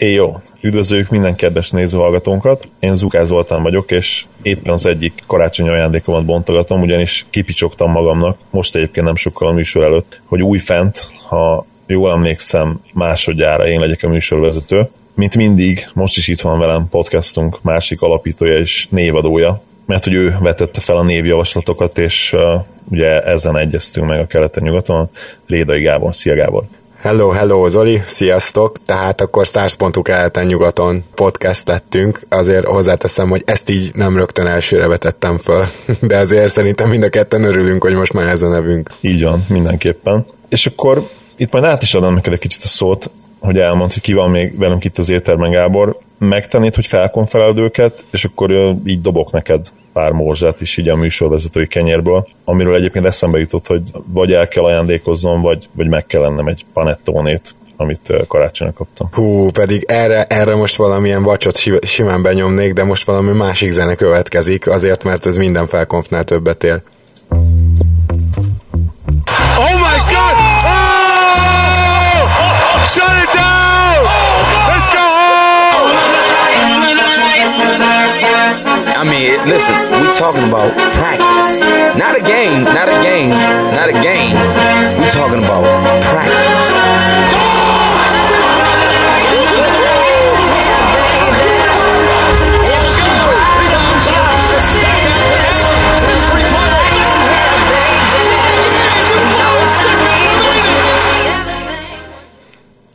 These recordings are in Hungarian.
Jó! Üdvözöljük minden kedves nézőhallgatónkat! Én Zukász Zoltán vagyok, és éppen az egyik karácsonyi ajándékomat bontogatom, ugyanis kipicsogtam magamnak, most egyébként nem sokkal a műsor előtt, hogy új fent, ha jól emlékszem, másodjára én legyek a műsorvezető. Mint mindig, most is itt van velem podcastunk másik alapítója és névadója, mert hogy ő vetette fel a névjavaslatokat, és uh, ugye ezen egyeztünk meg a keleten-nyugaton. Rédai Gábor, szia Gábor! Hello, hello Zoli, sziasztok! Tehát akkor Stars.hu keleten-nyugaton podcast lettünk. Azért hozzáteszem, hogy ezt így nem rögtön elsőre vetettem föl, de azért szerintem mind a ketten örülünk, hogy most már ez a nevünk. Így van, mindenképpen. És akkor itt majd át is adom neked egy kicsit a szót, hogy elmond, hogy ki van még velünk itt az étterben, Gábor. Megtennéd, hogy felkonferálod őket, és akkor így dobok neked pár morzsát is így a műsorvezetői kenyérből, amiről egyébként eszembe jutott, hogy vagy el kell ajándékoznom, vagy, vagy meg kell lennem egy panettónét, amit karácsonyra kaptam. Hú, pedig erre, erre most valamilyen vacsot simán benyomnék, de most valami másik zene következik, azért, mert ez minden felkonfnál többet ér. Mean, listen, we talking about practice. Not a game, not a game, not a game. We talking about practice.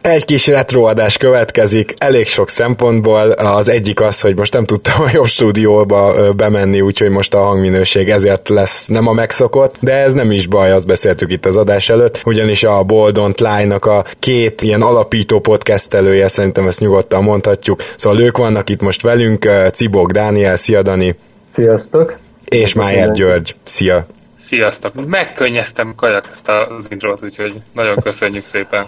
Egy kis retroadás következik, elég sok szempontból. Az egyik az, hogy most nem tudtam a jobb stúdióba bemenni, úgyhogy most a hangminőség ezért lesz nem a megszokott, de ez nem is baj, azt beszéltük itt az adás előtt, ugyanis a Boldont Line-nak a két ilyen alapító podcastelője, szerintem ezt nyugodtan mondhatjuk, szóval ők vannak itt most velünk, Cibok Dániel, szia Dani! Sziasztok! És Májer György, szia! Sziasztok! Megkönnyeztem kajak ezt az intrót, úgyhogy nagyon köszönjük szépen.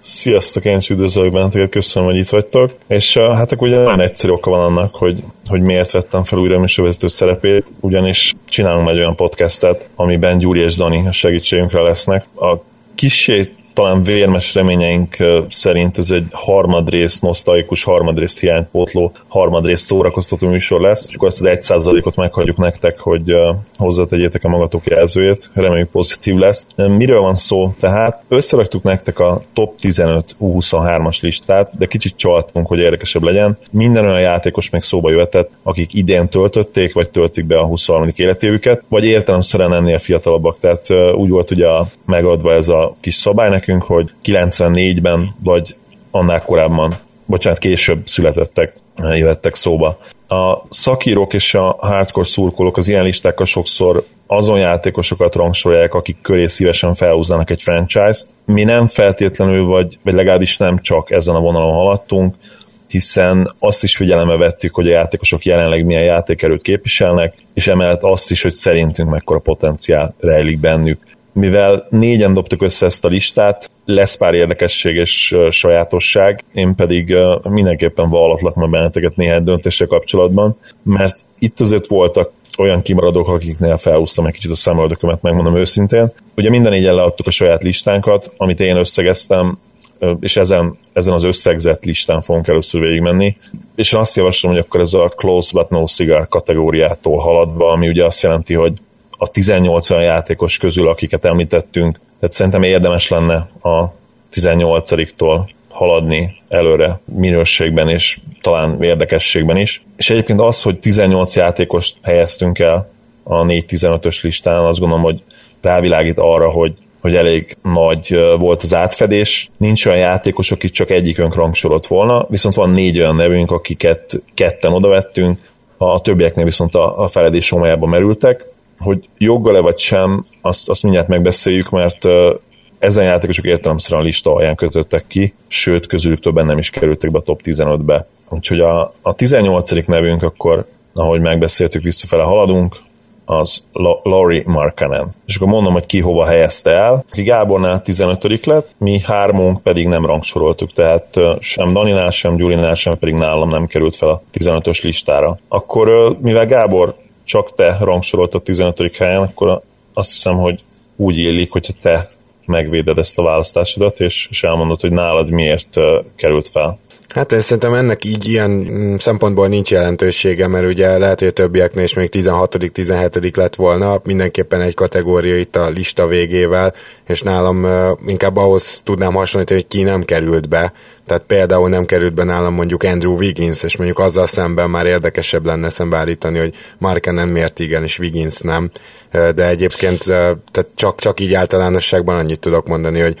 Sziasztok, én is üdvözlök benneteket, köszönöm, hogy itt vagytok. És hát akkor ugye nagyon egyszerű oka van annak, hogy, hogy miért vettem fel újra a műsorvezető szerepét, ugyanis csinálunk egy olyan podcastet, amiben Gyuri és Dani a segítségünkre lesznek. A kicsit talán vérmes reményeink szerint ez egy harmadrész nosztalikus, harmadrész hiánypótló, harmadrész szórakoztató műsor lesz, és akkor ezt az egy százalékot meghagyjuk nektek, hogy hozzátegyétek a magatok jelzőjét, reméljük pozitív lesz. Miről van szó? Tehát összeraktuk nektek a top 15 U23-as listát, de kicsit csaltunk, hogy érdekesebb legyen. Minden olyan játékos még szóba jöhetett, akik idén töltötték, vagy töltik be a 23. életévüket, vagy értelemszerűen ennél fiatalabbak. Tehát úgy volt ugye megadva ez a kis szabály nekünk, hogy 94-ben, vagy annál korábban, bocsánat, később születettek, jöhettek szóba. A szakírók és a hardcore szurkolók az ilyen listákkal sokszor azon játékosokat rangsorolják, akik köré szívesen felhúznának egy franchise-t. Mi nem feltétlenül, vagy, vagy legalábbis nem csak ezen a vonalon haladtunk, hiszen azt is figyelembe vettük, hogy a játékosok jelenleg milyen játékerőt képviselnek, és emellett azt is, hogy szerintünk mekkora potenciál rejlik bennük mivel négyen dobtuk össze ezt a listát, lesz pár érdekesség és sajátosság, én pedig mindenképpen vallatlak meg benneteket néhány döntéssel kapcsolatban, mert itt azért voltak olyan kimaradók, akiknél felhúztam egy kicsit a számolatokömet, megmondom őszintén. Ugye minden négyen leadtuk a saját listánkat, amit én összegeztem, és ezen, ezen az összegzett listán fogunk először végigmenni. És én azt javaslom, hogy akkor ez a close but no cigar kategóriától haladva, ami ugye azt jelenti, hogy a 18 olyan játékos közül, akiket említettünk, tehát szerintem érdemes lenne a 18-tól haladni előre minőségben és talán érdekességben is. És egyébként az, hogy 18 játékost helyeztünk el a 4-15-ös listán, azt gondolom, hogy rávilágít arra, hogy hogy elég nagy volt az átfedés. Nincs olyan játékos, aki csak egyikünk rangsorolt volna, viszont van négy olyan nevünk, akiket ketten odavettünk, a többieknél viszont a, a feledés merültek, hogy joggal-e vagy sem, azt, azt mindjárt megbeszéljük, mert ezen játékosok értelemszerűen a lista alján kötöttek ki, sőt, közülük többen nem is kerültek be a top 15-be. Úgyhogy a, a 18. nevünk akkor, ahogy megbeszéltük, visszafele haladunk, az Laurie Markkanen. És akkor mondom, hogy ki hova helyezte el. Aki Gábornál 15 lett, mi hármunk pedig nem rangsoroltuk, tehát sem Daninál, sem Gyulinál, sem pedig nálam nem került fel a 15-ös listára. Akkor mivel Gábor csak te a 15. helyen, akkor azt hiszem, hogy úgy illik, hogyha te megvéded ezt a választásodat, és, és elmondod, hogy nálad miért került fel. Hát én szerintem ennek így ilyen mm, szempontból nincs jelentősége, mert ugye lehet, hogy a többieknél is még 16 17 lett volna, mindenképpen egy kategória itt a lista végével, és nálam inkább ahhoz tudnám hasonlítani, hogy ki nem került be, tehát például nem került be nálam mondjuk Andrew Wiggins, és mondjuk azzal szemben már érdekesebb lenne szembeállítani, hogy nem miért igen, és Wiggins nem. De egyébként tehát csak, csak így általánosságban annyit tudok mondani, hogy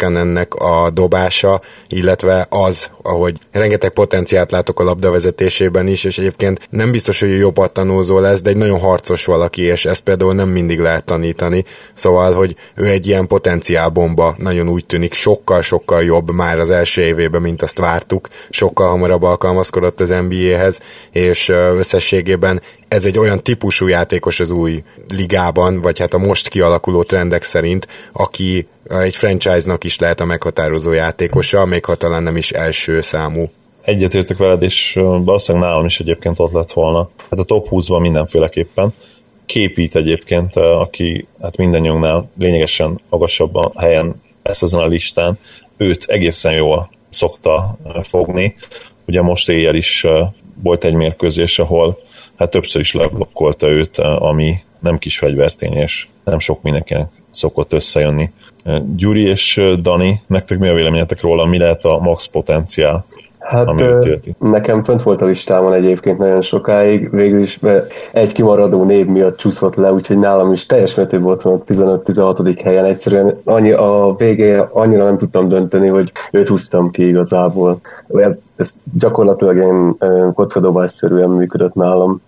ennek a dobása, illetve az, ahogy rengeteg potenciált látok a labdavezetésében is, és egyébként nem biztos, hogy jobb tanúzó lesz, de egy nagyon harcos valaki, és ezt például nem mindig lehet tanítani. Szóval, hogy ő egy ilyen potenciálbomba, nagyon úgy tűnik, sokkal-sokkal jobb már az első évében évében, mint azt vártuk, sokkal hamarabb alkalmazkodott az NBA-hez, és összességében ez egy olyan típusú játékos az új ligában, vagy hát a most kialakuló trendek szerint, aki egy franchise-nak is lehet a meghatározó játékosa, még ha talán nem is első számú. Egyetértek veled, és valószínűleg nálam is egyébként ott lett volna. Hát a top 20-ban mindenféleképpen. Képít egyébként, aki hát minden nyugnál lényegesen magasabb a helyen ezt ezen a listán, őt egészen jól szokta fogni. Ugye most éjjel is volt egy mérkőzés, ahol hát többször is leblokkolta őt, ami nem kis fegyvertény, és nem sok mindenkinek szokott összejönni. Gyuri és Dani, nektek mi a véleményetek róla, mi lehet a max potenciál Hát nekem fönt volt a listámon egyébként nagyon sokáig, végül is egy kimaradó név miatt csúszott le, úgyhogy nálam is teljes mértékben volt a 15-16. helyen. Egyszerűen annyi, a végé annyira nem tudtam dönteni, hogy őt húztam ki igazából. Ez gyakorlatilag én kockadobásszerűen működött nálam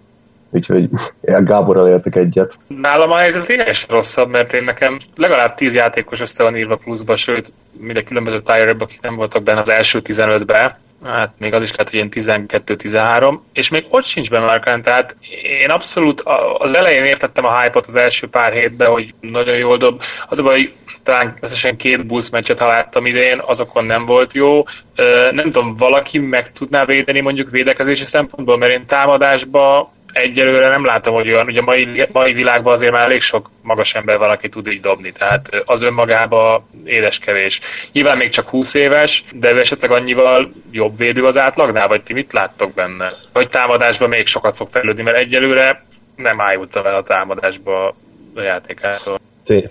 úgyhogy Gáborral értek egyet. Nálam a helyzet lényegesen rosszabb, mert én nekem legalább 10 játékos össze van írva pluszba, sőt, minden különböző tire akik nem voltak benne az első 15-be, hát még az is lehet, hogy ilyen 12-13, és még ott sincs benne Markán, tehát én abszolút az elején értettem a hype-ot az első pár hétben, hogy nagyon jól dob. Az a baj, hogy talán összesen két Bulls meccset találtam idén, azokon nem volt jó. Nem tudom, valaki meg tudná védeni mondjuk védekezési szempontból, mert én támadásba egyelőre nem látom, hogy olyan, ugye mai, mai világban azért már elég sok magas ember van, aki tud így dobni, tehát az önmagába édes kevés. Nyilván még csak 20 éves, de esetleg annyival jobb védő az átlagnál, vagy ti mit láttok benne? Vagy támadásban még sokat fog fejlődni, mert egyelőre nem ájultam el a támadásba a játékától.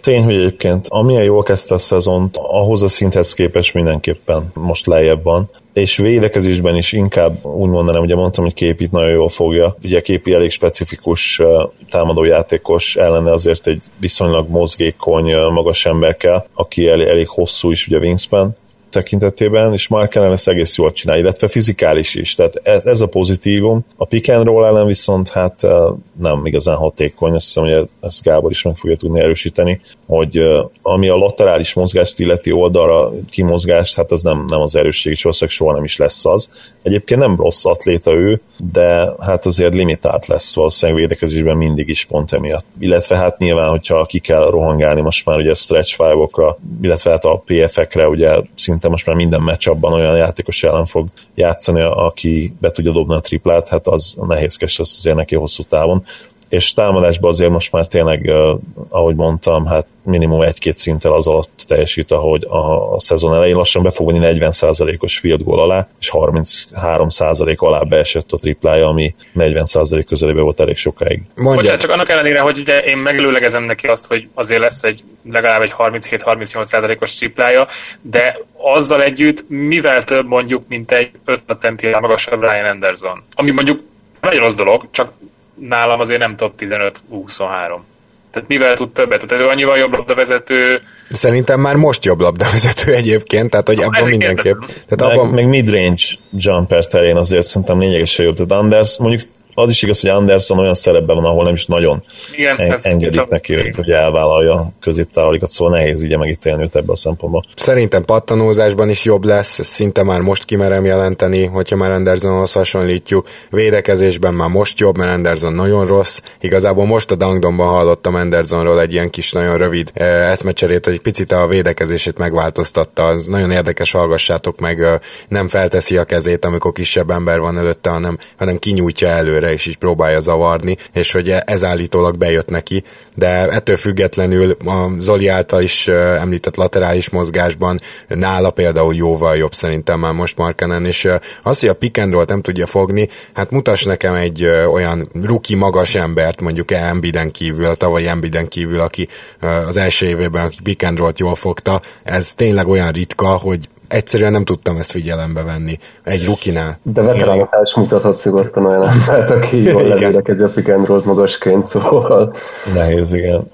Tény, hogy egyébként amilyen jól kezdte a szezont, ahhoz a szinthez képest mindenképpen most lejjebb van és védekezésben is inkább úgy mondanám, ugye mondtam, hogy Képit nagyon jól fogja. Ugye Képi elég specifikus támadójátékos ellene azért egy viszonylag mozgékony, magas ember kell, aki elég, elég hosszú is ugye Wingspan, tekintetében, és Mark ellen ezt egész jól csinál, illetve fizikális is. Tehát ez, ez a pozitívum. A pick and roll ellen viszont hát nem igazán hatékony, azt hiszem, hogy ezt Gábor is meg fogja tudni erősíteni, hogy ami a laterális mozgást illeti oldalra kimozgást, hát az nem, nem az erősség, és valószínűleg soha nem is lesz az. Egyébként nem rossz atléta ő, de hát azért limitált lesz valószínűleg védekezésben mindig is pont emiatt. Illetve hát nyilván, hogyha ki kell rohangálni most már ugye stretch five illetve hát a PF-ekre ugye szinte most már minden meccs abban olyan játékos ellen fog játszani, aki be tudja dobni a triplát, hát az nehézkes lesz azért neki hosszú távon és támadásban azért most már tényleg, ahogy mondtam, hát minimum egy-két szinttel az alatt teljesít, ahogy a, a szezon elején lassan be fog venni 40%-os field goal alá, és 33% alá beesett a triplája, ami 40% közelébe volt elég sokáig. Mondja. Bocsánat, csak annak ellenére, hogy ugye én megelőlegezem neki azt, hogy azért lesz egy legalább egy 37-38%-os triplája, de azzal együtt mivel több mondjuk, mint egy 5 centivel magasabb Ryan Anderson. Ami mondjuk nagyon rossz dolog, csak nálam azért nem top 15-23. Tehát mivel tud többet? Tehát ő annyival jobb labdavezető. Szerintem már most jobb labdavezető egyébként, tehát hogy abban mindenképp. Tehát abban... Meg, meg midrange jumper terén azért szerintem lényegesen jobb. Tehát Anders mondjuk az is igaz, hogy Anderson olyan szerepben van, ahol nem is nagyon Igen, en- engedik neki, hogy, hogy elvállalja a középtávolikat, szóval nehéz ugye megítélni őt ebben a szempontból. Szerintem pattanózásban is jobb lesz, szinte már most kimerem jelenteni, hogyha már Andersonhoz hasonlítjuk. Védekezésben már most jobb, mert Anderson nagyon rossz. Igazából most a Dangdomban hallottam Andersonról egy ilyen kis nagyon rövid eh, eszmecserét, hogy picit a védekezését megváltoztatta. Az nagyon érdekes, hallgassátok meg, nem felteszi a kezét, amikor kisebb ember van előtte, hanem, hanem kinyújtja előre, és így próbálja zavarni, és hogy ez állítólag bejött neki, de ettől függetlenül a Zoli által is említett laterális mozgásban nála például jóval jobb szerintem már most Markenen, és azt, hogy a pick and nem tudja fogni, hát mutass nekem egy olyan ruki magas embert, mondjuk Embiden kívül, a tavalyi Embiden kívül, aki az első évében, aki pick and jól fogta, ez tényleg olyan ritka, hogy egyszerűen nem tudtam ezt figyelembe venni egy rukinál. De veteránoknál is mutathatsz nyugodtan olyan embert, aki jól levédekezi a pick and magasként, szóval... Nehéz, igen.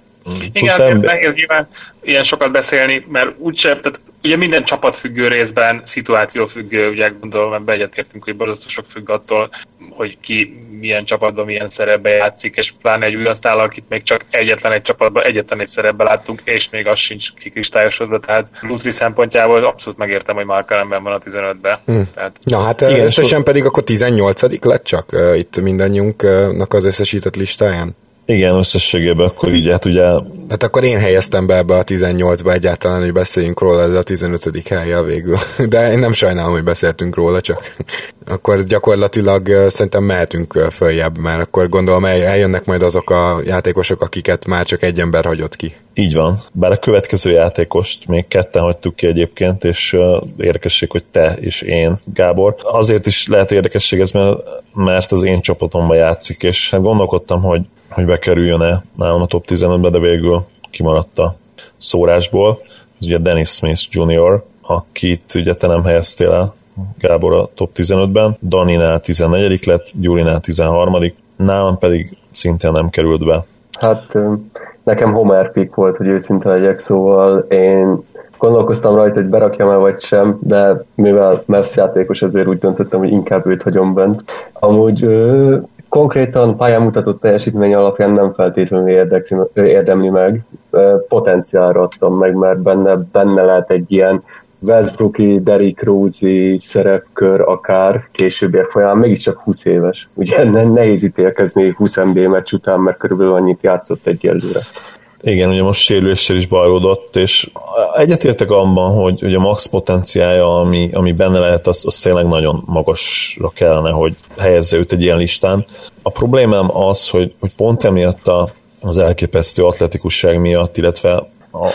Igen, ember... nehéz nyilván ilyen sokat beszélni, mert úgyse, tehát ugye minden csapat függő részben, szituáció függő, ugye gondolom, ebben egyetértünk, hogy borzasztó sok függ attól, hogy ki milyen csapatban milyen szerepbe játszik, és pláne egy új asztal, akit még csak egyetlen egy csapatban, egyetlen egy szerepbe láttunk, és még az sincs kikristályosodva, tehát Lutri szempontjából abszolút megértem, hogy Mark Allenben van a 15-ben. Hmm. Tehát... Na hát igen, összesen so... pedig akkor 18 lett csak uh, itt mindannyiunknak az összesített listáján. Igen, összességében akkor így, hát ugye... Hát akkor én helyeztem be ebbe a 18-ba egyáltalán, hogy beszéljünk róla, ez a 15. helyjel végül. De én nem sajnálom, hogy beszéltünk róla, csak akkor gyakorlatilag szerintem mehetünk följebb, mert akkor gondolom eljönnek majd azok a játékosok, akiket már csak egy ember hagyott ki. Így van. Bár a következő játékost még ketten hagytuk ki egyébként, és érdekesség, hogy te és én, Gábor. Azért is lehet érdekesség ez, mert, mert az én csapatomban játszik, és hát gondolkodtam, hogy hogy bekerüljön-e nálam a top 15-be, de végül kimaradt a szórásból. Ez ugye Dennis Smith Jr., akit ugye te nem helyeztél el, Gábor a top 15-ben, Daninál 14 lett, Gyurinál 13 nálam pedig szintén nem került be. Hát nekem Homer pick volt, hogy őszinte legyek, szóval én gondolkoztam rajta, hogy berakjam el vagy sem, de mivel Mavs játékos, ezért úgy döntöttem, hogy inkább őt hagyom bent. Amúgy konkrétan pályámutatott teljesítmény alapján nem feltétlenül érdekli, érdemli meg, potenciálra adtam meg, mert benne, benne lehet egy ilyen Westbrooki, Derrick Rose szerepkör akár későbbiek folyamán, mégiscsak 20 éves. Ugye nehéz ítélkezni 20 NBA meccs után, mert körülbelül annyit játszott egyelőre. Igen, ugye most sérüléssel is bajlódott, és egyetértek abban, hogy, hogy a max potenciája, ami, ami benne lehet, az, az tényleg nagyon magasra kellene, hogy helyezze őt egy ilyen listán. A problémám az, hogy, hogy pont emiatt a, az elképesztő atletikusság miatt, illetve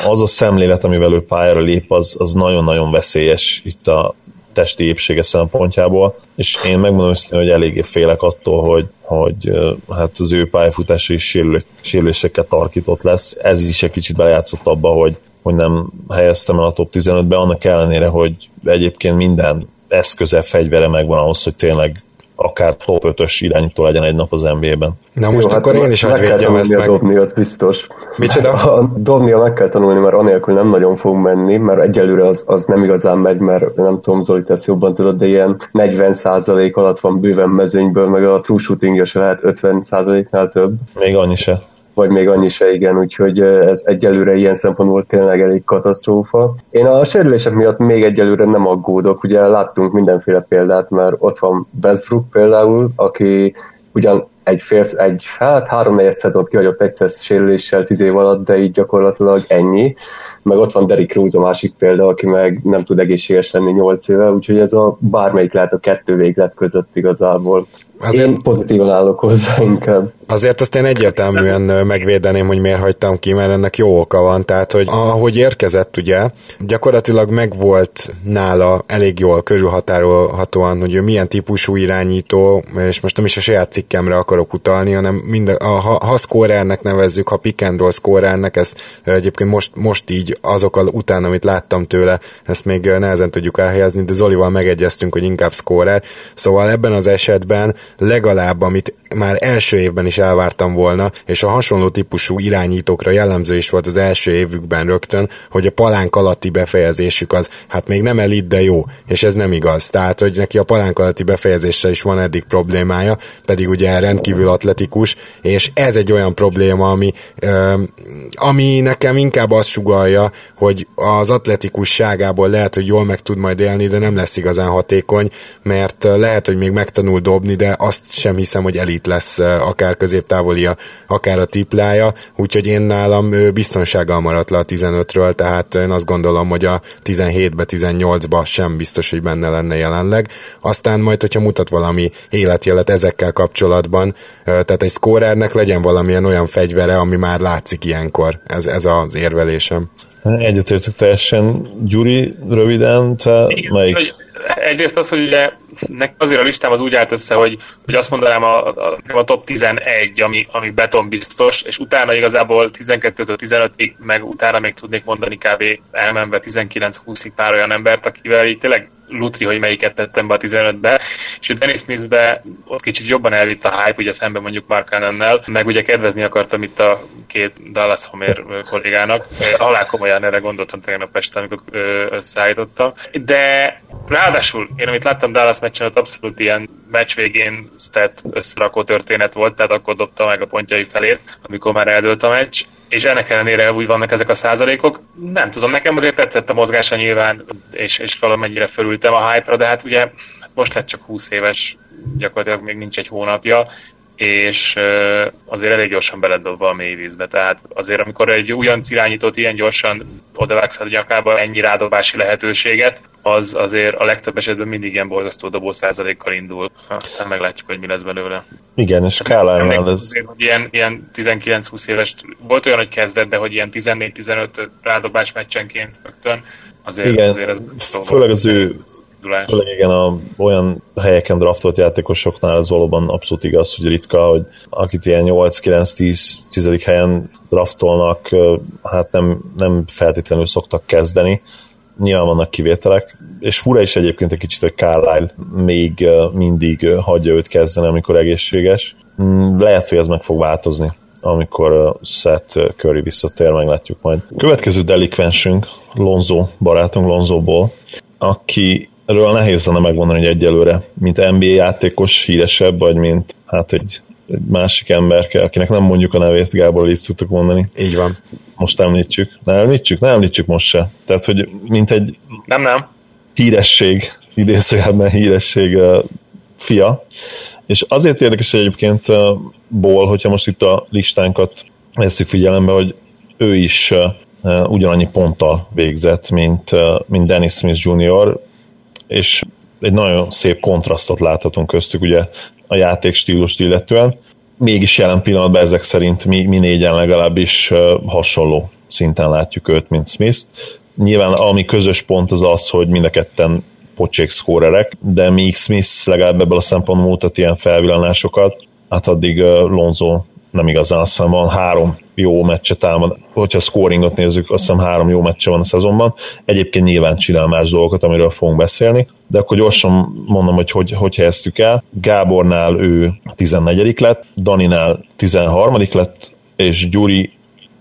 az a szemlélet, amivel ő pályára lép, az, az nagyon-nagyon veszélyes itt a testi épsége szempontjából, és én megmondom őszintén, hogy eléggé félek attól, hogy, hogy hát az ő pályafutása is sérülésekkel tarkított lesz. Ez is egy kicsit belejátszott abba, hogy, hogy nem helyeztem el a top 15-be, annak ellenére, hogy egyébként minden eszköze, fegyvere megvan ahhoz, hogy tényleg akár top 5-ös irányító legyen egy nap az NBA-ben. Na most Jó, akkor hát én is hogy védjem ezt meg. Dobni, az biztos. Micsoda? A, dobnia meg kell tanulni, mert anélkül nem nagyon fog menni, mert egyelőre az, az nem igazán megy, mert nem tudom, Zoli, ezt jobban tudod, de ilyen 40% alatt van bőven mezőnyből, meg a true shooting se lehet 50%-nál több. Még annyi se vagy még annyi se igen, úgyhogy ez egyelőre ilyen szempontból tényleg elég katasztrófa. Én a sérülések miatt még egyelőre nem aggódok, ugye láttunk mindenféle példát, mert ott van Westbrook például, aki ugyan egy fél, egy, hát három negyed szezont kihagyott egyszer sérüléssel tíz év alatt, de így gyakorlatilag ennyi. Meg ott van Derrick Rose a másik példa, aki meg nem tud egészséges lenni nyolc éve, úgyhogy ez a bármelyik lehet a kettő véglet között igazából. Azért, én pozitívan állok hozzá inkább. Azért azt én egyértelműen megvédeném, hogy miért hagytam ki, mert ennek jó oka van. Tehát, hogy ahogy érkezett, ugye, gyakorlatilag megvolt nála elég jól körülhatárolhatóan, hogy ő milyen típusú irányító, és most nem is a saját cikkemre akarok utalni, hanem minden, a, ha, ha scorernek nevezzük, ha pick and roll scorernek, ezt egyébként most, most így azokkal után, amit láttam tőle, ezt még nehezen tudjuk elhelyezni, de Zolival megegyeztünk, hogy inkább scorer. Szóval ebben az esetben legalább, amit már első évben is elvártam volna, és a hasonló típusú irányítókra jellemző is volt az első évükben rögtön, hogy a palánk alatti befejezésük az, hát még nem elit, de jó, és ez nem igaz. Tehát, hogy neki a palánk alatti befejezéssel is van eddig problémája, pedig ugye rendkívül atletikus, és ez egy olyan probléma, ami, ami nekem inkább azt sugalja, hogy az atletikusságából lehet, hogy jól meg tud majd élni, de nem lesz igazán hatékony, mert lehet, hogy még megtanul dobni, de azt sem hiszem, hogy elit lesz akár középtávolia, akár a tiplája, úgyhogy én nálam biztonsággal maradt le a 15-ről, tehát én azt gondolom, hogy a 17-be, 18-ba sem biztos, hogy benne lenne jelenleg. Aztán majd, hogyha mutat valami életjelet ezekkel kapcsolatban, tehát egy szkórernek legyen valamilyen olyan fegyvere, ami már látszik ilyenkor. Ez, ez az érvelésem. Egyetértek teljesen. Gyuri, röviden, te Igen, melyik? Egyrészt az, hogy ugye azért a listám az úgy állt össze, hogy, hogy azt mondanám a, a, a top 11, ami, ami beton biztos, és utána igazából 12-től 15-ig, meg utána még tudnék mondani kb. elmenve 19-20-ig pár olyan embert, akivel így tényleg lutri, hogy melyiket tettem be a 15-be, és a Dennis Smith-be ott kicsit jobban elvitt a hype, ugye szemben mondjuk Mark Cannonnel, meg ugye kedvezni akartam itt a két Dallas Homer kollégának. Alá komolyan erre gondoltam tegnap este, amikor összeállítottam. De ráadásul én amit láttam Dallas meccsen, ott abszolút ilyen meccs végén stat összerakó történet volt, tehát akkor dobta meg a pontjai felét, amikor már eldőlt a meccs, és ennek ellenére úgy vannak ezek a százalékok. Nem tudom, nekem azért tetszett a mozgása nyilván, és, és valamennyire fölültem a hype-ra, de hát ugye most lett csak 20 éves, gyakorlatilag még nincs egy hónapja, és azért elég gyorsan beledobva a mély vízbe. Tehát azért, amikor egy olyan irányítót ilyen gyorsan odavágsz a nyakába ennyi rádobási lehetőséget, az azért a legtöbb esetben mindig ilyen borzasztó dobó százalékkal indul. Aztán meglátjuk, hogy mi lesz belőle. Igen, és Kálánál ez... Azért, hogy ilyen, ilyen 19-20 éves, volt olyan, hogy kezdett, de hogy ilyen 14-15 rádobás meccsenként rögtön, azért, Igen, azért ez főleg az ő Főleg igen, a, olyan helyeken draftolt játékosoknál ez valóban abszolút igaz, hogy ritka, hogy akit ilyen 8-9-10 helyen draftolnak, hát nem, nem feltétlenül szoktak kezdeni. Nyilván vannak kivételek, és fura is egyébként egy kicsit, hogy Carlisle még mindig hagyja őt kezdeni, amikor egészséges. Mm, lehet, hogy ez meg fog változni amikor Seth Curry visszatér, meglátjuk majd. Következő delikvensünk, Lonzo barátunk Lonzoból, aki Erről nehéz lenne megmondani, hogy egyelőre, mint NBA játékos híresebb, vagy mint hát egy, egy másik ember, akinek nem mondjuk a nevét, Gábor, így szoktuk mondani. Így van. Most említsük. Ne említsük? Ne említsük most se. Tehát, hogy mint egy nem, nem. híresség, idézőjelben híresség uh, fia. És azért érdekes egyébként uh, Ból, hogyha most itt a listánkat veszük figyelembe, hogy ő is uh, ugyanannyi ponttal végzett, mint, mint Dennis Smith Jr., és egy nagyon szép kontrasztot láthatunk köztük ugye a játékstílust illetően. Mégis jelen pillanatban ezek szerint mi, mi négyen legalábbis hasonló szinten látjuk őt, mint Smith. Nyilván ami közös pont az az, hogy mind a ketten pocsék szkórerek, de míg Smith legalább ebből a szempontból mutat ilyen felvillanásokat, hát addig Lonzo nem igazán, azt van három jó meccse támad. Hogyha a scoringot nézzük, azt hiszem három jó meccse van a szezonban. Egyébként nyilván csinál más dolgokat, amiről fogunk beszélni, de akkor gyorsan mondom, hogy hogy, hogy helyeztük el. Gábornál ő 14 lett, Daninál 13 lett, és Gyuri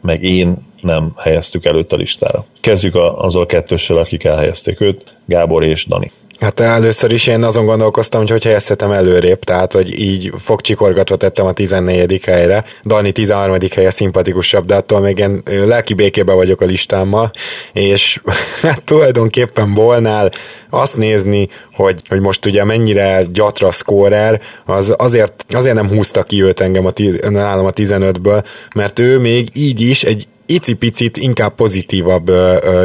meg én nem helyeztük előtt a listára. Kezdjük azzal a kettőssel, akik elhelyezték őt, Gábor és Dani. Hát először is én azon gondolkoztam, hogy hogy helyezhetem előrébb, tehát hogy így fogcsikorgatva tettem a 14. helyre. Dani 13. helye szimpatikusabb, de attól még én lelki békében vagyok a listámmal, és hát tulajdonképpen Bolnál azt nézni, hogy, hogy most ugye mennyire gyatra scorer, az azért, azért nem húzta ki őt engem a, nálam a 15-ből, mert ő még így is egy icipicit inkább pozitívabb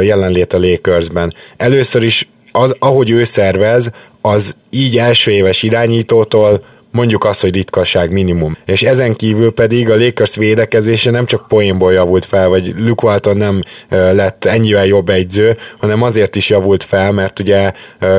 jelenlét a Lakersben. Először is az, ahogy ő szervez, az így első éves irányítótól mondjuk azt, hogy ritkaság minimum. És ezen kívül pedig a Lakers védekezése nem csak poénból javult fel, vagy Luke Walton nem lett ennyivel jobb egyző, hanem azért is javult fel, mert ugye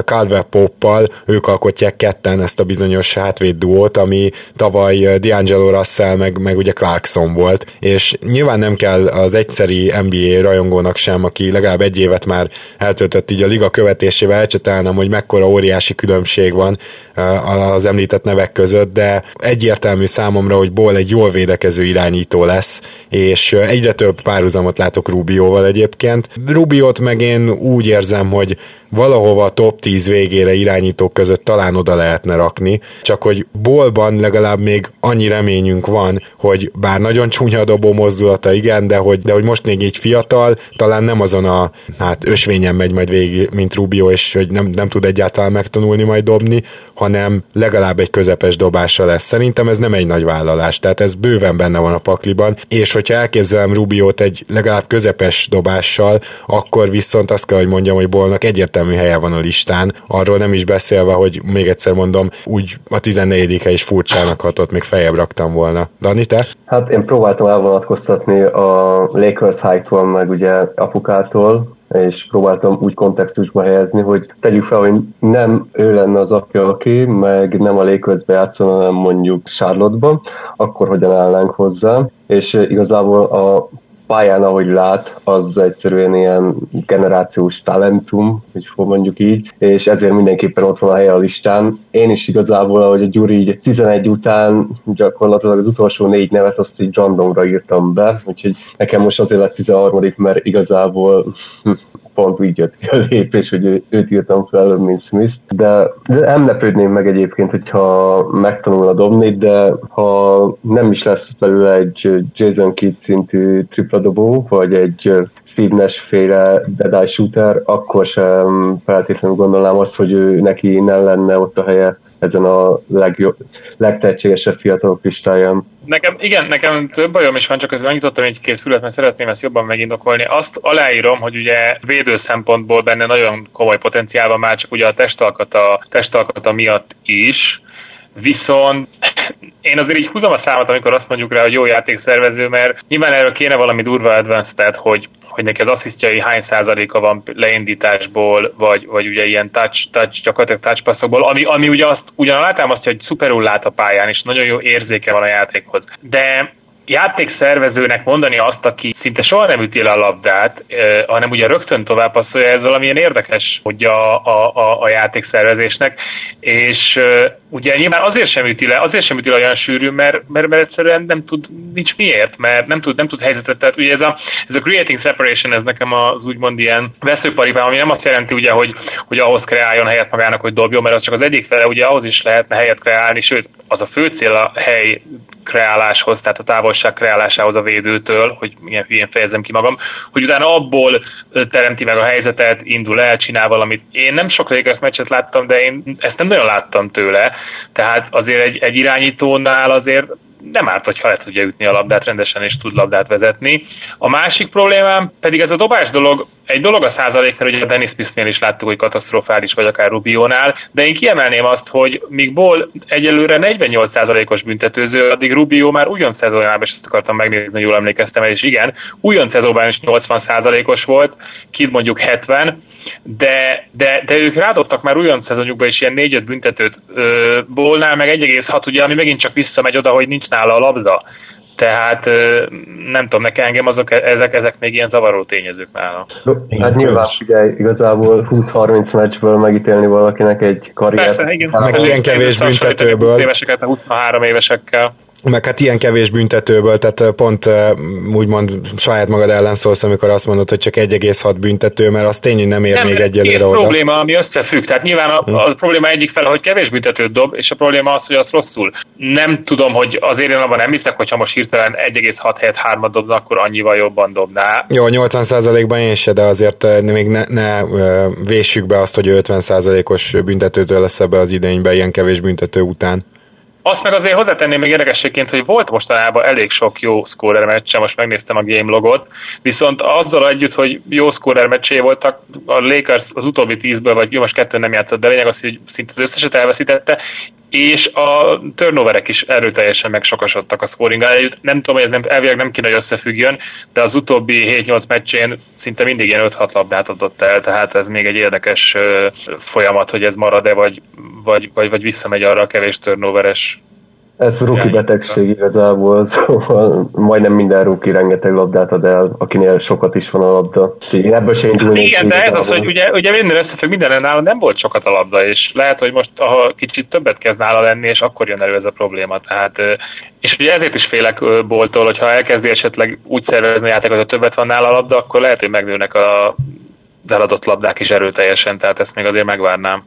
Calvert Poppal ők alkotják ketten ezt a bizonyos hátvéd duót, ami tavaly D'Angelo Russell meg, meg ugye Clarkson volt, és nyilván nem kell az egyszeri NBA rajongónak sem, aki legalább egy évet már eltöltött így a liga követésével elcsetelnem, hogy mekkora óriási különbség van az említett nevek között, de egyértelmű számomra, hogy Ból egy jól védekező irányító lesz, és egyre több párhuzamot látok Rubióval egyébként. Rubiót meg én úgy érzem, hogy valahova a top 10 végére irányítók között talán oda lehetne rakni, csak hogy Bolban legalább még annyi reményünk van, hogy bár nagyon csúnya dobó mozdulata, igen, de hogy, de hogy most még így fiatal, talán nem azon a hát ösvényen megy majd végig, mint Rubio, és hogy nem, nem tud egyáltalán megtanulni majd dobni, hanem legalább egy közepes dobása lesz. Szerintem ez nem egy nagy vállalás, tehát ez bőven benne van a pakliban, és hogyha elképzelem Rubiót egy legalább közepes dobással, akkor viszont azt kell, hogy mondjam, hogy Bolnak egyértelmű helye van a listán, arról nem is beszélve, hogy még egyszer mondom, úgy a 14. hely is furcsának hatott, még feljebb raktam volna. Dani, te? Hát én próbáltam elvonatkoztatni a Lakers hype meg ugye apukától, és próbáltam úgy kontextusba helyezni, hogy tegyük fel, hogy nem ő lenne az apja, aki, meg nem a Lakersbe játszon, hanem mondjuk Charlotte-ban, akkor hogyan állnánk hozzá. És igazából a pályán, ahogy lát, az egyszerűen ilyen generációs talentum, hogy mondjuk így, és ezért mindenképpen ott van a helye a listán. Én is igazából, ahogy a Gyuri így 11 után gyakorlatilag az utolsó négy nevet azt így randongra írtam be, úgyhogy nekem most azért lett 13 mert igazából hm, pont úgy jött ki a lépés, hogy ő, őt írtam fel, mint Smith, de, de nem lepődném meg egyébként, hogyha megtanulna dobni, de ha nem is lesz belőle egy Jason Kidd szintű tripla dobó, vagy egy Steve Nash féle dead shooter, akkor sem feltétlenül gondolnám azt, hogy ő neki nem lenne ott a helye ezen a legjobb, legtehetségesebb fiatalok listáján. Nekem, igen, nekem több bajom is van, csak közben megnyitottam egy-két fület, mert szeretném ezt jobban megindokolni. Azt aláírom, hogy ugye védő szempontból benne nagyon komoly potenciál van már csak ugye a testalkata, testalkata miatt is, Viszont én azért így húzom a számot, amikor azt mondjuk rá, hogy jó játékszervező, mert nyilván erről kéne valami durva advanced, hogy, hogy neki az asszisztjai hány százaléka van leindításból, vagy, vagy ugye ilyen touch, touch gyakorlatilag touch passzokból, ami, ami ugye azt ugyan alátámasztja, hogy szuperul lát a pályán, és nagyon jó érzéke van a játékhoz. De játékszervezőnek mondani azt, aki szinte soha nem üti a labdát, hanem ugye rögtön tovább passzolja, ez valamilyen érdekes, hogy a, a, a, a játékszervezésnek, és ugye nyilván azért sem üti le, azért sem üti le olyan sűrű, mert, mert, mert egyszerűen nem tud, nincs miért, mert nem tud, nem tud helyzetet, tehát ugye ez a, ez a creating separation, ez nekem az úgymond ilyen veszőparipám, ami nem azt jelenti ugye, hogy, hogy ahhoz kreáljon helyet magának, hogy dobjon, mert az csak az egyik fele, ugye ahhoz is lehetne helyet kreálni, sőt, az a fő cél a hely kreáláshoz, tehát a távolság kreálásához a védőtől, hogy milyen hülyén fejezem ki magam, hogy utána abból teremti meg a helyzetet, indul el, csinál valamit. Én nem sok Lakers meccset láttam, de én ezt nem nagyon láttam tőle, tehát azért egy, egy irányítónál azért nem árt, hogyha le tudja ütni a labdát rendesen, és tud labdát vezetni. A másik problémám pedig ez a dobás dolog, egy dolog a százalék, mert ugye a Dennis Smithnél is láttuk, hogy katasztrofális, vagy akár Rubionál, de én kiemelném azt, hogy míg Ból egyelőre 48 százalékos büntetőző, addig Rubio már ugyan szezonjában, és ezt akartam megnézni, jól emlékeztem, és igen, ugyan szezonban is 80 százalékos volt, kid mondjuk 70, de, de, de ők rádottak már olyan szezonjukban is ilyen 4-5 büntetőt Bólnál, meg 1,6, ugye, ami megint csak visszamegy oda, hogy nincs nála a labda. Tehát nem tudom, nekem engem azok, ezek, ezek még ilyen zavaró tényezők nála. Hát nyilván ugye igazából 20-30 meccsből megítélni valakinek egy karriert. Persze, igen. Meg ilyen kevés büntetőből. 20 éveseket a 23 évesekkel meg hát ilyen kevés büntetőből, tehát pont úgymond saját magad ellen szólsz, amikor azt mondod, hogy csak 1,6 büntető, mert az tényleg nem ér nem, még egyelőre oda. probléma, ami összefügg. Tehát nyilván a, hm. a probléma egyik fele, hogy kevés büntetőt dob, és a probléma az, hogy az rosszul. Nem tudom, hogy azért én abban nem hiszek, hogy ha most hirtelen 1,6 helyet 3 dobna, akkor annyival jobban dobná. Jó, 80%-ban én se, de azért még ne, ne véssük be azt, hogy 50%-os büntetőző lesz ebbe az idényben ilyen kevés büntető után. Azt meg azért hozzátenném még érdekességként, hogy volt mostanában elég sok jó scorer meccse, most megnéztem a game logot, viszont azzal együtt, hogy jó scorer meccsé voltak, a Lakers az utóbbi tízből, vagy jó, most kettő nem játszott, de lényeg az, hogy szinte az összeset elveszítette, és a turnoverek is erőteljesen megsokasodtak a scoring előtt. Nem tudom, hogy ez nem, elvileg nem kéne, hogy összefüggjön, de az utóbbi 7-8 meccsén szinte mindig ilyen 5-6 labdát adott el, tehát ez még egy érdekes folyamat, hogy ez marad-e, vagy, vagy, vagy, vagy visszamegy arra a kevés turnoveres Ez rookie betegség igazából, szóval majdnem minden rookie rengeteg labdát ad el, akinél sokat is van a labda. Úgyhogy ebből se indulnék. Igen, de ez az, hogy ugye, ugye minden összefügg, minden nála nem volt sokat a labda, és lehet, hogy most ha kicsit többet kezd nála lenni, és akkor jön elő ez a probléma. Tehát, és ugye ezért is félek Boltól, hogy ha elkezdi esetleg úgy szervezni a játékot, hogy többet van nála a labda, akkor lehet, hogy megnőnek a eladott labdák is erőteljesen, tehát ezt még azért megvárnám.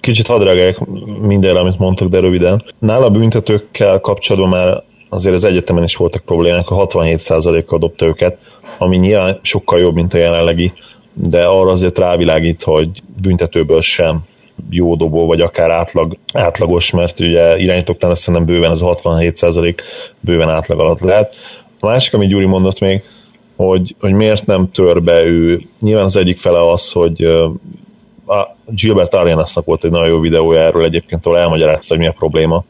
Kicsit hadd reagálják mindenre, amit mondtak, de röviden. Nála büntetőkkel kapcsolatban már azért az egyetemen is voltak problémák, a 67%-kal dobta őket, ami nyilván sokkal jobb, mint a jelenlegi, de arra azért rávilágít, hogy büntetőből sem jó dobó, vagy akár átlag, átlagos, mert ugye irányítóktán azt szerintem bőven az a 67% bőven átlag alatt lehet. A másik, amit Gyuri mondott még, hogy, hogy miért nem tör be ő. Nyilván az egyik fele az, hogy a Gilbert Arenas-nak volt egy nagyon jó videója erről egyébként, ahol elmagyarázta, hogy mi a probléma,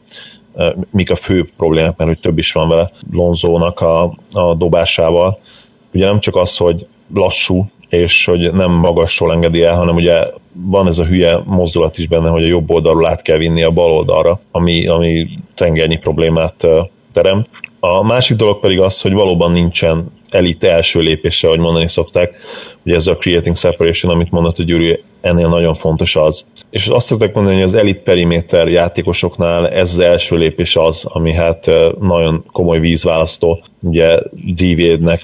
mik a fő problémák, mert hogy több is van vele Lonzónak a, a dobásával. Ugye nem csak az, hogy lassú, és hogy nem magasról engedi el, hanem ugye van ez a hülye mozdulat is benne, hogy a jobb oldalról át kell vinni a bal oldalra, ami, ami tengernyi problémát terem. A másik dolog pedig az, hogy valóban nincsen elit első lépése, ahogy mondani szokták, ugye ez a creating separation, amit mondott, hogy Gyuri, ennél nagyon fontos az. És azt szokták mondani, hogy az elit periméter játékosoknál ez az első lépés az, ami hát nagyon komoly vízválasztó. Ugye d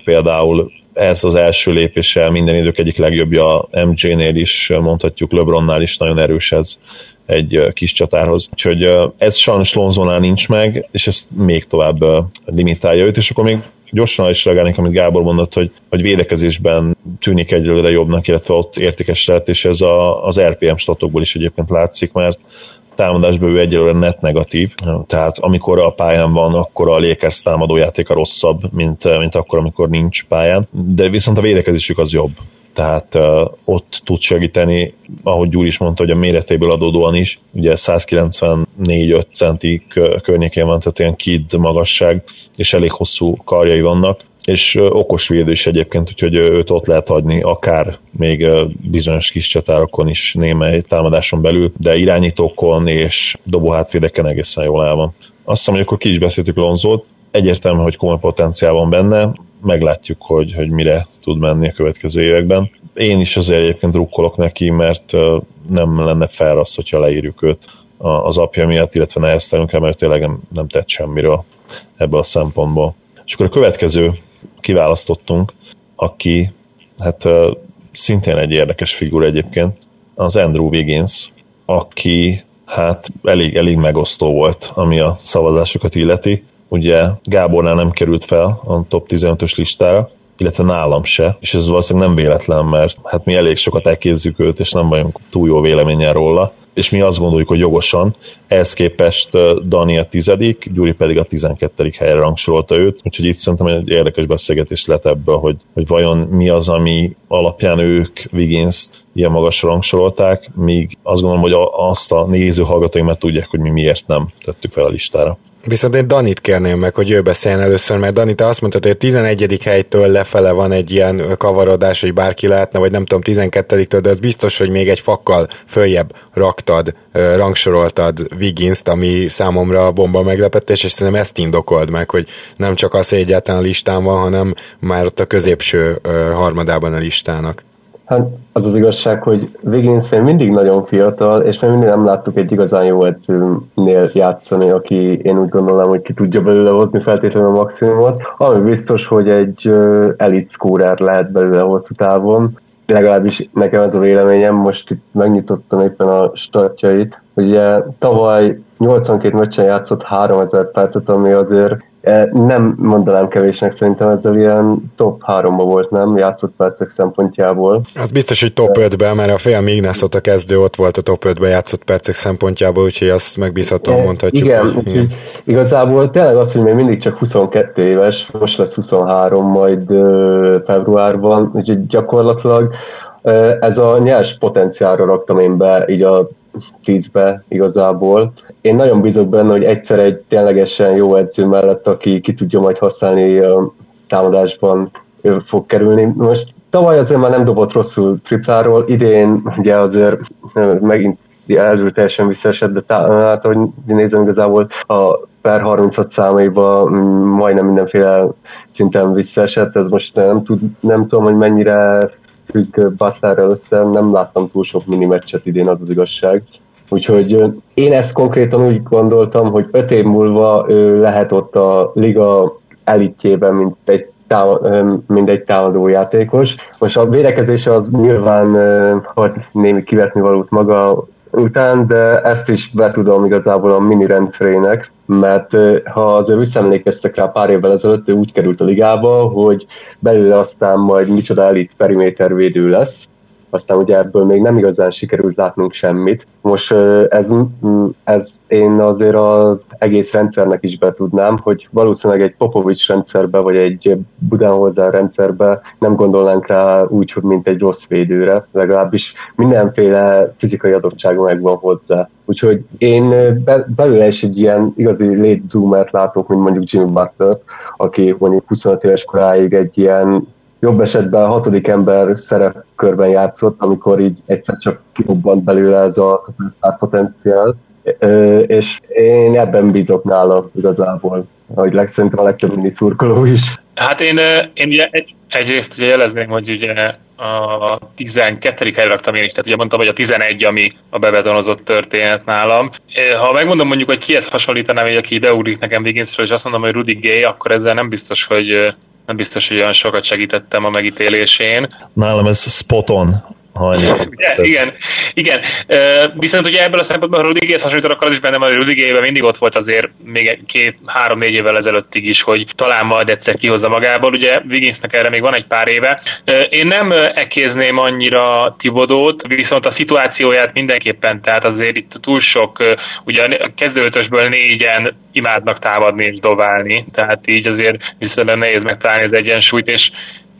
például ez az első lépése minden idők egyik legjobbja MJ-nél is, mondhatjuk LeBronnál is nagyon erős ez egy kis csatárhoz. Úgyhogy ez sajnos Lonzónál nincs meg, és ez még tovább limitálja őt, és akkor még gyorsan is reagálnék, amit Gábor mondott, hogy, hogy védekezésben tűnik egyelőre jobbnak, illetve ott értékes lehet, és ez a, az RPM statokból is egyébként látszik, mert támadásban ő egyelőre net negatív, tehát amikor a pályán van, akkor a Lakers támadójátéka rosszabb, mint, mint akkor, amikor nincs pályán, de viszont a védekezésük az jobb tehát uh, ott tud segíteni, ahogy Gyuri is mondta, hogy a méretéből adódóan is, ugye 194-5 centi környékén van, tehát ilyen kid magasság, és elég hosszú karjai vannak, és okos védő is egyébként, úgyhogy őt ott lehet hagyni, akár még bizonyos kis csatárokon is némely támadáson belül, de irányítókon és dobóhátvédeken egészen jól el van. Azt hiszem, hogy akkor ki is beszéltük Lonzót, egyértelmű, hogy komoly potenciál van benne, meglátjuk, hogy, hogy mire tud menni a következő években. Én is azért egyébként drukkolok neki, mert nem lenne fel az, hogyha leírjuk őt az apja miatt, illetve neheztelünk el, mert tényleg nem, tett semmiről ebből a szempontból. És akkor a következő kiválasztottunk, aki hát szintén egy érdekes figura egyébként, az Andrew Wiggins, aki hát elég, elég megosztó volt, ami a szavazásokat illeti ugye Gábornál nem került fel a top 15-ös listára, illetve nálam se, és ez valószínűleg nem véletlen, mert hát mi elég sokat elkézzük őt, és nem vagyunk túl jó véleményen róla, és mi azt gondoljuk, hogy jogosan. Ehhez képest Dani a tizedik, Gyuri pedig a tizenkettedik helyre rangsorolta őt, úgyhogy itt szerintem egy érdekes beszélgetés lett ebből, hogy, hogy vajon mi az, ami alapján ők Wiggins-t ilyen magasra rangsorolták, míg azt gondolom, hogy azt a néző hallgatóimat tudják, hogy mi miért nem tettük fel a listára. Viszont én Danit kérném meg, hogy ő beszéljen először, mert Dani, te azt mondtad, hogy a 11. helytől lefele van egy ilyen kavarodás, hogy bárki lehetne, vagy nem tudom, 12-től, de az biztos, hogy még egy fakkal följebb raktad, rangsoroltad wiggins ami számomra bomba meglepetés, és szerintem ezt indokold meg, hogy nem csak az, hogy egyáltalán a listán van, hanem már ott a középső harmadában a listának. Hát az az igazság, hogy Wiggins még mindig nagyon fiatal, és még mindig nem láttuk egy igazán jó edzőnél játszani, aki én úgy gondolom, hogy ki tudja belőle hozni feltétlenül a maximumot. Ami biztos, hogy egy elit scorer lehet belőle hosszú távon. Legalábbis nekem ez a véleményem, most itt megnyitottam éppen a statjait. Ugye tavaly 82 meccsen játszott 3000 percet, ami azért nem mondanám kevésnek, szerintem ezzel ilyen top 3 volt, nem? Játszott percek szempontjából. Az biztos, hogy top 5-ben, mert a fél Minnesota kezdő ott volt a top 5-ben játszott percek szempontjából, úgyhogy azt megbízhatóan mondhatjuk. Igen, hogy, igen. igazából tényleg az, hogy még mindig csak 22 éves, most lesz 23 majd februárban, úgyhogy gyakorlatilag ez a nyers potenciálra raktam én be így a tízbe igazából. Én nagyon bízok benne, hogy egyszer egy ténylegesen jó edző mellett, aki ki tudja majd használni támadásban, fog kerülni. Most tavaly azért már nem dobott rosszul tripláról, idén ugye azért megint előre teljesen visszaesett, de tá, hát, hogy nézem igazából a per 36 számaiba mm, majdnem mindenféle szinten visszaesett, ez most nem, tud, nem tudom, hogy mennyire függ Butlerrel össze, nem láttam túl sok mini meccset idén, az az igazság. Úgyhogy én ezt konkrétan úgy gondoltam, hogy öt év múlva ő lehet ott a liga elitjében, mint egy mint egy támadó játékos. Most a védekezése az nyilván hogy némi kivetni valót maga után, de ezt is be tudom igazából a mini rendszerének, mert ha azért visszaemlékeztek rá pár évvel ezelőtt, ő úgy került a ligába, hogy belőle aztán majd micsoda elit perimétervédő lesz, aztán ugye ebből még nem igazán sikerült látnunk semmit. Most ez, ez én azért az egész rendszernek is betudnám, hogy valószínűleg egy Popovics rendszerbe, vagy egy Budenholzer rendszerbe nem gondolnánk rá úgy, hogy mint egy rossz védőre, legalábbis mindenféle fizikai adottsága megvan hozzá. Úgyhogy én be, belőle is egy ilyen igazi late doomert látok, mint mondjuk Jimmy Butler, aki mondjuk 25 éves koráig egy ilyen jobb esetben a hatodik ember szerepkörben játszott, amikor így egyszer csak kirobbant belőle ez a superstar potenciál, és én ebben bízok nála igazából, hogy szerintem a legtöbb mini szurkoló is. Hát én, én ugye egy, egyrészt ugye jelezném, hogy ugye a 12. helyre raktam én is, tehát ugye mondtam, hogy a 11, ami a bebetonozott történet nálam. Ha megmondom mondjuk, hogy kihez hasonlítanám, hogy aki beugrik nekem Wigginsről, és azt mondom, hogy Rudy Gay, akkor ezzel nem biztos, hogy nem biztos, hogy olyan sokat segítettem a megítélésén. Nálam ez spot on. Ugye, igen, igen. Viszont ugye ebből a szempontból, ha Rudigéhez hasonlítanak, az is benne van, hogy mindig ott volt azért még két, három-négy évvel ezelőttig is, hogy talán majd egyszer kihozza magából. Ugye Wigginsnek erre még van egy pár éve. Én nem ekézném annyira Tibodót, viszont a szituációját mindenképpen, tehát azért itt túl sok, ugye a kezdőötösből négyen imádnak támadni és dobálni, tehát így azért viszonylag nehéz megtalálni az egyensúlyt, és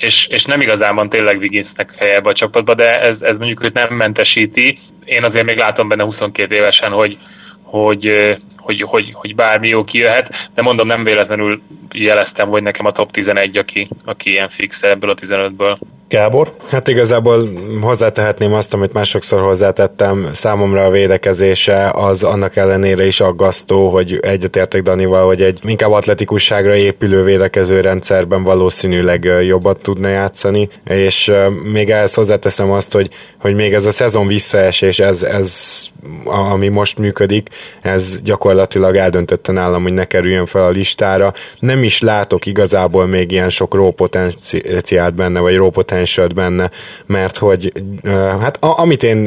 és, és nem igazán van tényleg Wigginsnek helye a csapatban, de ez, ez mondjuk őt nem mentesíti. Én azért még látom benne 22 évesen, hogy, hogy, hogy, hogy, hogy bármi jó kijöhet, de mondom, nem véletlenül jeleztem, hogy nekem a top 11, aki, aki ilyen fix ebből a 15-ből. Gábor? Hát igazából hozzátehetném azt, amit másokszor hozzátettem, számomra a védekezése az annak ellenére is aggasztó, hogy egyetértek Danival, hogy egy inkább atletikusságra épülő védekező rendszerben valószínűleg jobbat tudna játszani, és még ehhez hozzáteszem azt, hogy, hogy még ez a szezon visszaesés, ez, ez ami most működik, ez gyakorlatilag eldöntötte nálam, hogy ne kerüljön fel a listára. Nem is látok igazából még ilyen sok raw potenciált benne, vagy raw potential benne, mert hogy hát amit én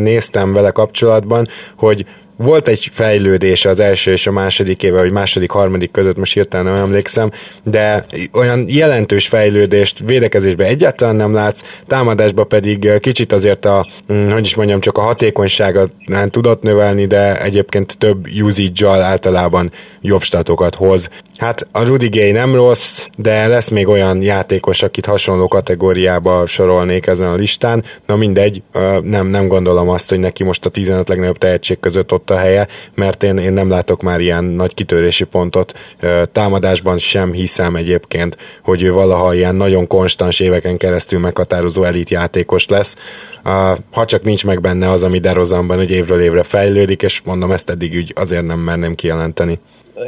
néztem vele kapcsolatban, hogy volt egy fejlődés az első és a második éve, vagy második, harmadik között, most hirtelen nem emlékszem, de olyan jelentős fejlődést védekezésben egyáltalán nem látsz, támadásban pedig kicsit azért a, hm, hogy is mondjam, csak a hatékonyságot nem tudott növelni, de egyébként több usage általában jobb statokat hoz. Hát a Rudy Gay nem rossz, de lesz még olyan játékos, akit hasonló kategóriába sorolnék ezen a listán. Na mindegy, nem, nem gondolom azt, hogy neki most a 15 legnagyobb tehetség között ott a helye, mert én, én nem látok már ilyen nagy kitörési pontot. Támadásban sem hiszem egyébként, hogy ő valaha ilyen nagyon konstans éveken keresztül meghatározó elit játékos lesz. Ha csak nincs meg benne az, ami Derozanban, hogy évről évre fejlődik, és mondom, ezt eddig úgy azért nem merném kijelenteni.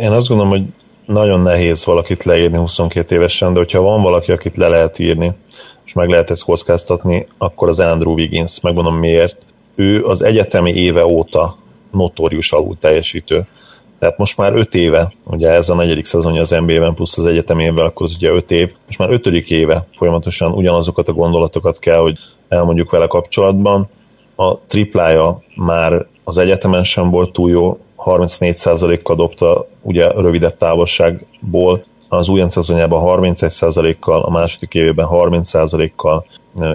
Én azt gondolom, hogy nagyon nehéz valakit leírni 22 évesen, de hogyha van valaki, akit le lehet írni, és meg lehet ezt kockáztatni, akkor az Andrew Wiggins, megmondom miért. Ő az egyetemi éve óta notórius alul teljesítő. Tehát most már 5 éve, ugye ez a negyedik szezonja az NBA-ben, plusz az egyetem évvel, akkor az ugye 5 év, most már ötödik éve folyamatosan ugyanazokat a gondolatokat kell, hogy elmondjuk vele kapcsolatban. A triplája már az egyetemen sem volt túl jó, 34%-kal dobta ugye rövidebb távolságból, az újonc szezonjában 31%-kal, a második évében 30%-kal,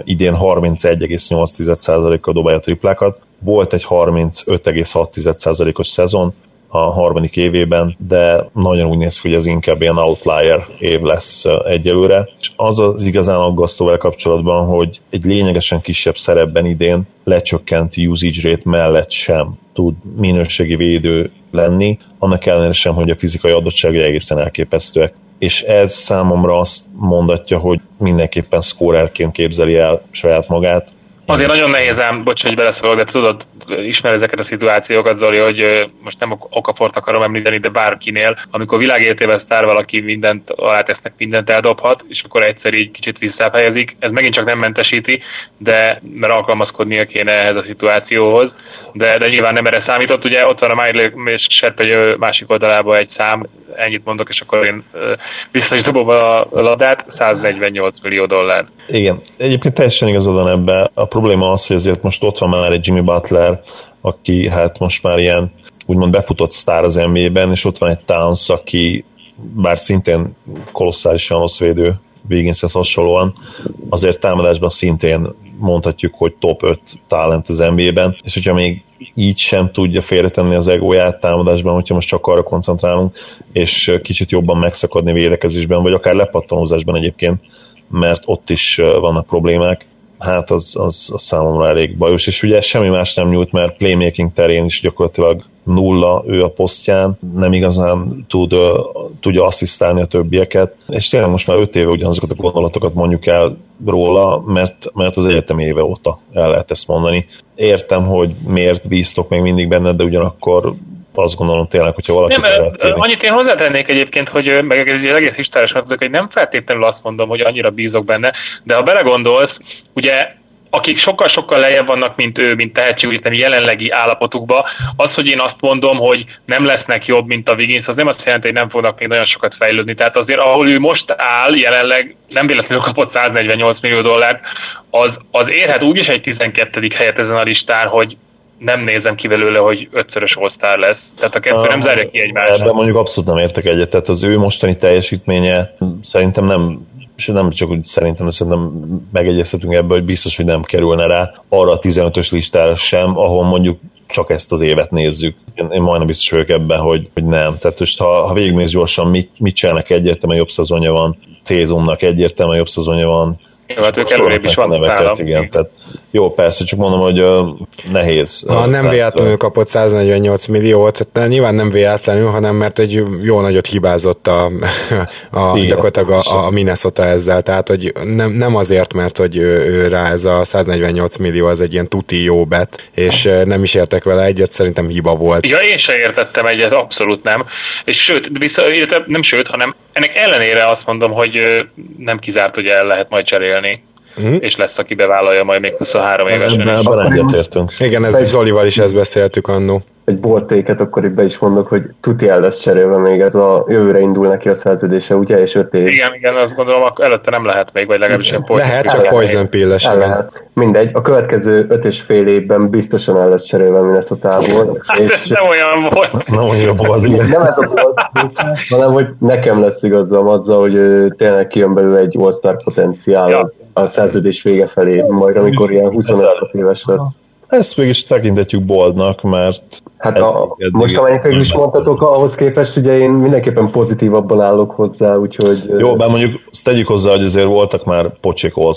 idén 31,8%-kal dobálja a triplákat. Volt egy 35,6%-os szezon, a harmadik évében, de nagyon úgy néz ki, hogy ez inkább ilyen outlier év lesz egyelőre. És az az igazán aggasztó vele kapcsolatban, hogy egy lényegesen kisebb szerepben idén lecsökkent usage rate mellett sem tud minőségi védő lenni, annak ellenére sem, hogy a fizikai adottságai egészen elképesztőek. És ez számomra azt mondatja, hogy mindenképpen szkórerként képzeli el saját magát, Azért nagyon nehéz ám, bocs, hogy beleszólok, de tudod, ismer ezeket a szituációkat, Zoli, hogy most nem okafort akarom említeni, de bárkinél, amikor világéletében sztár valaki mindent alátesznek, mindent eldobhat, és akkor egyszer így kicsit visszahelyezik. Ez megint csak nem mentesíti, de mert alkalmazkodnia kéne ehhez a szituációhoz, de, de nyilván nem erre számított. Ugye ott van a Miley és Serpegy másik oldalában egy szám, ennyit mondok, és akkor én vissza is dobom a labdát, 148 millió dollár. Igen, egyébként teljesen igazad van ebbe. A probléma az, hogy ezért most ott van már egy Jimmy Butler, aki hát most már ilyen úgymond befutott sztár az NBA-ben, és ott van egy Towns, aki bár szintén kolosszálisan rossz védő, Wigginshez hasonlóan, azért támadásban szintén mondhatjuk, hogy top 5 talent az NBA-ben, és hogyha még így sem tudja félretenni az egóját támadásban, hogyha most csak arra koncentrálunk, és kicsit jobban megszakadni védekezésben, vagy akár lepattanózásban egyébként, mert ott is vannak problémák, hát az, az, az számomra elég bajos, és ugye semmi más nem nyújt, mert playmaking terén is gyakorlatilag nulla ő a posztján, nem igazán tud, tudja asszisztálni a többieket, és tényleg most már öt éve ugyanazokat a gondolatokat mondjuk el róla, mert, mert az egyetem éve óta el lehet ezt mondani. Értem, hogy miért bíztok még mindig benne, de ugyanakkor azt gondolom tényleg, hogyha valaki... Nem, annyit én hozzátennék egyébként, hogy meg ez az egész histáros hogy nem feltétlenül azt mondom, hogy annyira bízok benne, de ha belegondolsz, ugye akik sokkal-sokkal lejjebb vannak, mint ő, mint tehetségűteni jelenlegi állapotukba, az, hogy én azt mondom, hogy nem lesznek jobb, mint a Wiggins, az nem azt jelenti, hogy nem fognak még nagyon sokat fejlődni. Tehát azért, ahol ő most áll, jelenleg nem véletlenül kapott 148 millió dollárt, az, az érhet úgyis egy 12. helyet ezen a listán, hogy nem nézem ki belőle, hogy ötszörös all lesz. Tehát a kettő nem zárja ki egymást. Ebben mondjuk abszolút nem értek egyet. Tehát az ő mostani teljesítménye szerintem nem és nem csak úgy szerintem, szerintem megegyezhetünk ebből, hogy biztos, hogy nem kerülne rá arra a 15-ös listára sem, ahol mondjuk csak ezt az évet nézzük. Én, én majdnem biztos vagyok ebben, hogy, hogy nem. Tehát most ha, ha végigmész gyorsan, mit, mit csinálnak egyértelműen jobb szezonja van, Tézumnak egyértelműen jobb szezonja van, jó, hát ők előrébb is vannak neveket, igen, tehát jó, persze, csak mondom, hogy uh, nehéz. Ha nem véletlenül kapott 148 milliót, tehát nyilván nem véletlenül, hanem mert egy jó nagyot hibázott a, a gyakorlatilag a, a Minnesota ezzel, tehát hogy nem, nem azért, mert hogy ő, ő rá ez a 148 millió, az egy ilyen tuti jó bet, és nem is értek vele egyet, szerintem hiba volt. Ja, én sem értettem egyet, abszolút nem. És sőt, vissza, nem sőt, hanem ennek ellenére azt mondom, hogy nem kizárt, hogy el lehet majd cserélni uh-huh. és lesz, aki bevállalja majd még 23 évesen. Ebben egyetértünk. Igen, ez Zolival is ezt beszéltük annó egy boltéket, akkor itt be is mondok, hogy tuti el lesz cserélve még ez a jövőre indul neki a szerződése, ugye, és öt év. Igen, igen, azt gondolom, akkor előtte nem lehet még, vagy legalábbis ilyen poison Lehet, csak poison pill lehet. Mindegy, a következő öt és fél évben biztosan el lesz cserélve Minnesota-ból. Hát és... ez nem olyan volt. Nem olyan volt, igen. Nem ez a volt, hanem hogy nekem lesz igazam azzal, hogy tényleg kijön belőle egy all potenciál ja. A szerződés vége felé, majd amikor ilyen 25 éves lesz. Ezt mégis tekintetjük boldnak, mert... Hát a, eddig, most amennyit is mondhatok, ahhoz képest ugye én mindenképpen pozitívabban állok hozzá, úgyhogy... Jó, mert mondjuk azt tegyük hozzá, hogy azért voltak már pocsék all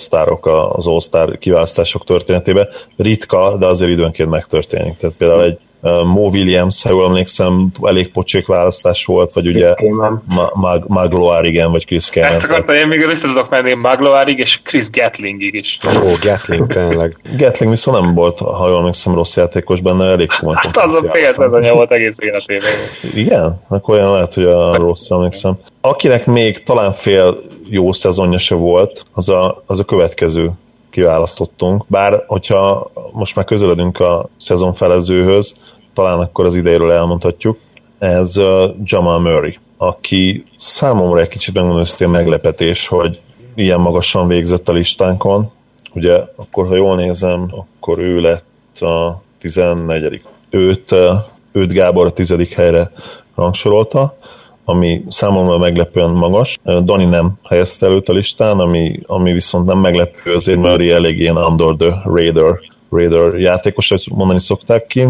az all kiválasztások történetében. Ritka, de azért időnként megtörténik. Tehát például egy Mo Williams, ha jól emlékszem, elég pocsék választás volt, vagy ugye Mag- Magloire, igen, vagy Chris Kamen. Ezt akartam, én még össze tudok menni Magloárig és Chris Gatlingig is. Ó, Gatling tényleg. Gatling viszont nem volt, ha jól emlékszem, rossz játékos benne, elég komoly. Hát az a fél szezonja volt egész életében. Igen? Akkor olyan lehet, hogy a rossz emlékszem. Akinek még talán fél jó szezonja se volt, az a, az a következő kiválasztottunk. Bár, hogyha most már közeledünk a szezon felezőhöz, talán akkor az idejéről elmondhatjuk, ez Jamal Murray, aki számomra egy kicsit megmondom meglepetés, hogy ilyen magasan végzett a listánkon. Ugye akkor, ha jól nézem, akkor ő lett a 14 Őt, őt Gábor a tizedik helyre rangsorolta, ami számomra meglepően magas. Dani nem helyezte előtt a listán, ami, ami viszont nem meglepő, azért Murray elég ilyen under the radar, radar játékos, hogy mondani szokták ki.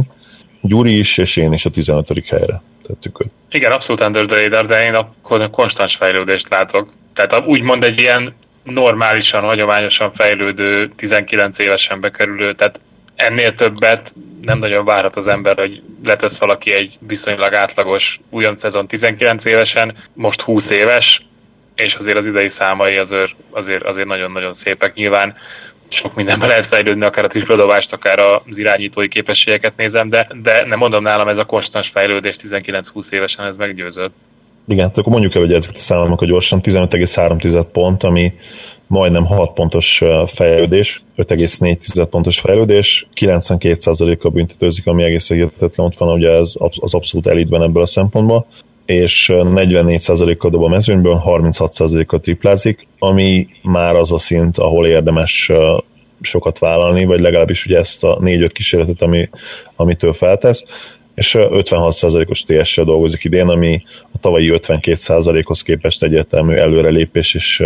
Gyuri is, és én is a 15. helyre tettük őt. Igen, abszolút under the radar, de én a konstans fejlődést látok. Tehát úgymond egy ilyen normálisan, hagyományosan fejlődő, 19 évesen bekerülő, tehát ennél többet nem nagyon várhat az ember, hogy letesz valaki egy viszonylag átlagos újon szezon 19 évesen, most 20 éves, és azért az idei számai azért, azért, azért nagyon-nagyon szépek. Nyilván sok mindenben lehet fejlődni, akár a tripladobást, akár az irányítói képességeket nézem, de, de nem mondom nálam ez a konstans fejlődés 19-20 évesen ez meggyőzött. Igen, akkor mondjuk el, hogy ezeket a számokat gyorsan, 15,3 pont, ami majdnem 6 pontos fejlődés, 5,4 pontos fejlődés, 92%-kal büntetőzik, ami egész hihetetlen, ott van ugye ez az abszolút elitben ebből a szempontból, és 44%-kal dob a mezőnyből, 36%-kal triplázik, ami már az a szint, ahol érdemes sokat vállalni, vagy legalábbis ugye ezt a 4-5 kísérletet, ami, amitől feltesz, és 56%-os TS-sel dolgozik idén, ami a tavalyi 52%-hoz képest egyértelmű előrelépés, és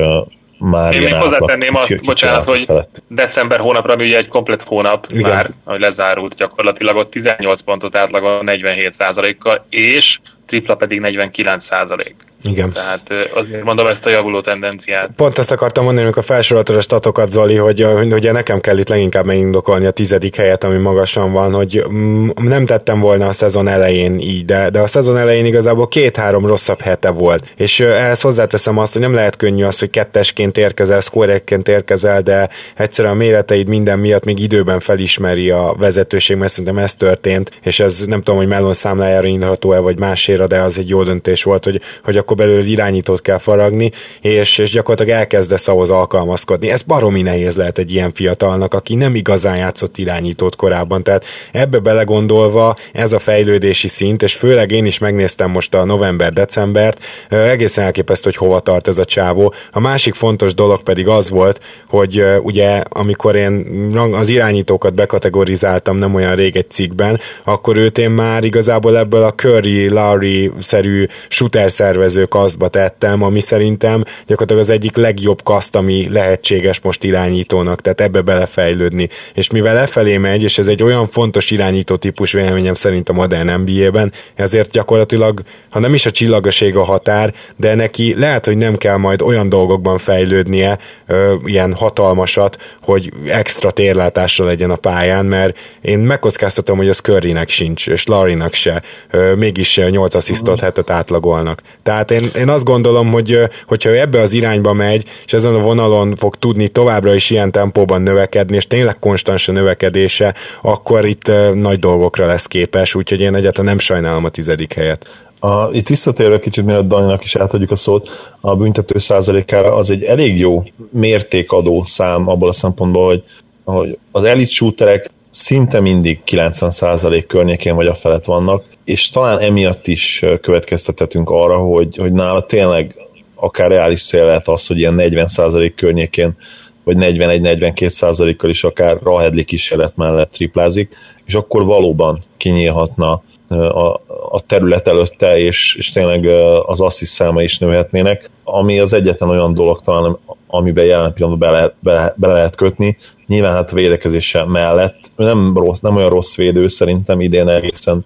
már Én még hozzátenném azt, bocsánat, hogy felett. december hónapra, ami ugye egy komplet hónap Igen. már, hogy lezárult gyakorlatilag, ott 18 pontot átlagon 47 kal és tripla pedig 49 százalék. Igen. Tehát azért mondom ezt a javuló tendenciát. Pont ezt akartam mondani, amikor felsoroltad a statokat, Zoli, hogy, hogy ugye nekem kell itt leginkább megindokolni a tizedik helyet, ami magasan van, hogy mm, nem tettem volna a szezon elején így, de, de a szezon elején igazából két-három rosszabb hete volt. És ehhez hozzáteszem azt, hogy nem lehet könnyű az, hogy kettesként érkezel, szkórekként érkezel, de egyszerűen a méreteid minden miatt még időben felismeri a vezetőség, mert szerintem ez történt, és ez nem tudom, hogy Melon számlájára indható-e, vagy máséra, de az egy jó döntés volt, hogy, hogy a akkor belőle irányítót kell faragni, és, és gyakorlatilag elkezdesz ahhoz alkalmazkodni. Ez baromi nehéz lehet egy ilyen fiatalnak, aki nem igazán játszott irányítót korábban. Tehát ebbe belegondolva ez a fejlődési szint, és főleg én is megnéztem most a november-decembert, egészen elképesztő, hogy hova tart ez a csávó. A másik fontos dolog pedig az volt, hogy ugye amikor én az irányítókat bekategorizáltam nem olyan rég egy cikkben, akkor őt én már igazából ebből a Curry, Lowry-szerű shooter szervező következő kasztba tettem, ami szerintem gyakorlatilag az egyik legjobb kaszt, ami lehetséges most irányítónak, tehát ebbe belefejlődni. És mivel lefelé megy, és ez egy olyan fontos irányító típus véleményem szerint a modern NBA-ben, ezért gyakorlatilag, ha nem is a csillagaség a határ, de neki lehet, hogy nem kell majd olyan dolgokban fejlődnie, ö, ilyen hatalmasat, hogy extra térlátásra legyen a pályán, mert én megkockáztatom, hogy az Currynek sincs, és Larinak se, ö, mégis 8 asszisztot hetet átlagolnak. Tehát tehát én, én azt gondolom, hogy hogyha ő ebbe az irányba megy, és ezen a vonalon fog tudni továbbra is ilyen tempóban növekedni, és tényleg konstans a növekedése, akkor itt nagy dolgokra lesz képes, úgyhogy én egyáltalán nem sajnálom a tizedik helyet. A, itt visszatérve kicsit, mielőtt Daninak is átadjuk a szót, a büntető százalékára az egy elég jó mértékadó szám abból a szempontból, hogy, hogy az elit shooterek szinte mindig 90% környékén vagy a felett vannak, és talán emiatt is következtethetünk arra, hogy, hogy nála tényleg akár reális cél lehet az, hogy ilyen 40% környékén, vagy 41-42%-kal is akár Rahedli kísérlet mellett triplázik, és akkor valóban kinyílhatna a, a terület előtte, és, és tényleg az assziszt száma is nőhetnének, ami az egyetlen olyan dolog talán, amiben jelen pillanatban be lehet, be, be lehet kötni. Nyilván hát a védekezése mellett nem, rossz, nem olyan rossz védő, szerintem idén egészen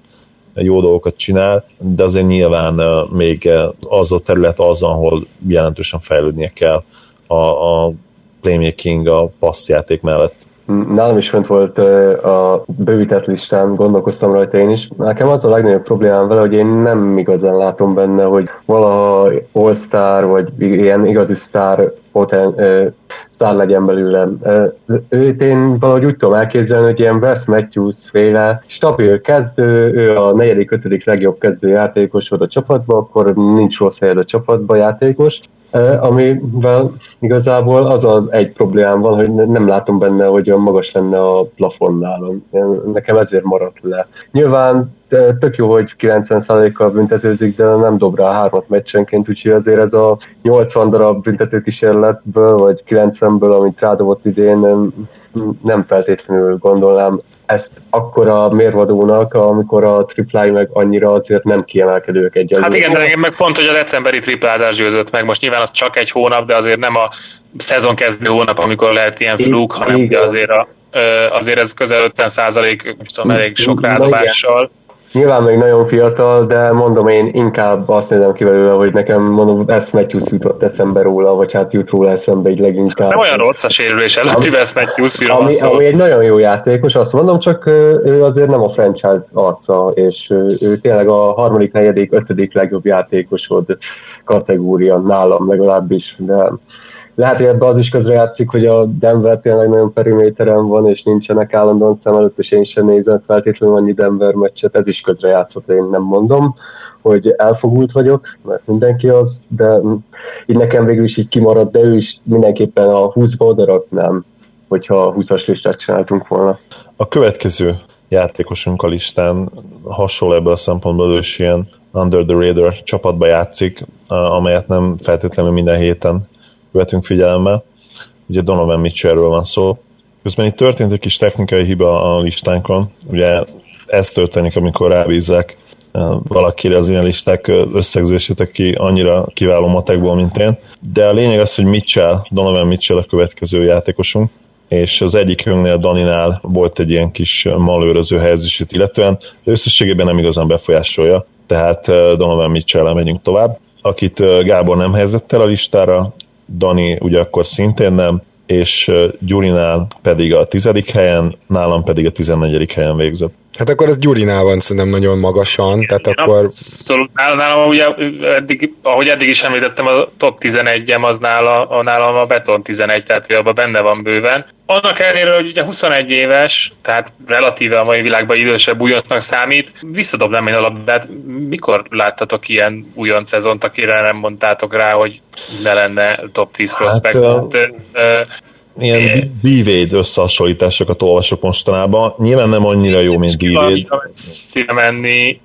jó dolgokat csinál, de azért nyilván még az a terület az, ahol jelentősen fejlődnie kell a, a playmaking, a passzjáték mellett. Nálam is fent volt a bővített listán, gondolkoztam rajta én is. Nekem az a legnagyobb problémám vele, hogy én nem igazán látom benne, hogy valaha all-star, vagy ilyen igazi sztár poten, sztár legyen belőlem. Őt én valahogy úgy tudom elképzelni, hogy ilyen Wes Matthews féle stabil kezdő, ő a negyedik, ötödik legjobb kezdő játékos volt a csapatban, akkor nincs rossz helyed a csapatban játékos, amivel igazából az az egy problémám van, hogy nem látom benne, hogy olyan magas lenne a plafonnál. Nekem ezért maradt le. Nyilván tök jó, hogy 90%-kal büntetőzik, de nem dob rá hármat meccsenként, úgyhogy azért ez a 80 darab büntetőkísérletből, vagy 90-ből, amit rádobott idén, nem feltétlenül gondolnám ezt akkora mérvadónak, amikor a triplái meg annyira azért nem kiemelkedők egy Hát igen, de engem meg pont, hogy a decemberi triplázás győzött meg. Most nyilván az csak egy hónap, de azért nem a szezon kezdő hónap, amikor lehet ilyen fluk, hanem igen. azért, a, azért ez közel 50 százalék, most tudom, elég sok rádobással. Igen Nyilván még nagyon fiatal, de mondom én inkább azt nézem ki belőle, hogy nekem mondom, ezt Matthews jutott eszembe róla, vagy hát jut róla eszembe így leginkább. Nem olyan rossz a sérülés előtti Wes Matthews, ami, ami, egy nagyon jó játékos, azt mondom, csak ő azért nem a franchise arca, és ő tényleg a harmadik, negyedik, ötödik legjobb játékosod kategória nálam legalábbis, de lehet, hogy ebbe az is közrejátszik, hogy a Denver tényleg nagyon periméteren van, és nincsenek állandóan szem előtt, és én sem nézem feltétlenül annyi Denver meccset, ez is közrejátszott, én nem mondom, hogy elfogult vagyok, mert mindenki az, de így nekem végül is így kimaradt, de ő is mindenképpen a 20-ba odaraknám, hogyha a 20-as listát csináltunk volna. A következő játékosunk a listán hasonló ebből a szempontból, ő is ilyen Under the Radar csapatba játszik, amelyet nem feltétlenül minden héten vetünk figyelembe. Ugye Donovan Mitchellről van szó. Közben itt történt egy kis technikai hiba a listánkon. Ugye ez történik, amikor rábízzák valakire az ilyen listák összegzését, aki annyira kiváló matekból, mint én. De a lényeg az, hogy Mitchell, Donovan Mitchell a következő játékosunk, és az egyik hőnknél Daninál volt egy ilyen kis malőröző helyezését illetően, de összességében nem igazán befolyásolja, tehát Donovan mitchell megyünk tovább, akit Gábor nem helyezett el a listára, Dani ugye akkor szintén nem, és Gyurinál pedig a tizedik helyen, nálam pedig a tizennegyedik helyen végzett. Hát akkor ez Gyurinál van szerintem nagyon magasan, tehát Én akkor... Abszolút, nálam ugye eddig, ahogy eddig is említettem, a top 11-em az nála, a nálam a Beton 11, tehát abban benne van bőven. Annak ellenére, hogy ugye 21 éves, tehát relatíve a mai világban idősebb újoncnak számít, visszadobnám én a labdát. Mikor láttatok ilyen újonc szezont, akire nem mondtátok rá, hogy ne lenne top 10 prospect? Hát, hát, uh, ilyen d összehasonlításokat olvasok mostanában. Nyilván nem annyira jó, mint D-Wade. menni,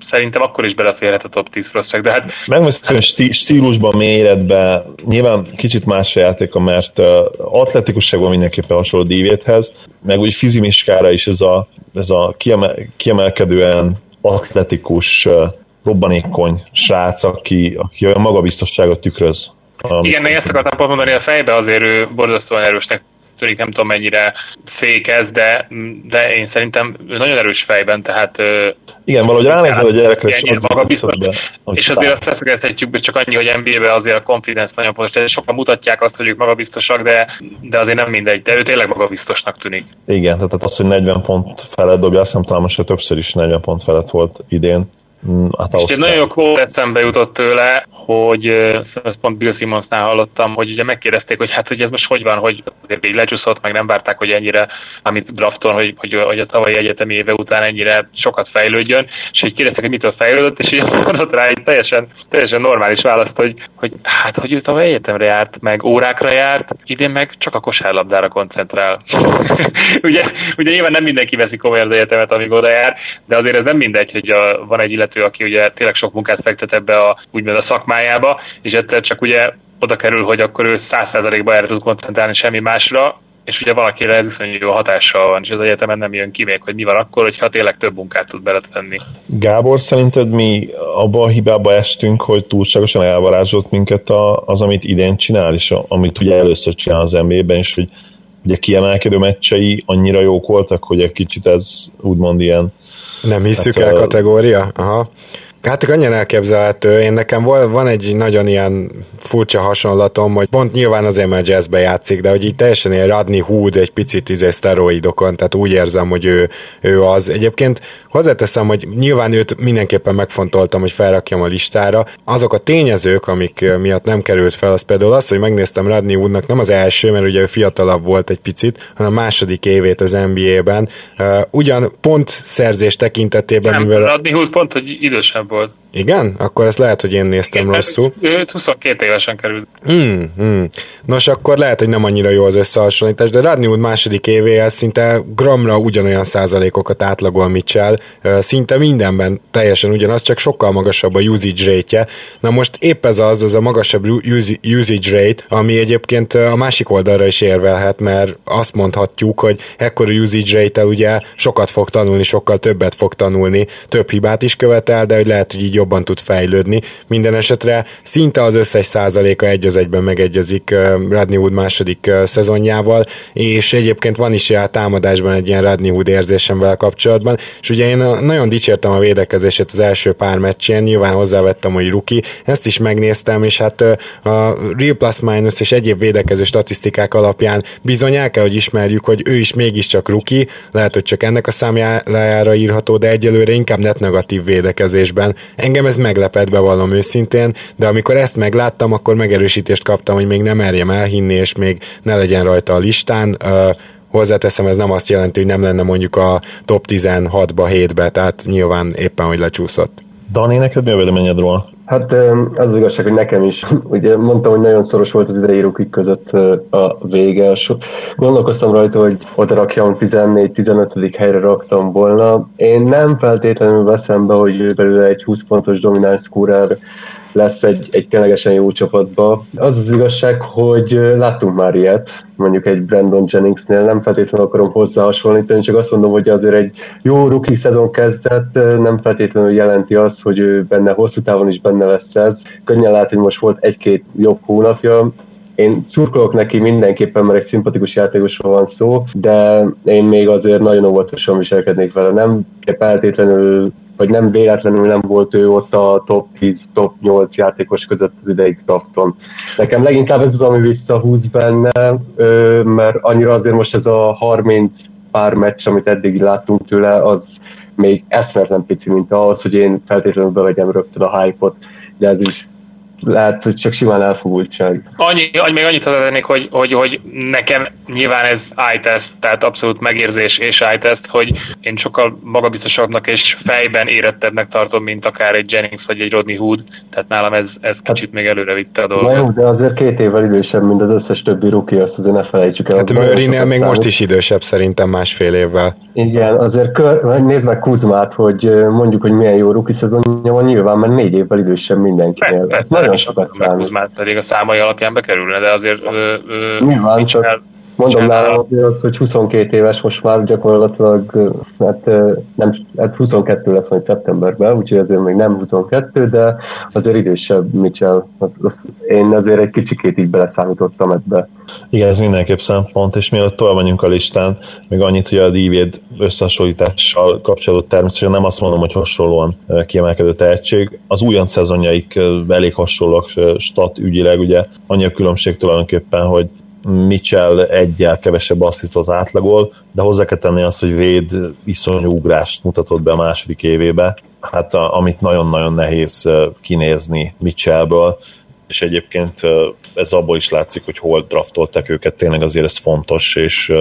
szerintem akkor is beleférhet a top 10 prospect, de hát... Megmondom, hogy stílusban, méretben, nyilván kicsit más a játéka, mert uh, atletikusságban mindenképpen hasonló Dívéthez, meg úgy fizimiskára is ez a, ez a kiemel, kiemelkedően atletikus, uh, robbanékony srác, aki, aki olyan magabiztosságot tükröz Um, Igen, ezt akartam pont mondani, a fejbe azért ő borzasztóan erősnek tűnik, nem tudom mennyire fékez, de, de én szerintem ő nagyon erős fejben, tehát... Igen, valahogy ránézel a gyerekre, és, magabiztos, be, és azért azt leszögezhetjük, csak annyi, hogy NBA-ben azért a confidence nagyon fontos, tehát sokan mutatják azt, hogy ők magabiztosak, de, de azért nem mindegy, de ő tényleg magabiztosnak tűnik. Igen, tehát az, hogy 40 pont felett dobja, azt hiszem talán most többször is 40 pont felett volt idén, hát és egy nagyon jó eszembe jutott tőle, hogy ezt pont Bill Simmonsnál hallottam, hogy ugye megkérdezték, hogy hát hogy ez most hogy van, hogy azért így lecsúszott, meg nem várták, hogy ennyire, amit drafton, hogy, hogy, hogy a tavalyi egyetemi éve után ennyire sokat fejlődjön, és hogy kérdeztek, hogy mitől fejlődött, és így mondott rá egy teljesen, teljesen normális választ, hogy, hogy hát, hogy ő tavaly egyetemre járt, meg órákra járt, idén meg csak a kosárlabdára koncentrál. ugye, ugye nyilván nem mindenki veszi komolyan az egyetemet, amíg oda jár, de azért ez nem mindegy, hogy a, van egy illető vezető, aki ugye tényleg sok munkát fektet ebbe a, úgymond a szakmájába, és egyszer csak ugye oda kerül, hogy akkor ő száz százalékba erre tud koncentrálni semmi másra, és ugye valakire ez iszonyú jó hatással van, és az egyetemen nem jön ki még, hogy mi van akkor, hogyha tényleg több munkát tud beletenni. Gábor, szerinted mi abba a hibába estünk, hogy túlságosan elvarázsolt minket az, amit idén csinál, és amit ugye először csinál az NBA-ben, és hogy ugye kiemelkedő meccsei annyira jók voltak, hogy egy kicsit ez úgymond ilyen nem hiszük hát, el kategória? Aha. Hát annyian elképzelhető. Én nekem van egy nagyon ilyen furcsa hasonlatom, hogy pont nyilván azért, mert jazzbe játszik, de hogy így teljesen ilyen Radni Hood egy picit izé szteroidokon, tehát úgy érzem, hogy ő, ő az. Egyébként hozzáteszem, hogy nyilván őt mindenképpen megfontoltam, hogy felrakjam a listára. Azok a tényezők, amik miatt nem került fel, az például az, hogy megnéztem Radni Hoodnak nem az első, mert ugye ő fiatalabb volt egy picit, hanem a második évét az NBA-ben. Uh, ugyan pont szerzés tekintetében, nem, mivel... Radni Hood pont, hogy idősebb volt. Igen? Akkor ezt lehet, hogy én néztem Igen, rosszul. Ő 22 évesen került. Hmm, hmm. Nos, akkor lehet, hogy nem annyira jó az összehasonlítás, de Radney Wood második évéhez szinte gramra ugyanolyan százalékokat átlagol Mitchell, szinte mindenben teljesen ugyanaz, csak sokkal magasabb a usage rate-je. Na most épp ez az, az a magasabb usage rate, ami egyébként a másik oldalra is érvelhet, mert azt mondhatjuk, hogy ekkor a usage rate ugye sokat fog tanulni, sokkal többet fog tanulni, több hibát is követel, de hogy lehet, hogy így jobban tud fejlődni. Minden esetre szinte az összes százaléka egy az egyben megegyezik Radney Wood második szezonjával, és egyébként van is a támadásban egy ilyen Radney Wood érzésem vele kapcsolatban, és ugye én nagyon dicsértem a védekezését az első pár meccsén, nyilván hozzávettem, hogy ruki, ezt is megnéztem, és hát a Real Plus Minus és egyéb védekező statisztikák alapján bizony el kell, hogy ismerjük, hogy ő is mégiscsak ruki, lehet, hogy csak ennek a számjára írható, de egyelőre inkább net negatív védekezésben. Engem engem ez meglepett, bevallom őszintén, de amikor ezt megláttam, akkor megerősítést kaptam, hogy még nem merjem elhinni, és még ne legyen rajta a listán. Hozzáteszem, ez nem azt jelenti, hogy nem lenne mondjuk a top 16-ba, 7-be, tehát nyilván éppen, hogy lecsúszott. Dani, neked mi a véleményed róla? Hát az, az igazság, hogy nekem is. Ugye mondtam, hogy nagyon szoros volt az idei rukik között a vége. Gondolkoztam rajta, hogy oda rakjam 14-15. helyre raktam volna. Én nem feltétlenül veszem be, hogy belőle egy 20 pontos domináns scorer lesz egy, egy ténylegesen jó csapatba. Az az igazság, hogy láttunk már ilyet, mondjuk egy Brandon Jenningsnél, nem feltétlenül akarom hozzá hasonlítani, csak azt mondom, hogy azért egy jó rookie szezon kezdett, nem feltétlenül jelenti azt, hogy ő benne hosszú távon is benne lesz ez. Könnyen lehet, hogy most volt egy-két jobb hónapja, én szurkolok neki mindenképpen, mert egy szimpatikus játékosról van szó, de én még azért nagyon óvatosan viselkednék vele. Nem feltétlenül vagy nem véletlenül nem volt ő ott a top 10, top 8 játékos között az ideig drafton. Nekem leginkább ez az, ami visszahúz benne, mert annyira azért most ez a 30 pár meccs, amit eddig láttunk tőle, az még eszmetlen pici, mint ahhoz, hogy én feltétlenül bevegyem rögtön a hype-ot, de ez is lehet, hogy csak simán elfogultság. Annyi, annyi még annyit tennék, hogy, hogy, hogy nekem nyilván ez eye-test, tehát abszolút megérzés és eye-test, hogy én sokkal magabiztosabbnak és fejben érettebbnek tartom, mint akár egy Jennings vagy egy Rodney Hood, tehát nálam ez, ez hát- kicsit még előre vitte a dolgot. Na jó, de azért két évvel idősebb, mint az összes többi rookie, azt azért ne felejtsük el. Hát Murraynél még most is idősebb szerintem másfél évvel. Igen, azért kör, nézd meg Kuzmát, hogy mondjuk, hogy milyen jó rookie szezonja van, nyilván, mert négy évvel idősebb mindenkinél. Persze, persze, nagyon sokat számít. pedig a számai alapján bekerülne, de azért ö, ö, Nyilván, csak el, mondom nálam azért az, hogy 22 éves most már gyakorlatilag, hát, nem, hát 22 lesz majd szeptemberben, úgyhogy azért még nem 22, de azért idősebb Mitchell. Az, az, én azért egy kicsikét így beleszámítottam ebbe. Igen, ez mindenképp szempont, és mielőtt tovább menjünk a listán, még annyit, hogy a Divéd összehasonlítással kapcsolódott természetesen nem azt mondom, hogy hasonlóan kiemelkedő tehetség. Az újonc szezonjaik elég hasonlóak stat ügyileg, ugye annyi a különbség tulajdonképpen, hogy Mitchell egyel kevesebb asszisztot átlagol, de hozzá kell tenni azt, hogy Véd iszonyú ugrást mutatott be a második évébe, hát a, amit nagyon-nagyon nehéz kinézni Mitchellből, és egyébként ez abból is látszik, hogy hol draftolták őket, tényleg azért ez fontos, és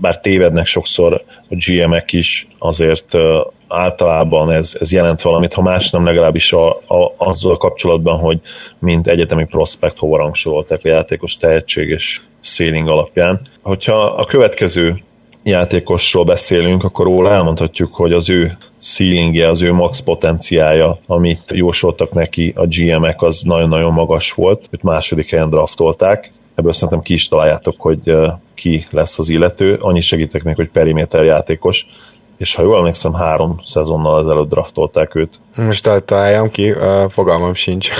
bár tévednek sokszor a GM-ek is, azért általában ez, ez jelent valamit, ha más nem legalábbis a, a, azzal kapcsolatban, hogy mint egyetemi prospekt hova rangsorolták a játékos tehetség és ceiling alapján. Hogyha a következő játékosról beszélünk, akkor róla elmondhatjuk, hogy az ő ceilingje, az ő max potenciája, amit jósoltak neki a GM-ek, az nagyon-nagyon magas volt. Őt második helyen draftolták. Ebből szerintem ki is találjátok, hogy ki lesz az illető. Annyi segítek még, hogy periméter játékos és ha jól emlékszem, három szezonnal ezelőtt draftolták őt. Most találjam ki, uh, fogalmam sincs.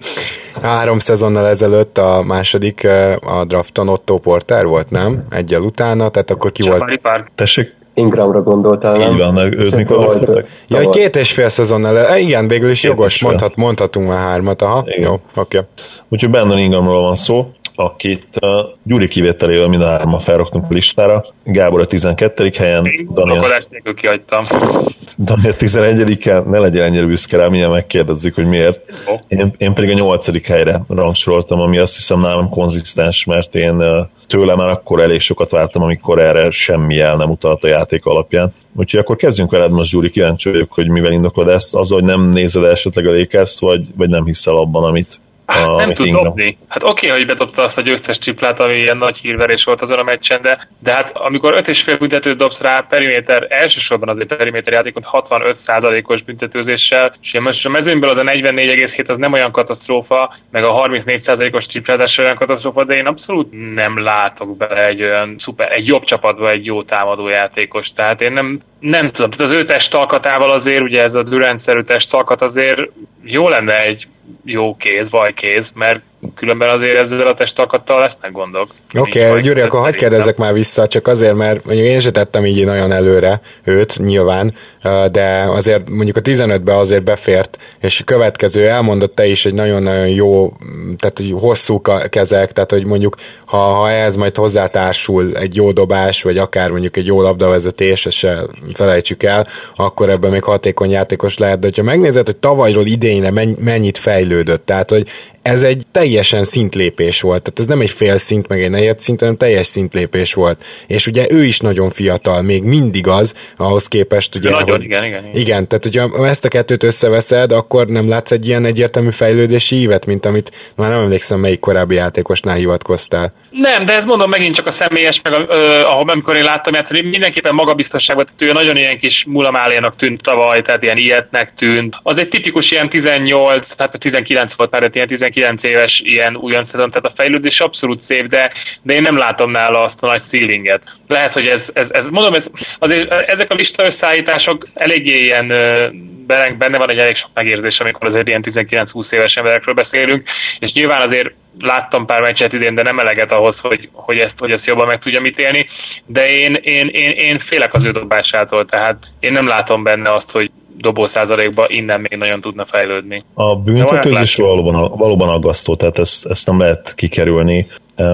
három szezonnal ezelőtt a második uh, a drafton Otto Porter volt, nem? Egyel utána, tehát akkor ki Csak volt? Park. Tessék? Ingramra gondoltál, nem? Így van, őt mikor draftoltak? Ja, egy két és fél szezonnal, e, igen, végül is jogos, mondhat, mondhatunk már hármat, aha, igen. jó, oké. Okay. Úgyhogy Brandon Ingramról van szó, akit Gyuri kivételével mind a hárman felraktunk a listára. Gábor a 12. helyen. Daniel, nélkül kihagytam. Daniel 11 helyen, ne legyen ennyire büszke rá, milyen megkérdezzük, hogy miért. Én, én pedig a 8. helyre rangsoroltam, ami azt hiszem nálam konzisztens, mert én tőle már akkor elég sokat vártam, amikor erre semmi el nem utalt a játék alapján. Úgyhogy akkor kezdjünk veled most, Gyuri, kíváncsi vagyok, hogy mivel indoklod ezt, az, hogy nem nézed esetleg a Lakers, vagy, vagy nem hiszel abban, amit, Hát nem tud dobni. Hát oké, okay, hogy bedobta azt a győztes csiplát, ami ilyen nagy hírverés volt azon a meccsen, de, de hát amikor 5,5 büntetőt dobsz rá periméter, elsősorban azért periméter játékot 65%-os büntetőzéssel, és most a mezőnyből az a 44,7 az nem olyan katasztrófa, meg a 34%-os triplázás olyan katasztrófa, de én abszolút nem látok bele egy olyan szuper, egy jobb csapatba egy jó támadó játékos. Tehát én nem, nem tudom, tehát az ő testalkatával azért, ugye ez a Durant-szerű testalkat azért jó lenne egy jó kéz, kéz, mert Különben azért ezzel a testalkattal lesznek gondok. Oké, okay, Gyuri, akkor hagyd kérdezzek már vissza, csak azért, mert mondjuk én sem tettem így nagyon előre őt, nyilván, de azért mondjuk a 15-be azért befért, és a következő elmondott te is egy nagyon-nagyon jó, tehát hogy hosszú kezek, tehát hogy mondjuk ha, ha ehhez majd hozzátársul egy jó dobás, vagy akár mondjuk egy jó labdavezetés, ezt se felejtsük el, akkor ebben még hatékony játékos lehet, de ha megnézed, hogy tavalyról idényre mennyit fejlődött, tehát hogy ez egy teljesen szintlépés volt, tehát ez nem egy fél szint, meg egy negyed szint, hanem teljes szintlépés volt. És ugye ő is nagyon fiatal, még mindig az, ahhoz képest ugye... Nagyon, hogy, igen, igen, igen. Igen, tehát hogyha ezt a kettőt összeveszed, akkor nem látsz egy ilyen egyértelmű fejlődési ívet, mint amit már nem emlékszem, melyik korábbi játékosnál hivatkoztál. Nem, de ez mondom megint csak a személyes, meg a, ö, ahol amikor én láttam játszani, mindenképpen magabiztosságban, tehát ő nagyon ilyen kis mulamálénak tűnt tavaly, tehát ilyen ilyetnek tűnt. Az egy tipikus ilyen 18, hát 19 volt már, ilyen 19 éves ilyen újon szezon, tehát a fejlődés abszolút szép, de, de én nem látom nála azt a nagy ceilinget. Lehet, hogy ez, ez, ez mondom, ez, azért ezek a lista összeállítások eléggé ilyen benne van egy elég sok megérzés, amikor azért ilyen 19-20 éves emberekről beszélünk, és nyilván azért láttam pár meccset idén, de nem eleget ahhoz, hogy, hogy, ezt, hogy ezt jobban meg tudjam ítélni, de én, én, én, én félek az ő dobásától, tehát én nem látom benne azt, hogy dobó százalékba innen még nagyon tudna fejlődni. A büntetőzés valóban, valóban aggasztó, tehát ezt, ezt nem lehet kikerülni.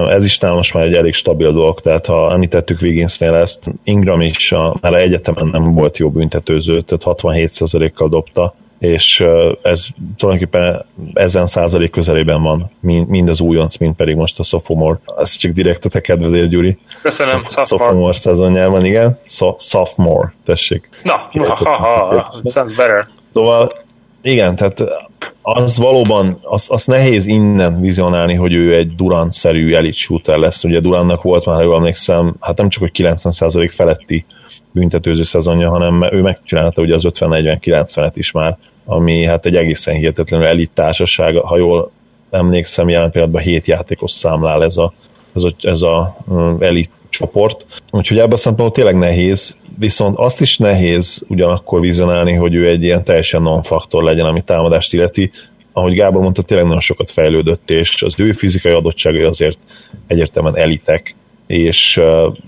Ez is talán most már egy elég stabil dolog, tehát ha említettük Wigginsnél ezt, Ingram is a, már egyetemen nem volt jó büntetőző, tehát 67%-kal dobta, és ez tulajdonképpen ezen százalék közelében van, mind az újonc, mind pedig most a sophomore. Ez csak direkt a te kedvedél, Gyuri. Köszönöm, sophomore. Sophomore szezonjában, igen. So, sophomore, tessék. Na, ha, ha, ha, sounds better. Szóval igen, tehát az valóban, az, az nehéz innen vizionálni, hogy ő egy Durant-szerű elit shooter lesz. Ugye Durantnak volt már, ha jól emlékszem, hát nem csak, hogy 90% feletti büntetőző szezonja, hanem ő megcsinálta ugye az 50-40-90-et is már, ami hát egy egészen hihetetlenül elit társaság, ha jól emlékszem, jelen pillanatban 7 játékos számlál ez a, ez a, ez a elit csoport. Úgyhogy ebben a szempontból tényleg nehéz, viszont azt is nehéz ugyanakkor vizionálni, hogy ő egy ilyen teljesen non-faktor legyen, ami támadást illeti. Ahogy Gábor mondta, tényleg nagyon sokat fejlődött, és az ő fizikai adottságai azért egyértelműen elitek, és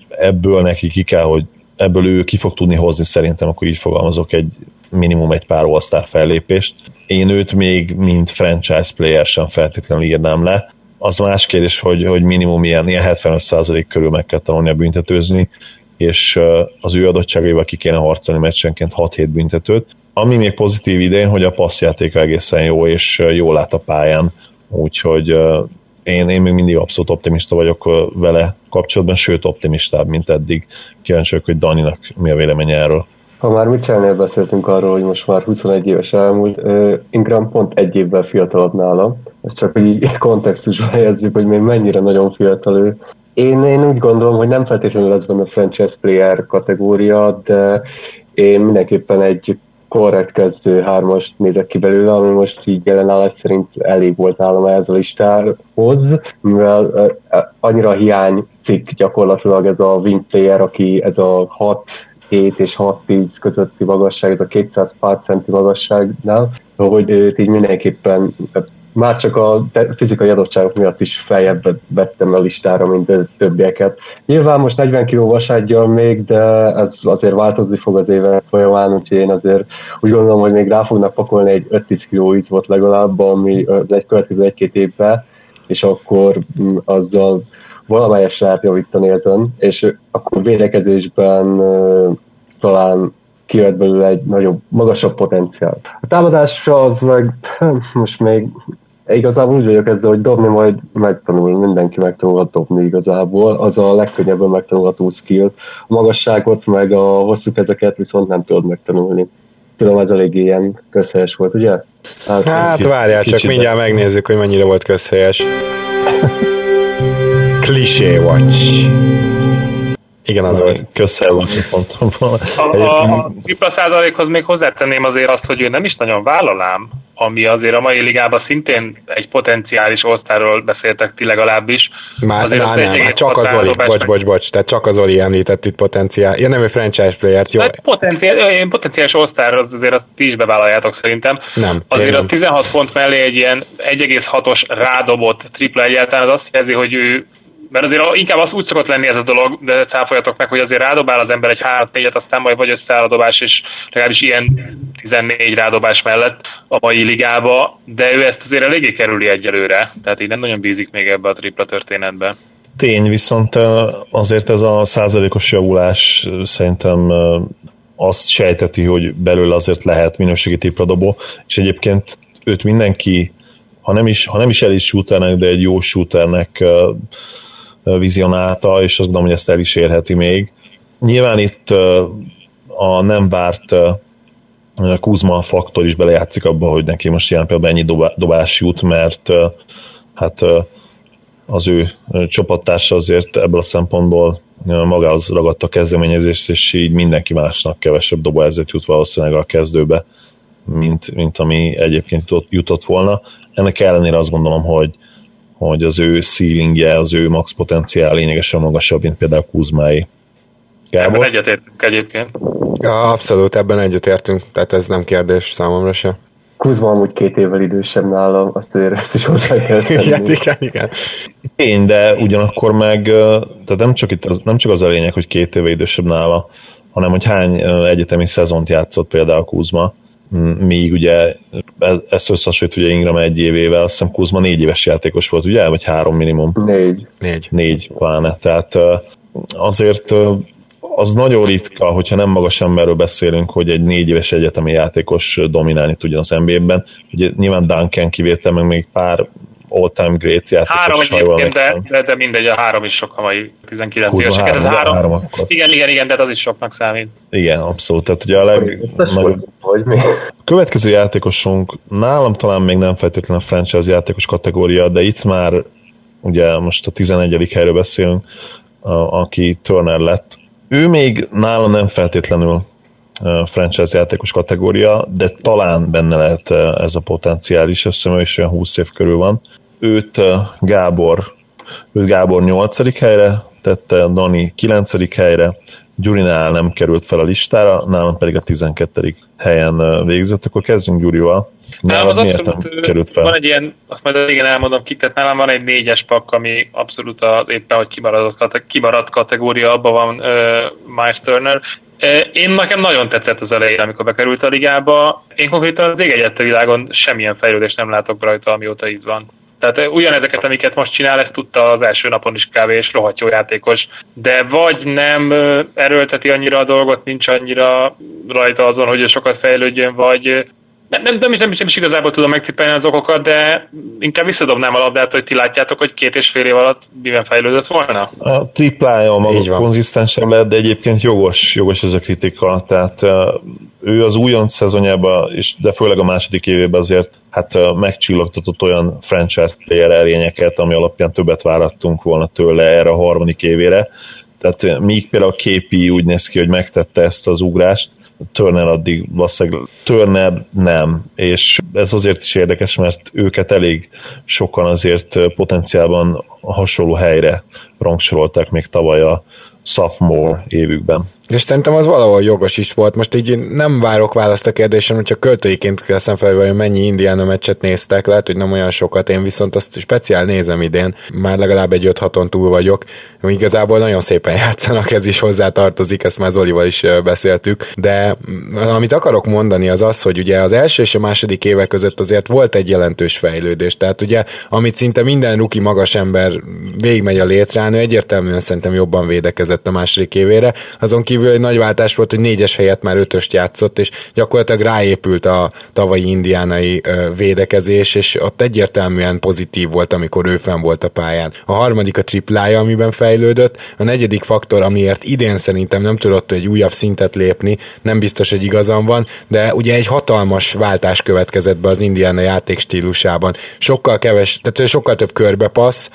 ebből neki ki kell, hogy ebből ő ki fog tudni hozni szerintem, akkor így fogalmazok egy minimum egy pár all fellépést. Én őt még mint franchise player sem feltétlenül írnám le, az más kérdés, hogy, hogy minimum ilyen, ilyen 75% körül meg kell tanulni a büntetőzni, és az ő adottságaival ki kéne harcolni meccsenként 6-7 büntetőt. Ami még pozitív idén, hogy a passzjátéka egészen jó, és jól lát a pályán, úgyhogy én, én még mindig abszolút optimista vagyok vele kapcsolatban, sőt optimistább, mint eddig. Kíváncsi hogy Daninak mi a véleménye erről. Ha már Mitchellnél beszéltünk arról, hogy most már 21 éves elmúlt, Ingram pont egy évvel fiatalabb nálam. Ezt csak hogy így kontextusba helyezzük, hogy még mennyire nagyon fiatal ő. Én, én úgy gondolom, hogy nem feltétlenül lesz benne a franchise player kategória, de én mindenképpen egy korrekt kezdő hármast nézek ki belőle, ami most így jelenállás szerint elég volt nálam ez a listához, mivel annyira hiány cikk gyakorlatilag ez a wing player, aki ez a 6 7 és 6-10 közötti magasság, ez a 200 pár centi magasságnál, hogy így mindenképpen már csak a fizikai adottságok miatt is feljebb vettem a listára, mint a többieket. Nyilván most 40 kg vasárgyal még, de ez azért változni fog az évek folyamán, úgyhogy én azért úgy gondolom, hogy még rá fognak pakolni egy 5-10 kg volt legalább, ami az egy következő egy-két évben, és akkor mm, azzal valamelyes lehet javítani ezen, és akkor védekezésben talán kijöhet belőle egy nagyobb, magasabb potenciál. A támadásra az meg most még igazából úgy vagyok ezzel, hogy dobni majd megtanul, mindenki megtanulhat dobni igazából, az a legkönnyebben megtanulható skill. A magasságot meg a hosszú kezeket viszont nem tudod megtanulni. Tudom, ez elég ilyen közhelyes volt, ugye? Hát, hát várjál, csak mindjárt megnézzük, hogy mennyire volt közhelyes. Cliché Watch. Igen, az volt. Köszönöm, pontom. A, a, a tripla százalékhoz még hozzátenném azért azt, hogy ő nem is nagyon vállalám. Ami azért a mai ligában szintén egy potenciális osztáról beszéltek ti legalábbis. Már, azért már nem, már csak az Oli, bocs, bocs, bocs, tehát csak az Oli említett itt potenciál. Ja, nem egy franchise player jó. Hát potenciál, én potenciális osztár, az azért azt ti is bevállaljátok szerintem. Nem. Azért nem. a 16 pont mellé egy ilyen 1,6-os rádobott tripla egyáltalán az azt jelzi, hogy ő mert azért inkább az úgy szokott lenni ez a dolog, de cáfoljatok meg, hogy azért rádobál az ember egy 3 4 aztán majd vagy összeáll a dobás, és legalábbis ilyen 14 rádobás mellett a mai ligába, de ő ezt azért eléggé kerüli egyelőre, tehát így nem nagyon bízik még ebbe a tripla történetbe. Tény, viszont azért ez a százalékos javulás szerintem azt sejteti, hogy belőle azért lehet minőségi tripladobó, és egyébként őt mindenki, ha nem is, ha nem is elit shooternek, de egy jó shooternek vizionálta, és azt gondolom, hogy ezt el is érheti még. Nyilván itt a nem várt Kuzma faktor is belejátszik abba, hogy neki most ilyen például ennyi dobás jut, mert hát az ő csapattársa azért ebből a szempontból magához ragadta a kezdeményezést, és így mindenki másnak kevesebb dobóhelyzet jut valószínűleg a kezdőbe, mint, mint ami egyébként jutott volna. Ennek ellenére azt gondolom, hogy, hogy az ő ceilingje, az ő max potenciál lényegesen magasabb, mint például Kuzmai. Gábor? Ebben egyetértünk egyébként. Ja, abszolút ebben egyetértünk, tehát ez nem kérdés számomra se. Kuzma amúgy két évvel idősebb nálam, azt azért ezt is hozzá kell tenni. igen, igen, igen. Én, de ugyanakkor meg, tehát nem csak, itt az, nem csak az a lényeg, hogy két éve idősebb nála, hanem hogy hány egyetemi szezont játszott például Kuzma, míg ugye ezt összehasonlít ugye Ingram egy évével, azt hiszem Kuzma négy éves játékos volt, ugye? Vagy három minimum? Négy. Négy. Négy, pláne. Tehát azért az nagyon ritka, hogyha nem magas emberről beszélünk, hogy egy négy éves egyetemi játékos dominálni tudjon az NBA-ben. Ugye nyilván Duncan kivétel, meg még pár all-time great játékos. Három egyébként, de, de, de, mindegy, a három is sok a mai 19 Kurva éveseket. Három, három, három akkor. Igen, igen, igen, de az is soknak számít. Igen, abszolút. Tehát ugye a leg... A következő játékosunk nálam talán még nem feltétlenül a franchise játékos kategória, de itt már ugye most a 11. helyről beszélünk, aki Turner lett. Ő még nálam nem feltétlenül franchise játékos kategória, de talán benne lehet ez a potenciális, azt hiszem, is olyan 20 év körül van. Őt Gábor, őt Gábor 8. helyre tette, Dani 9. helyre, Gyurinál nem került fel a listára, nálam pedig a 12. helyen végzett, akkor kezdjünk Gyurival. Nálam az abszolút, került fel? van egy ilyen, azt majd igen elmondom kik, tehát nálam van egy négyes pak, ami abszolút az éppen, hogy kimaradott, kimaradt kategória, abban van uh, Miles Turner, én nekem nagyon tetszett az elején, amikor bekerült a ligába. Én konkrétan az ég világon semmilyen fejlődést nem látok rajta, amióta itt van. Tehát ugyanezeket, amiket most csinál, ezt tudta az első napon is kávé, és rohadt jó játékos. De vagy nem erőlteti annyira a dolgot, nincs annyira rajta azon, hogy sokat fejlődjön, vagy nem, nem, nem, is, nem, is, nem is igazából tudom megtippelni az okokat, de inkább visszadobnám a labdát, hogy ti látjátok, hogy két és fél év alatt miben fejlődött volna? A triplája a maga konzisztensen lehet, de egyébként jogos, jogos ez a kritika. Tehát ő az újonc szezonjában, és de főleg a második évében azért hát megcsillogtatott olyan franchise player erényeket, ami alapján többet várattunk volna tőle erre a harmadik évére. Tehát míg például a képi úgy néz ki, hogy megtette ezt az ugrást, Turner addig valószínűleg Turner nem, és ez azért is érdekes, mert őket elég sokan azért potenciálban hasonló helyre rangsorolták még tavaly a sophomore évükben. És szerintem az valahol jogos is volt. Most így nem várok választ a kérdésem, csak költőiként kell fel, hogy mennyi Indiana meccset néztek, lehet, hogy nem olyan sokat, én viszont azt speciál nézem idén, már legalább egy 5 6 túl vagyok. Igazából nagyon szépen játszanak, ez is hozzá tartozik, ezt már Zolival is beszéltük, de mm, amit akarok mondani az az, hogy ugye az első és a második évek között azért volt egy jelentős fejlődés, tehát ugye amit szinte minden ruki magas ember végigmegy a létrán, ő egyértelműen szerintem jobban védekezett a második évére, azon ki kívül egy nagy váltás volt, hogy négyes helyett már ötöst játszott, és gyakorlatilag ráépült a tavalyi indiánai védekezés, és ott egyértelműen pozitív volt, amikor ő fenn volt a pályán. A harmadik a triplája, amiben fejlődött, a negyedik faktor, amiért idén szerintem nem tudott egy újabb szintet lépni, nem biztos, hogy igazam van, de ugye egy hatalmas váltás következett be az indiana játék stílusában. Sokkal keves, tehát sokkal több körbepassz,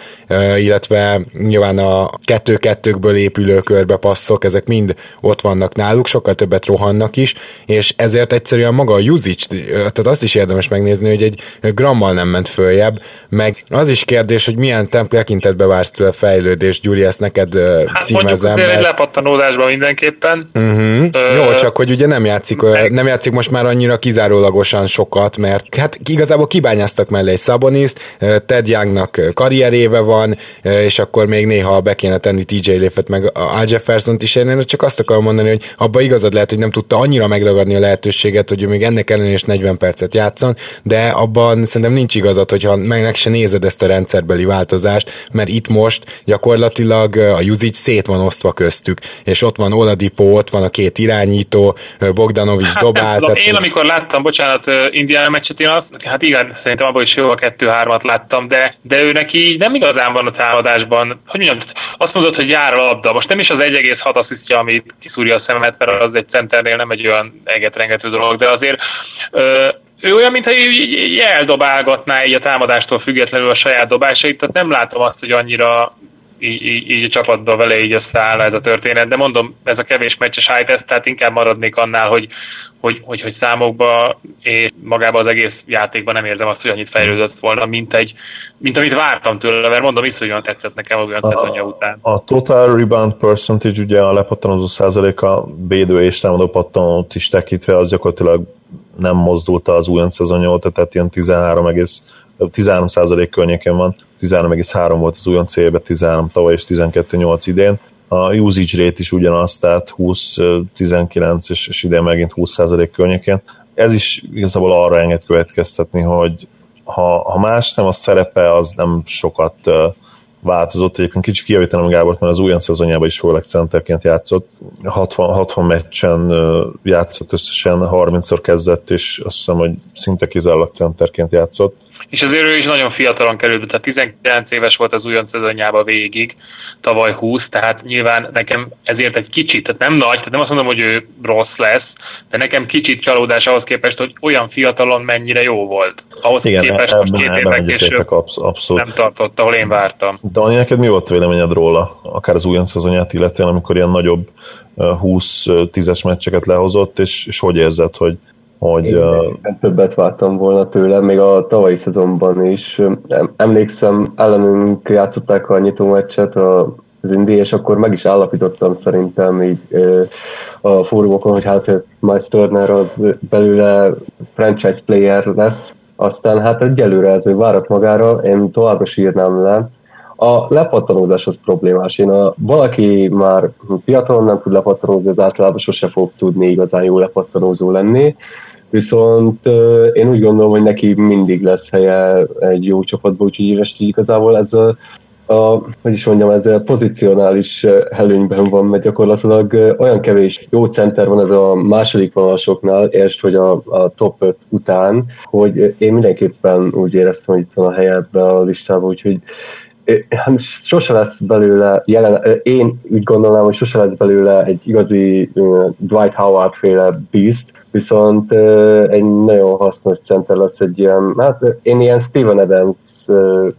illetve nyilván a kettő-kettőkből épülő körbepasszok, ezek mind ott vannak náluk, sokkal többet rohannak is, és ezért egyszerűen maga a usage, tehát azt is érdemes megnézni, hogy egy grammal nem ment följebb, meg az is kérdés, hogy milyen tekintetbe vársz tőle fejlődés, Gyuri, ezt neked hát címezem. Mondjuk egy lepattanózásban mindenképpen. Uh-huh. Ö... Jó, csak hogy ugye nem játszik, meg... nem játszik most már annyira kizárólagosan sokat, mert hát igazából kibányáztak mellé egy Szaboniszt, Ted Youngnak karrieréve van, és akkor még néha be kéne tenni TJ Léfet meg a Jefferson-t is, én csak azt akarom mondani, hogy abba igazad lehet, hogy nem tudta annyira megragadni a lehetőséget, hogy ő még ennek ellenére is 40 percet játszon, de abban szerintem nincs igazad, hogyha meg se nézed ezt a rendszerbeli változást, mert itt most gyakorlatilag a usage szét van osztva köztük, és ott van Oladipo, ott van a két irányító, Bogdanovics hát, dobál. Tudom, én amikor láttam, bocsánat, Indiana meccset, én azt, hát igen, szerintem abban is jó a kettő-hármat láttam, de, de ő neki nem igazán van a támadásban, hogy mondjam, azt mondod, hogy jár a labda. Most nem is az 1,6 asszisztja, amit kiszúrja a szememet, mert az egy centernél nem egy olyan egetrengető dolog, de azért ö, ő olyan, mintha eldobálgatná így a támadástól függetlenül a saját dobásait, tehát nem látom azt, hogy annyira így, így, így a csapatban vele így összeáll ez a történet, de mondom, ez a kevés meccses high tehát inkább maradnék annál, hogy, hogy, hogy, hogy számokba és magában az egész játékban nem érzem azt, hogy annyit fejlődött volna, mint, egy, mint amit vártam tőle, mert mondom, iszonyúan tetszett nekem olyan szezonja után. A total rebound percentage, ugye a lepattanozó százaléka védő és támadó pattanót is tekintve, az gyakorlatilag nem mozdult az újonc szezonja óta, tehát ilyen 13, 13 százalék környéken van, 13,3 volt az újonc célbe, 13 tavaly és 12,8 idén. A usage rate is ugyanaz, tehát 20-19 és, és idén megint 20% környékén. Ez is igazából arra enged következtetni, hogy ha, ha más nem, a szerepe az nem sokat változott. Egyébként kicsit kijavítanám Gábort, mert az újonc szezonjában is főleg centerként játszott. 60, 60 meccsen játszott összesen, 30-szor kezdett, és azt hiszem, hogy szinte kizárólag centerként játszott és azért ő is nagyon fiatalon került, tehát 19 éves volt az újon szezonjában végig, tavaly 20, tehát nyilván nekem ezért egy kicsit, tehát nem nagy, tehát nem azt mondom, hogy ő rossz lesz, de nekem kicsit csalódás ahhoz képest, hogy olyan fiatalon mennyire jó volt. Ahhoz Igen, képest most két évvel később absz- abszolút. nem tartott, ahol én vártam. Dani, neked mi volt véleményed róla, akár az újon szezonját illetően, amikor ilyen nagyobb 20-10-es meccseket lehozott, és, és hogy érzed, hogy hogy... Én többet vártam volna tőle, még a tavalyi szezonban is. Emlékszem, ellenünk játszották a nyitó meccset, a, az Indi, és akkor meg is állapítottam szerintem így a fórumokon, hogy hát Miles Turner az belőle franchise player lesz, aztán hát egyelőre ez még várat magára, én továbbra sírnám le. A lepattanózás az problémás. Én a, valaki már fiatalon nem tud lepattanózni, az általában sose fog tudni igazán jó lepattanózó lenni viszont én úgy gondolom, hogy neki mindig lesz helye egy jó csapatban, úgyhogy éves igazából ez a, a, hogy is mondjam, ez a pozicionális előnyben van, mert gyakorlatilag olyan kevés jó center van ez a második vonalsoknál, és hogy a, a top 5 után, hogy én mindenképpen úgy éreztem, hogy itt van a helye ebbe a listában, úgyhogy sose lesz belőle jelen, én úgy gondolnám, hogy sose lesz belőle egy igazi Dwight Howard féle beast, viszont egy nagyon hasznos center lesz egy ilyen, hát én ilyen Steven Adams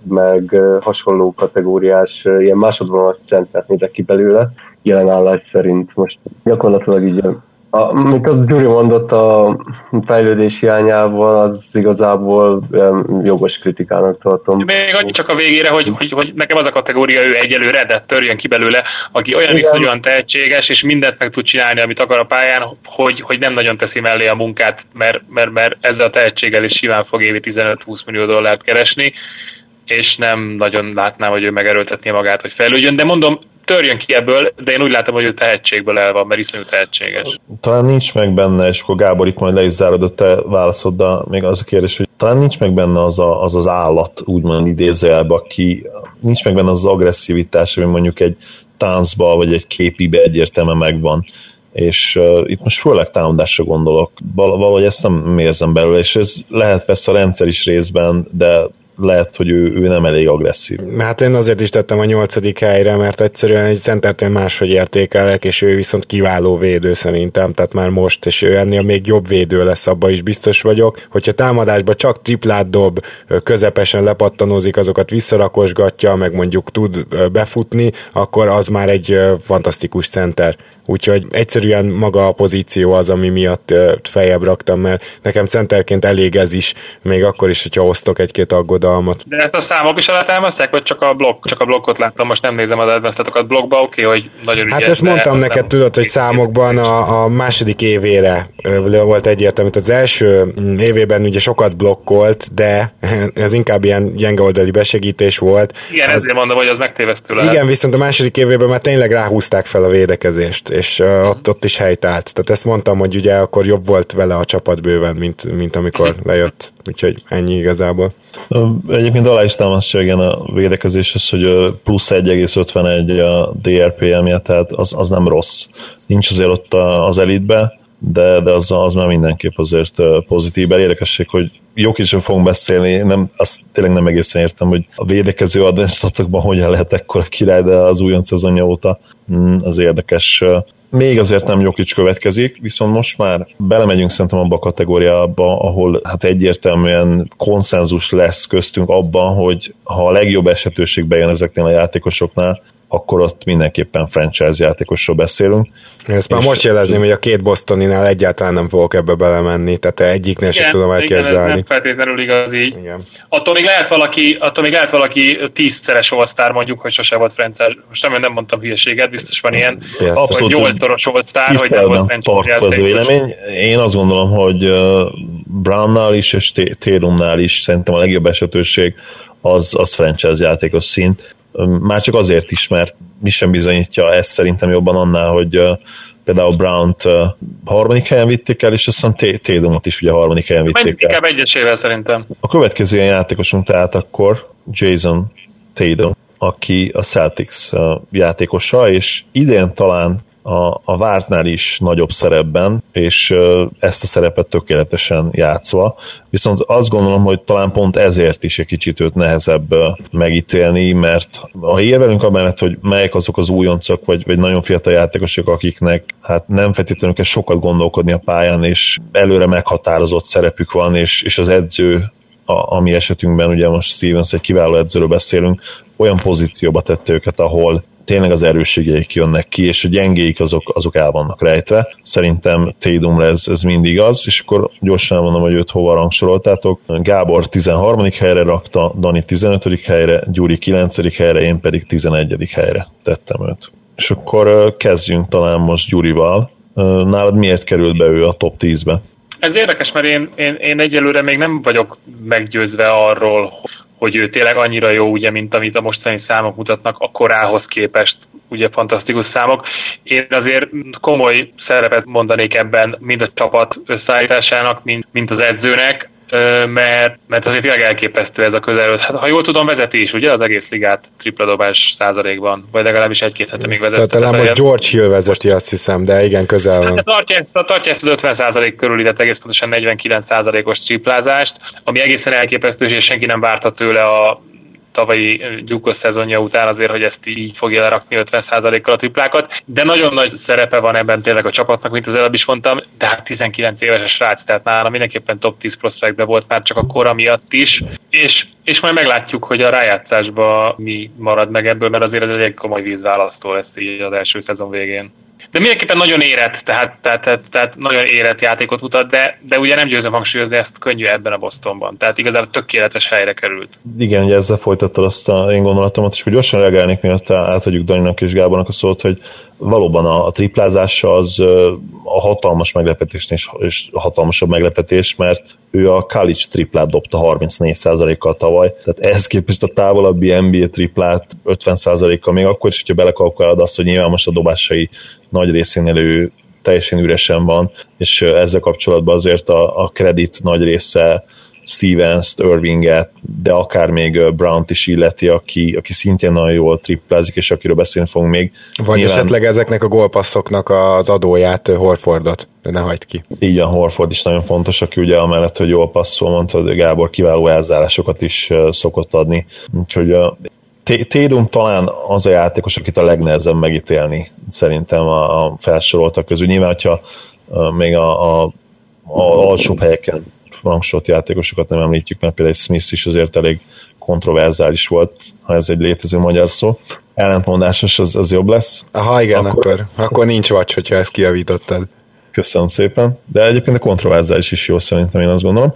meg hasonló kategóriás, ilyen másodvonalas centert nézek ki belőle, jelen állás szerint most gyakorlatilag így amit az Gyuri mondott a fejlődés hiányával, az igazából jogos kritikának tartom. Még annyi csak a végére, hogy, hogy, hogy nekem az a kategória ő egyelőre, de törjön ki belőle, aki olyan is olyan tehetséges, és mindent meg tud csinálni, amit akar a pályán, hogy, hogy nem nagyon teszi mellé a munkát, mert, mert, mert ezzel a tehetséggel is simán fog évi 15-20 millió dollárt keresni és nem nagyon látnám, hogy ő megerőltetné magát, hogy fejlődjön, de mondom, törjön ki ebből, de én úgy látom, hogy ő tehetségből el van, mert iszonyú tehetséges. Talán nincs meg benne, és akkor Gábor itt majd le is zárod a te válaszod, de még az a kérdés, hogy talán nincs meg benne az a, az, az állat, úgymond idézőjelben, aki nincs meg benne az, agresszivitás, ami mondjuk egy táncba vagy egy képibe egyértelműen megvan és uh, itt most főleg támadásra gondolok, Val- valahogy ezt nem érzem belőle, és ez lehet persze a rendszer is részben, de lehet, hogy ő, ő nem elég agresszív. Hát én azért is tettem a nyolcadik helyre, mert egyszerűen egy centert én máshogy értékelek, és ő viszont kiváló védő szerintem, tehát már most, és ő ennél még jobb védő lesz, abba is biztos vagyok. Hogyha támadásba csak triplát dob, közepesen lepattanózik, azokat visszarakosgatja, meg mondjuk tud befutni, akkor az már egy fantasztikus center úgyhogy egyszerűen maga a pozíció az, ami miatt feljebb raktam, mert nekem centerként elég ez is, még akkor is, hogyha osztok egy-két aggodalmat. De ezt a számok is alátámasztják, vagy csak a blokk, csak a blokkot láttam, most nem nézem az advanced blogba, oké, okay, hogy nagyon Hát ezt mondtam neked, tudod, hogy számokban a, a második évére volt egyértelmű, az első mm, évében ugye sokat blokkolt, de ez inkább ilyen gyenge oldali besegítés volt. Igen, az, ezért mondom, hogy az megtévesztő lehet. Igen, viszont a második évében már tényleg ráhúzták fel a védekezést, és uh, ott, ott is helytált. Tehát ezt mondtam, hogy ugye akkor jobb volt vele a csapat bőven, mint, mint amikor mhm. lejött. Úgyhogy ennyi igazából. Egyébként alá is támasztja igen a védekezéshez, hogy plusz 1,51 a DRPM-je, tehát az, az nem rossz. Nincs azért ott az elitbe, de, de az, az már mindenképp azért pozitív. Bár érdekesség, hogy jó később fogunk beszélni, nem, azt tényleg nem egészen értem, hogy a védekező advenstatokban hogyan lehet ekkora király, de az újon szezonja óta mm, az érdekes. Még azért nem Jokic következik, viszont most már belemegyünk szerintem abba a kategóriába, ahol hát egyértelműen konszenzus lesz köztünk abban, hogy ha a legjobb esetőség bejön ezeknél a játékosoknál, akkor ott mindenképpen franchise játékosról beszélünk. Ezt már most jelezném, hogy a két Bostoninál egyáltalán nem fogok ebbe belemenni, tehát egyiknél sem tudom elképzelni. Igen, ez nem feltétlenül igaz így. Igen. Attól még lehet valaki, attól még lehet valaki tízszeres all mondjuk, hogy sose volt franchise. Most nem, nem mondtam hülyeséget, biztos van ilyen. Abszolút, hogy nyolcszoros all hogy nem volt franchise vélemény. Én azt gondolom, hogy Brownnál is és Térumnál is szerintem a legjobb esetőség az, az franchise játékos szint már csak azért is, mert mi sem bizonyítja ezt szerintem jobban annál, hogy például Brown-t harmadik helyen vitték el, és azt hiszem Tatumot is ugye harmadik helyen vitték el. Inkább egyesével szerintem. A következő ilyen játékosunk tehát akkor Jason Tatum, aki a Celtics játékosa, és idén talán a, a vártnál is nagyobb szerepben, és ezt a szerepet tökéletesen játszva. Viszont azt gondolom, hogy talán pont ezért is egy kicsit őt nehezebb megítélni, mert ha érvelünk amellett, hogy melyek azok az újoncok, vagy, vagy nagyon fiatal játékosok, akiknek hát nem feltétlenül kell sokat gondolkodni a pályán, és előre meghatározott szerepük van, és, és az edző a, a mi esetünkben, ugye most Stevens egy kiváló edzőről beszélünk, olyan pozícióba tette őket, ahol tényleg az erősségeik jönnek ki, és a gyengéik azok, azok el vannak rejtve. Szerintem Tatumra ez, ez mindig az, és akkor gyorsan mondom, hogy őt hova rangsoroltátok. Gábor 13. helyre rakta, Dani 15. helyre, Gyuri 9. helyre, én pedig 11. helyre tettem őt. És akkor kezdjünk talán most Gyurival. Nálad miért került be ő a top 10-be? Ez érdekes, mert én, én, én egyelőre még nem vagyok meggyőzve arról, hogy ő tényleg annyira jó, ugye, mint amit a mostani számok mutatnak a korához képest, ugye fantasztikus számok. Én azért komoly szerepet mondanék ebben mind a csapat összeállításának, mind, mind az edzőnek, mert, mert azért tényleg elképesztő ez a közelőtt. Hát, ha jól tudom, vezeti is, ugye, az egész ligát tripla dobás százalékban, vagy legalábbis egy-két hete még vezet. Tehát talán most George Hill vezeti, azt hiszem, de igen, közel van. Hát, tartja, ezt, tartja ezt az 50 százalék körül, illetve egész pontosan 49 százalékos triplázást, ami egészen elképesztő, és senki nem várta tőle a tavalyi gyúkos szezonja után azért, hogy ezt így fogja lerakni 50%-kal a triplákat, de nagyon nagy szerepe van ebben tényleg a csapatnak, mint az előbb is mondtam, de hát 19 éves a srác, tehát nála mindenképpen top 10 prospektbe volt már csak a kora miatt is, és, és majd meglátjuk, hogy a rájátszásba mi marad meg ebből, mert azért ez egy komoly vízválasztó lesz így az első szezon végén. De mindenképpen nagyon érett, tehát, tehát, tehát, tehát nagyon érett játékot mutat, de, de ugye nem győzöm hangsúlyozni, ezt könnyű ebben a Bostonban. Tehát igazából tökéletes helyre került. Igen, ugye ezzel folytattad azt a én gondolatomat, és hogy gyorsan reagálnék, miatt átadjuk Daninak és Gábornak a szót, hogy valóban a, a triplázása az a hatalmas meglepetés és, és hatalmasabb meglepetés, mert ő a college triplát dobta 34%-kal tavaly, tehát ehhez képest a távolabbi NBA triplát 50%-kal, még akkor is, hogyha belekalkulálod azt, hogy nyilván most a dobásai nagy részénél ő teljesen üresen van, és ezzel kapcsolatban azért a, a kredit nagy része Stevens-t, Irvinget, de akár még Brown-t is illeti, aki, aki szintén nagyon jól triplázik, és akiről beszélni fogunk még. Vagy Nyilván... esetleg ezeknek a gólpasszoknak az adóját, Horfordot, de ne hagyd ki. Így a Horford is nagyon fontos, aki ugye amellett, hogy jól passzol, mondta, hogy Gábor kiváló elzárásokat is szokott adni. Úgyhogy Tédum talán az a játékos, akit a legnehezebb megítélni szerintem a, a felsoroltak közül. Nyilván, hogyha még a, a, a alsóbb helyeken rangsort játékosokat nem említjük, mert például Smith is azért elég kontroverzális volt, ha ez egy létező magyar szó. Ellentmondásos, az, az jobb lesz. Ha igen, akkor, akkor, akkor nincs vacs, hogyha ezt kiavítottad. Köszönöm szépen. De egyébként a kontroverzális is jó szerintem, én azt gondolom.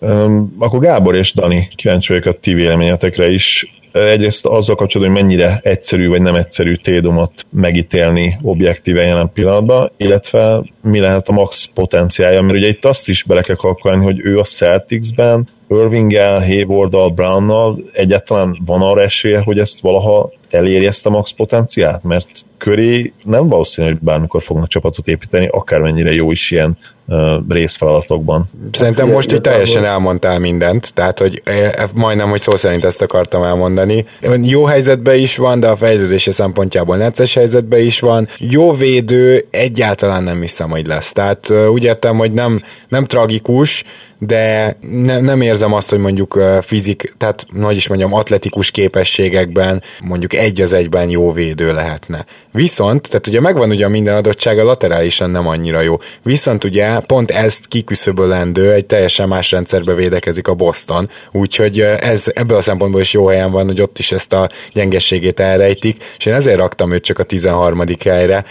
Um, akkor Gábor és Dani, kíváncsi vagyok a ti véleményetekre is. Egyrészt azzal kapcsolatban, hogy mennyire egyszerű vagy nem egyszerű Tédomot megítélni objektíven jelen pillanatban, illetve mi lehet a max potenciálja, mert ugye itt azt is bele kell kalkulálni, hogy ő a Celticsben Irvinggel, Haywarddal, Brownnal egyáltalán van arra esélye, hogy ezt valaha eléri ezt a max potenciált? Mert köré nem valószínű, hogy bármikor fognak csapatot építeni, akármennyire jó is ilyen uh, részfeladatokban. Szerintem most így teljesen elmondtál mindent, tehát hogy majdnem, hogy szó szerint ezt akartam elmondani. Jó helyzetben is van, de a fejlődése szempontjából necces helyzetben is van. Jó védő egyáltalán nem hiszem, hogy lesz. Tehát úgy értem, hogy nem, nem tragikus, de ne, nem érzem azt, hogy mondjuk fizik, tehát nagy is mondjam, atletikus képességekben mondjuk egy az egyben jó védő lehetne. Viszont, tehát ugye megvan ugye minden adottsága, laterálisan nem annyira jó. Viszont ugye pont ezt kiküszöbölendő, egy teljesen más rendszerbe védekezik a Boston, úgyhogy ez ebből a szempontból is jó helyen van, hogy ott is ezt a gyengességét elrejtik, és én ezért raktam őt csak a 13. helyre,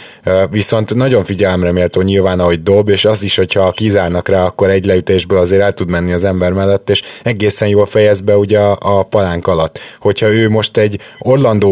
viszont nagyon figyelemre méltó nyilván, ahogy dob, és az is, hogyha kizárnak rá, akkor egy leütésből azért el tud menni az ember mellett, és egészen jól fejez be ugye a, a palánk alatt. Hogyha ő most egy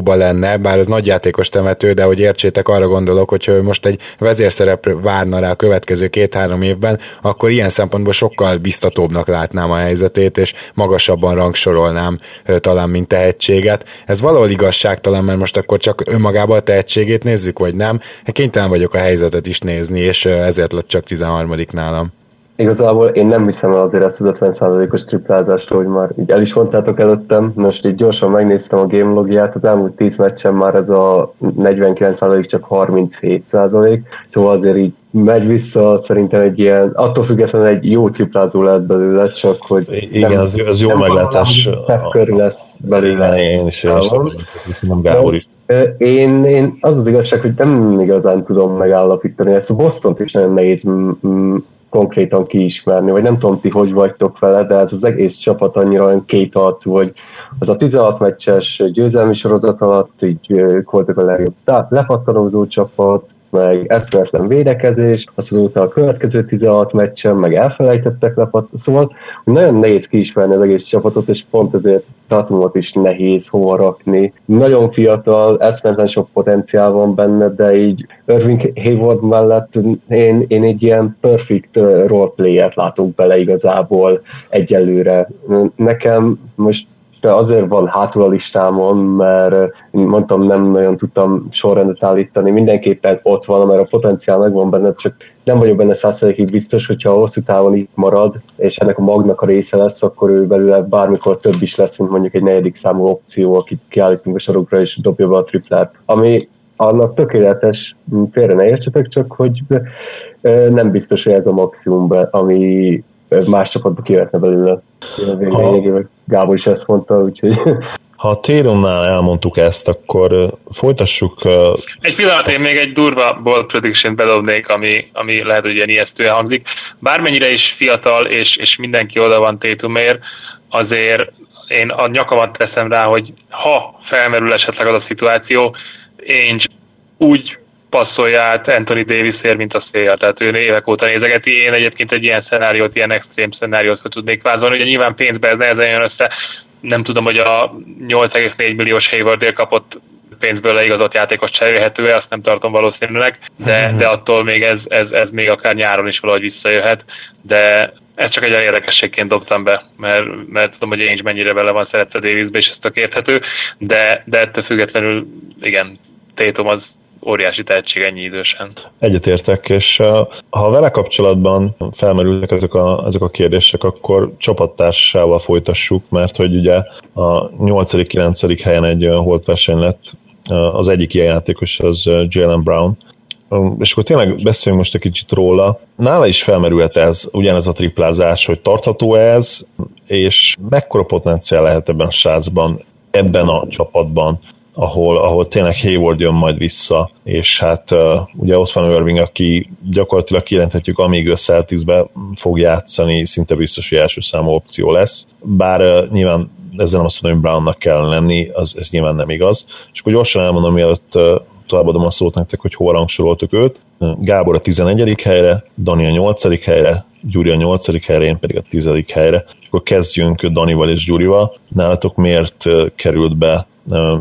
Orlandóba lenne, bár az nagyjátékos temető, de hogy értsétek, arra gondolok, hogy ő most egy vezérszerep várna rá a következő két-három évben, akkor ilyen szempontból sokkal biztatóbbnak látnám a helyzetét, és magasabban rangsorolnám talán, mint tehetséget. Ez valahol igazságtalan, mert most akkor csak önmagában a tehetségét nézzük, vagy nem. Kénytelen vagyok a helyzetet is nézni, és ezért lett csak 13. nálam. Igazából én nem hiszem el azért ezt az 50%-os triplázást, hogy már így el is mondtátok előttem. Most így gyorsan megnéztem a game logját, az elmúlt 10 meccsen már ez a 49% csak 37%, szóval azért így megy vissza, szerintem egy ilyen, attól függetlenül egy jó triplázó lehet belőle, csak hogy igen, nem, az, az jó meglátás. Körül lesz belőle. Én is, én is, nem Gábor is. Én, én az az igazság, hogy nem igazán tudom megállapítani ezt. A Boston-t is nagyon nehéz konkrétan kiismerni, vagy nem tudom ti, hogy vagytok vele, de ez az egész csapat annyira olyan arcú, hogy az a 16 meccses győzelmi sorozat alatt így ők voltak a legjobb. Lepattanózó csapat, meg eszméletlen védekezés, azt azóta a következő 16 meccsen, meg elfelejtettek lepat, szóval nagyon nehéz kiismerni az egész csapatot, és pont ezért Tatumot is nehéz hova rakni. Nagyon fiatal, eszméletlen sok potenciál van benne, de így Irving Hayward mellett én, én egy ilyen perfect roleplayet látok bele igazából egyelőre. Nekem most de azért van hátul a listámon, mert mondtam, nem nagyon tudtam sorrendet állítani. Mindenképpen ott van, mert a potenciál megvan benne, csak nem vagyok benne százszerékig biztos, hogyha hosszú távon itt marad, és ennek a magnak a része lesz, akkor ő belőle bármikor több is lesz, mint mondjuk egy negyedik számú opció, akit kiállítunk a sarokra, és dobja be a triplát. Ami annak tökéletes, félre ne értsetek, csak hogy nem biztos, hogy ez a maximum, ami más csapatba kijöhetne belőle. Lényegében Gábor is ezt mondta, úgyhogy... Ha a Téronnál elmondtuk ezt, akkor folytassuk... Egy pillanat, én még egy durva bold prediction bedobnék, ami, ami lehet, hogy ilyen ijesztően hangzik. Bármennyire is fiatal, és, és mindenki oda van Tétumért, azért én a nyakamat teszem rá, hogy ha felmerül esetleg az a szituáció, én úgy passzolja át Anthony Davisért, mint a szél. Tehát ő évek óta nézegeti. Én egyébként egy ilyen szenáriót, ilyen extrém szenáriót fel tudnék vázolni. Ugye nyilván pénzbe ez nehezen jön össze. Nem tudom, hogy a 8,4 milliós Haywardért kapott pénzből leigazott játékos cserélhető azt nem tartom valószínűleg, de, de attól még ez, ez, ez még akár nyáron is valahogy visszajöhet, de ezt csak egy olyan érdekességként dobtam be, mert, mert tudom, hogy én is mennyire bele van szeretve Davisbe, és ez tök érthető, de, de ettől függetlenül igen, Tétom az óriási tehetség ennyi idősen. Egyetértek, és ha vele kapcsolatban felmerülnek ezek a, ezek a kérdések, akkor csapattársával folytassuk, mert hogy ugye a 8.-9. helyen egy holt verseny lett, az egyik ilyen játékos az Jalen Brown, és akkor tényleg beszéljünk most egy kicsit róla. Nála is felmerült ez, ugyanez a triplázás, hogy tartható ez, és mekkora potenciál lehet ebben a srácban, ebben a csapatban ahol, ahol tényleg Hayward jön majd vissza, és hát uh, ugye ott van Irving, aki gyakorlatilag kijelenthetjük, amíg ő Celticsbe fog játszani, szinte biztos, hogy első számú opció lesz. Bár uh, nyilván ezzel nem azt mondom, hogy Brownnak kell lenni, az, ez nyilván nem igaz. És akkor gyorsan elmondom, mielőtt továbbadom a szót nektek, hogy hova rangsoroltuk őt. Gábor a 11. helyre, Dani a 8. helyre, Gyuri a 8. helyre, én pedig a 10. helyre. És akkor kezdjünk Danival és Gyurival. Nálatok miért került be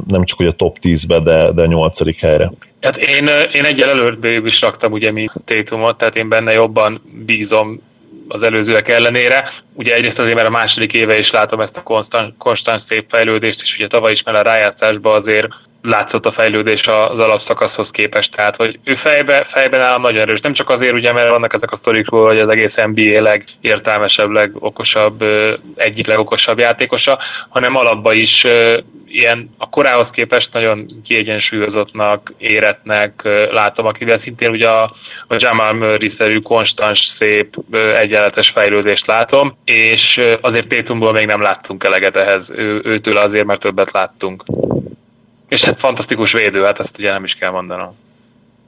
nem csak hogy a top 10-be, de, de a 8. helyre? Hát én, én egyel előbb is raktam ugye mi Tétumot, tehát én benne jobban bízom az előzőek ellenére. Ugye egyrészt azért, mert a második éve is látom ezt a konstant, konstant szép fejlődést, és ugye tavaly is, mert a rájátszásban azért látszott a fejlődés az alapszakaszhoz képest, tehát hogy ő fejbe, fejben nálam nagyon erős. Nem csak azért, ugye, mert vannak ezek a sztorikról, hogy az egész NBA legértelmesebb, legokosabb, egyik legokosabb játékosa, hanem alapba is ilyen a korához képest nagyon kiegyensúlyozottnak, éretnek látom, akivel szintén ugye a, a Jamal Murray-szerű konstans, szép, egyenletes fejlődést látom, és azért Tétumból még nem láttunk eleget ehhez, ő, őtől azért, mert többet láttunk. És hát fantasztikus védő, hát ezt ugye nem is kell mondanom.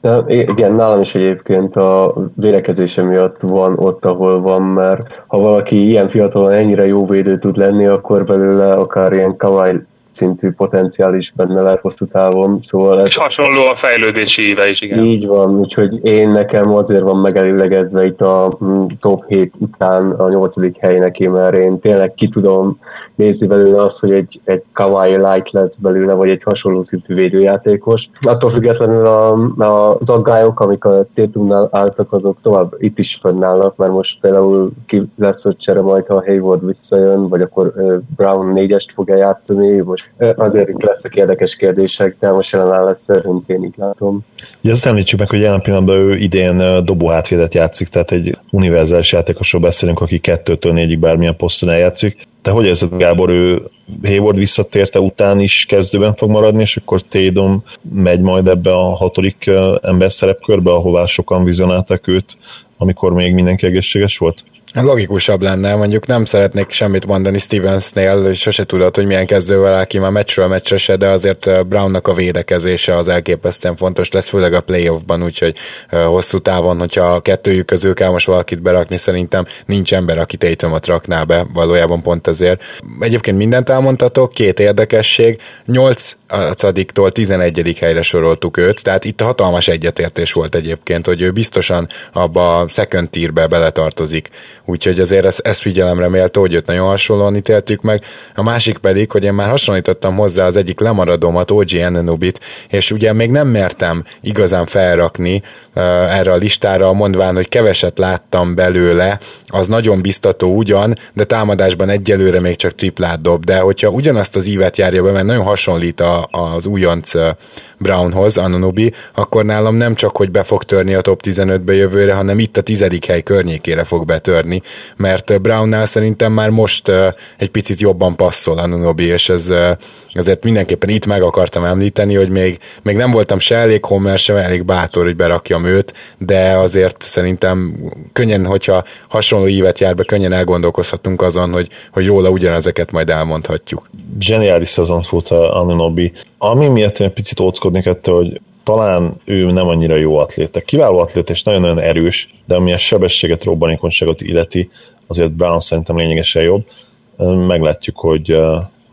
De igen, nálam is egyébként a védekezése miatt van ott, ahol van, mert ha valaki ilyen fiatalon ennyire jó védő tud lenni, akkor belőle akár ilyen Kawai szintű potenciál is benne lehet hosszú távon. Szóval ez... És hasonló a fejlődési éve is, igen. Így van, úgyhogy én nekem azért van megelőlegezve itt a mm, top 7 után a nyolcadik hely neki, mert én tényleg ki tudom nézni belőle azt, hogy egy, egy Kawai Light lesz belőle, vagy egy hasonló szintű védőjátékos. Attól függetlenül a, a, az aggályok, amik a Tétumnál álltak, azok tovább itt is fönnállnak, mert most például ki lesz, hogy csere majd, ha Hayward visszajön, vagy akkor Brown négyest fog játszani, most azért itt lesznek érdekes kérdések, de most jelen lesz szerint így látom. Ugye azt említsük meg, hogy jelen pillanatban ő idén dobó hátvédet játszik, tehát egy univerzális játékosról beszélünk, aki kettőtől négyig bármilyen poszton eljátszik. Te hogy érzed, Gábor, ő Hayward visszatérte után is kezdőben fog maradni, és akkor Tédom megy majd ebbe a hatodik ember szerepkörbe, ahová sokan vizionálták őt, amikor még mindenki egészséges volt? Logikusabb lenne, mondjuk nem szeretnék semmit mondani Stevensnél, sose tudod, hogy milyen kezdővel áll ki már meccsről meccsre se, de azért Brownnak a védekezése az elképesztően fontos lesz, főleg a playoffban, úgyhogy hosszú távon, hogyha a kettőjük közül kell most valakit berakni, szerintem nincs ember, aki Tatumot rakná be, valójában pont ezért. Egyébként mindent elmondhatok, két érdekesség, 8 tól 11. helyre soroltuk őt, tehát itt hatalmas egyetértés volt egyébként, hogy ő biztosan abba a second tierbe beletartozik úgyhogy azért ezt, ezt figyelemre méltó, hogy őt nagyon hasonlóan ítéltük meg. A másik pedig, hogy én már hasonlítottam hozzá az egyik lemaradómat, OG Ananobit, és ugye még nem mertem igazán felrakni uh, erre a listára, mondván, hogy keveset láttam belőle, az nagyon biztató ugyan, de támadásban egyelőre még csak triplát dob, de hogyha ugyanazt az ívet járja be, mert nagyon hasonlít a, az újonc Brownhoz, Anunobi, akkor nálam nem csak, hogy be fog törni a top 15-be jövőre, hanem itt a tizedik hely környékére fog betörni, mert Brownnál szerintem már most egy picit jobban passzol Anunobi, és ez ezért mindenképpen itt meg akartam említeni, hogy még, még nem voltam se elég homer, se elég bátor, hogy berakjam őt, de azért szerintem könnyen, hogyha hasonló évet jár be, könnyen elgondolkozhatunk azon, hogy, hogy róla ugyanezeket majd elmondhatjuk. Zseniális szezon fut a Anunobi. Ami miatt én egy picit óckodnék ettől, hogy talán ő nem annyira jó atléta. Kiváló atléta és nagyon-nagyon erős, de ami a sebességet, robbanékonyságot illeti, azért Brown szerintem lényegesen jobb. Meglátjuk, hogy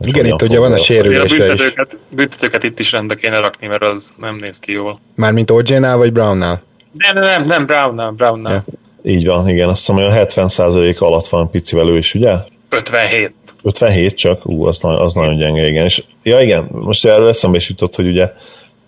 igen, itt ugye van a sérülése a büntetőket, is. büntetőket itt is rendbe kéne rakni, mert az nem néz ki jól. Mármint OJ-nál vagy Brown-nál? Nem, nem, nem, Brown-nál, Brown-nál. Ja. Így van, igen, azt hiszem, hogy a 70% alatt van picivel ő is, ugye? 57. 57 csak? Ú, az, az nagyon gyenge, igen. És, ja igen, most erről eszembe is jutott, hogy ugye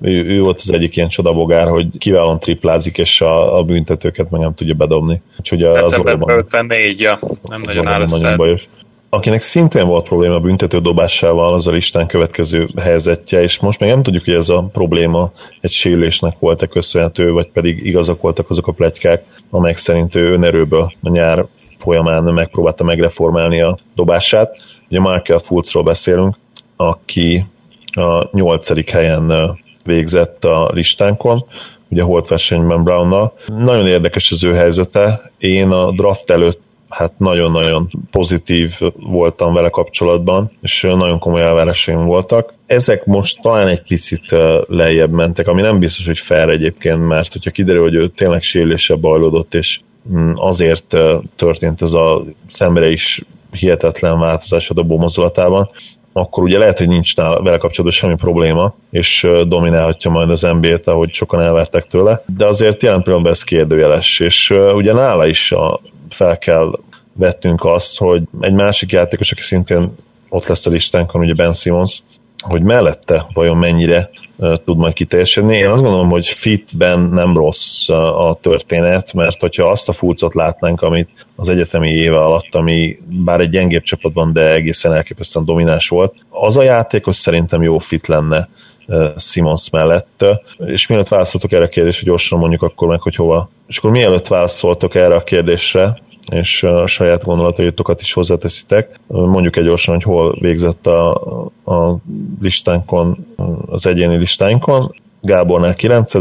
ő, ő volt az egyik ilyen csodabogár, hogy kiválóan triplázik, és a, a büntetőket meg nem tudja bedobni. Úgyhogy az orban, 54, ja, nem nagyon áll nagyon bajos. Akinek szintén volt probléma a büntető dobásával, az a listán következő helyzetje, és most még nem tudjuk, hogy ez a probléma egy sérülésnek volt-e köszönhető, vagy pedig igazak voltak azok a plegykák, amelyek szerint ő önerőből a nyár folyamán megpróbálta megreformálni a dobását. Ugye Markel Fultzról beszélünk, aki a nyolcadik helyen végzett a listánkon, ugye holt versenyben Brownnal. Nagyon érdekes az ő helyzete. Én a draft előtt hát nagyon-nagyon pozitív voltam vele kapcsolatban, és nagyon komoly elvárásaim voltak. Ezek most talán egy picit lejjebb mentek, ami nem biztos, hogy fel egyébként, mert hogyha kiderül, hogy ő tényleg sérülése bajlódott, és mm, azért történt ez a szemre is hihetetlen változás a dobó mozdulatában, akkor ugye lehet, hogy nincs nála, vele kapcsolatban semmi probléma, és dominálhatja majd az NBA-t, ahogy sokan elvertek tőle, de azért jelen pillanatban ez kérdőjeles, és ugye nála is a, fel kell vettünk azt, hogy egy másik játékos, aki szintén ott lesz a listánkon, ugye Ben Simmons, hogy mellette vajon mennyire tud majd kiteljesedni. Én azt gondolom, hogy fitben nem rossz a történet, mert hogyha azt a fulcot látnánk, amit az egyetemi éve alatt, ami bár egy gyengébb csapatban, de egészen elképesztően domináns volt, az a játékos szerintem jó fit lenne Simons mellett. És mielőtt válaszoltok erre a kérdésre, gyorsan mondjuk akkor meg, hogy hova. És akkor mielőtt válaszoltok erre a kérdésre, és a saját gondolataitokat is hozzáteszitek. Mondjuk egy gyorsan, hogy hol végzett a, a listánkon, az egyéni listánkon. Gábornál 9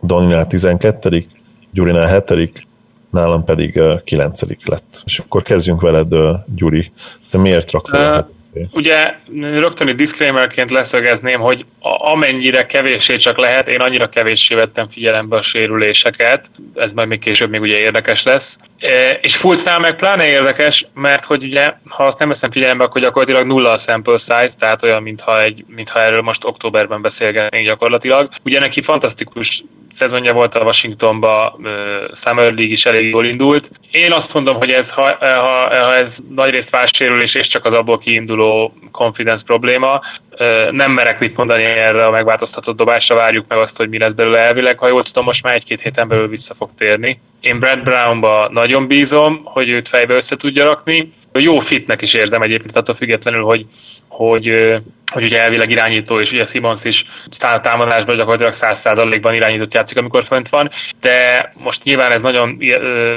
Doninál 12 Gyurinál 7 nálam pedig 9 lett. És akkor kezdjünk veled, Gyuri. Te miért raktál? Uh, Ugye rögtön egy disclaimerként leszögezném, hogy amennyire kevéssé csak lehet, én annyira kevéssé vettem figyelembe a sérüléseket, ez majd még később még ugye érdekes lesz. E, és Fulcnál meg pláne érdekes, mert hogy ugye, ha azt nem veszem figyelembe, akkor gyakorlatilag nulla a sample size, tehát olyan, mintha, egy, mintha erről most októberben beszélgetnénk gyakorlatilag. Ugye neki fantasztikus szezonja volt a Washingtonba, Summer League is elég jól indult. Én azt mondom, hogy ez, ha, ha, ha ez nagyrészt válsérülés és csak az abból kiinduló confidence probléma, nem merek mit mondani erre a megváltoztatott dobásra, várjuk meg azt, hogy mi lesz belőle elvileg. Ha jól tudom, most már egy-két héten belül vissza fog térni. Én Brad Brownba nagyon bízom, hogy őt fejbe össze tudja rakni. Jó fitnek is érzem egyébként attól függetlenül, hogy, hogy hogy ugye elvileg irányító, és ugye Simons is támadásban gyakorlatilag 100%-ban irányított játszik, amikor fönt van, de most nyilván ez nagyon ö,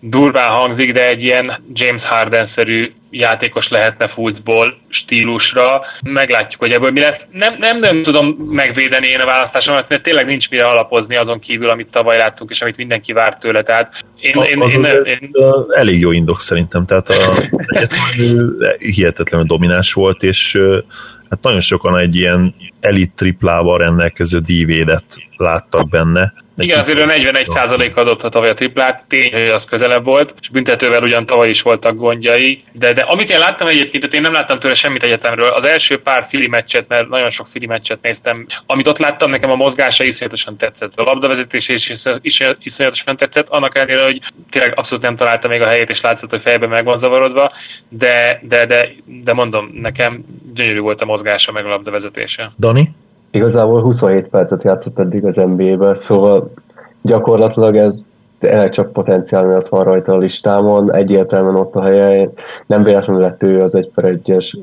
durván hangzik, de egy ilyen James Harden-szerű játékos lehetne Fultzból stílusra. Meglátjuk, hogy ebből mi lesz. Nem, nem, nem tudom megvédeni én a választásomat, mert tényleg nincs mire alapozni azon kívül, amit tavaly láttunk, és amit mindenki várt tőle. Tehát én, én, az én, én, én, elég jó indok szerintem. Tehát a, hihetetlenül domináns volt, és hát nagyon sokan egy ilyen elit triplával rendelkező dívédet láttak benne. Igen, azért a 41% adott a tavaly a triplát, tény, hogy az közelebb volt, és büntetővel ugyan tavaly is voltak gondjai, de, de amit én láttam egyébként, tehát én nem láttam tőle semmit egyetemről, az első pár fili meccset, mert nagyon sok fili meccset néztem, amit ott láttam, nekem a mozgása iszonyatosan tetszett, a labdavezetés is iszonyatosan tetszett, annak ellenére, hogy tényleg abszolút nem találta még a helyét, és látszott, hogy fejben meg van zavarodva, de, de, de, de mondom, nekem gyönyörű volt a mozgása, meg a labdavezetése. Dani? Igazából 27 percet játszott eddig az NBA-be, szóval gyakorlatilag ez tényleg csak potenciál miatt van rajta a listámon, egyértelműen ott a helye, nem véletlenül lett ő az egy per egyes.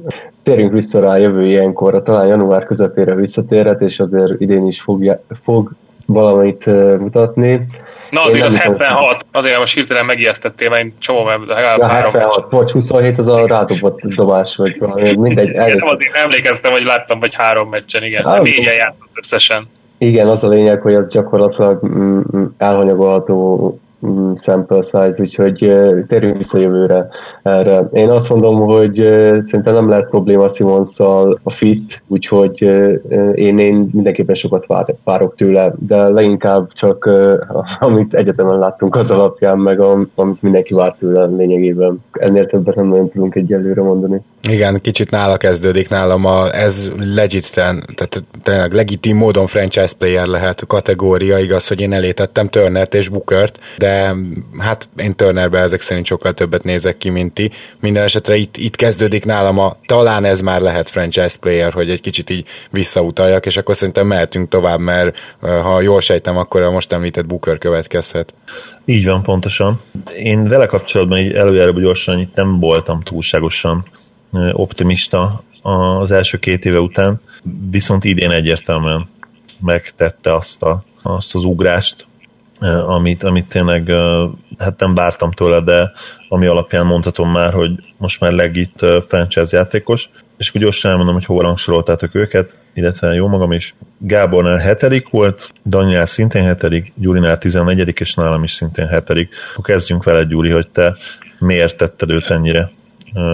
Térjünk vissza rá jövő ilyenkorra, talán január közepére visszatérhet, és azért idén is fog, fog valamit mutatni. Na azért az 76, azért most hirtelen megijesztettél, mert én csomó, mert legalább ja, három 76, vagy 27 az a rádobott dobás, vagy valami, mindegy. Igen, azért emlékeztem, hogy láttam, vagy három meccsen, igen. Hát, négyen játszott összesen. Igen, az a lényeg, hogy az gyakorlatilag mm, mm, elhanyagolható sample size, úgyhogy térjünk vissza jövőre erre. Én azt mondom, hogy szerintem nem lehet probléma simons a fit, úgyhogy én, én mindenképpen sokat vár, várok tőle, de leginkább csak amit egyetemen láttunk az alapján, meg amit mindenki vár tőle lényegében. Ennél többet nem nagyon tudunk egyelőre mondani. Igen, kicsit nála kezdődik nálam, a, ez legit, tehát tényleg legitim módon franchise player lehet kategória, igaz, hogy én elétettem Turnert és Bookert, de de hát én Turnerbe ezek szerint sokkal többet nézek ki, mint ti. Minden esetre itt, itt kezdődik nálam a, talán ez már lehet franchise player, hogy egy kicsit így visszautaljak, és akkor szerintem mehetünk tovább, mert ha jól sejtem, akkor a most említett Booker következhet. Így van, pontosan. Én vele kapcsolatban így előjáróban gyorsan itt nem voltam túlságosan optimista az első két éve után, viszont idén egyértelműen megtette azt, a, azt az ugrást, amit, amit tényleg hát nem vártam tőle, de ami alapján mondhatom már, hogy most már legit franchise játékos, és akkor gyorsan elmondom, hogy hol rangsoroltátok őket, illetve jó magam is. Gábornál hetedik volt, Daniel szintén hetedik, Gyurinál tizennegyedik, és nálam is szintén hetedik. Akkor kezdjünk vele, Gyuri, hogy te miért tetted őt ennyire?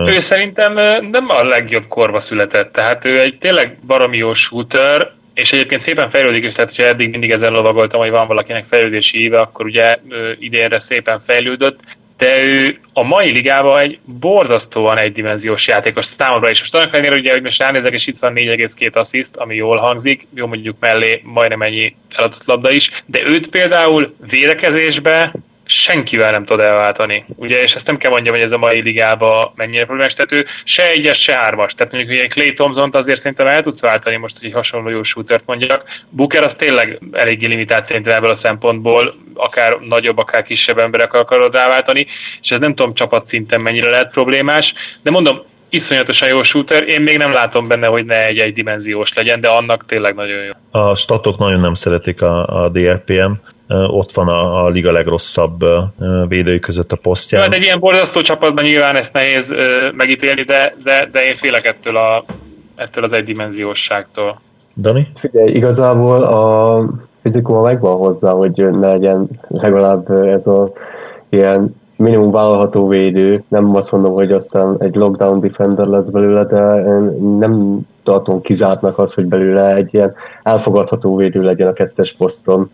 Ő szerintem nem a legjobb korba született, tehát ő egy tényleg baromi jó shooter, és egyébként szépen fejlődik is, tehát hogyha eddig mindig ezzel lovagoltam, hogy van valakinek fejlődési éve, akkor ugye idénre szépen fejlődött, de ő a mai ligában egy borzasztóan egydimenziós játékos számomra is. Most annak ellenére, ugye, hogy most ránézek, és itt van 4,2 assziszt, ami jól hangzik, jó mondjuk mellé majdnem ennyi eladott labda is, de őt például védekezésbe senkivel nem tud elváltani. Ugye, és ezt nem kell mondjam, hogy ez a mai ligában mennyire problémás, tehát ő se egyes, se hármas. Tehát mondjuk hogy Clay thompson azért szerintem el tudsz váltani, most, hogy hasonló jó shootert mondjak. Booker az tényleg eléggé limitált szerintem ebből a szempontból, akár nagyobb, akár kisebb emberek akarod elváltani, és ez nem tudom csapat szinten mennyire lehet problémás, de mondom, iszonyatosan jó shooter, én még nem látom benne, hogy ne egy dimenziós legyen, de annak tényleg nagyon jó. A statok nagyon nem szeretik a, a DRPM, ott van a, a liga legrosszabb védői között a posztján. Hát egy ilyen borzasztó csapatban nyilván ezt nehéz megítélni, de, de, de én félek ettől, a, ettől az egydimenziósságtól. Dani? Figyelj, igazából a fizikuma megvan hozzá, hogy ne legyen legalább ez a ilyen minimum vállalható védő. Nem azt mondom, hogy aztán egy lockdown defender lesz belőle, de nem tartom kizártnak az, hogy belőle egy ilyen elfogadható védő legyen a kettes poszton.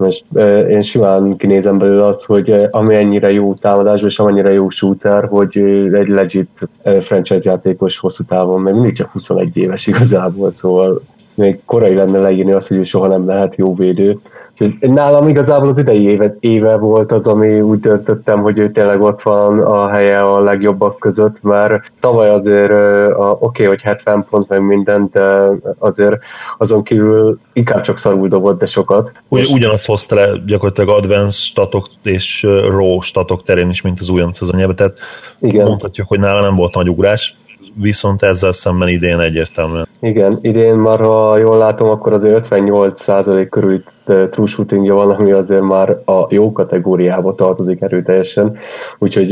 Most én simán kinézem belőle azt, hogy amennyire jó támadásban és amennyire jó shooter, hogy egy legit franchise játékos hosszú távon, mert mindig csak 21 éves igazából, szóval még korai lenne leírni azt, hogy soha nem lehet jó védő. Nálam igazából az idei éve, éve volt az, ami úgy döntöttem, hogy ő tényleg ott van a helye a legjobbak között, mert tavaly azért oké, okay, hogy 70 pont meg minden, de azért azon kívül inkább csak szarul dobott, de sokat. Ugy, ugyanazt hozta le gyakorlatilag advanced statok és raw statok terén is, mint az újonc szezonjában, tehát Igen. mondhatjuk, hogy nála nem volt nagy ugrás, viszont ezzel szemben idén egyértelműen. Igen, idén már ha jól látom, akkor azért 58% körül true shootingja van, ami azért már a jó kategóriába tartozik erőteljesen. Úgyhogy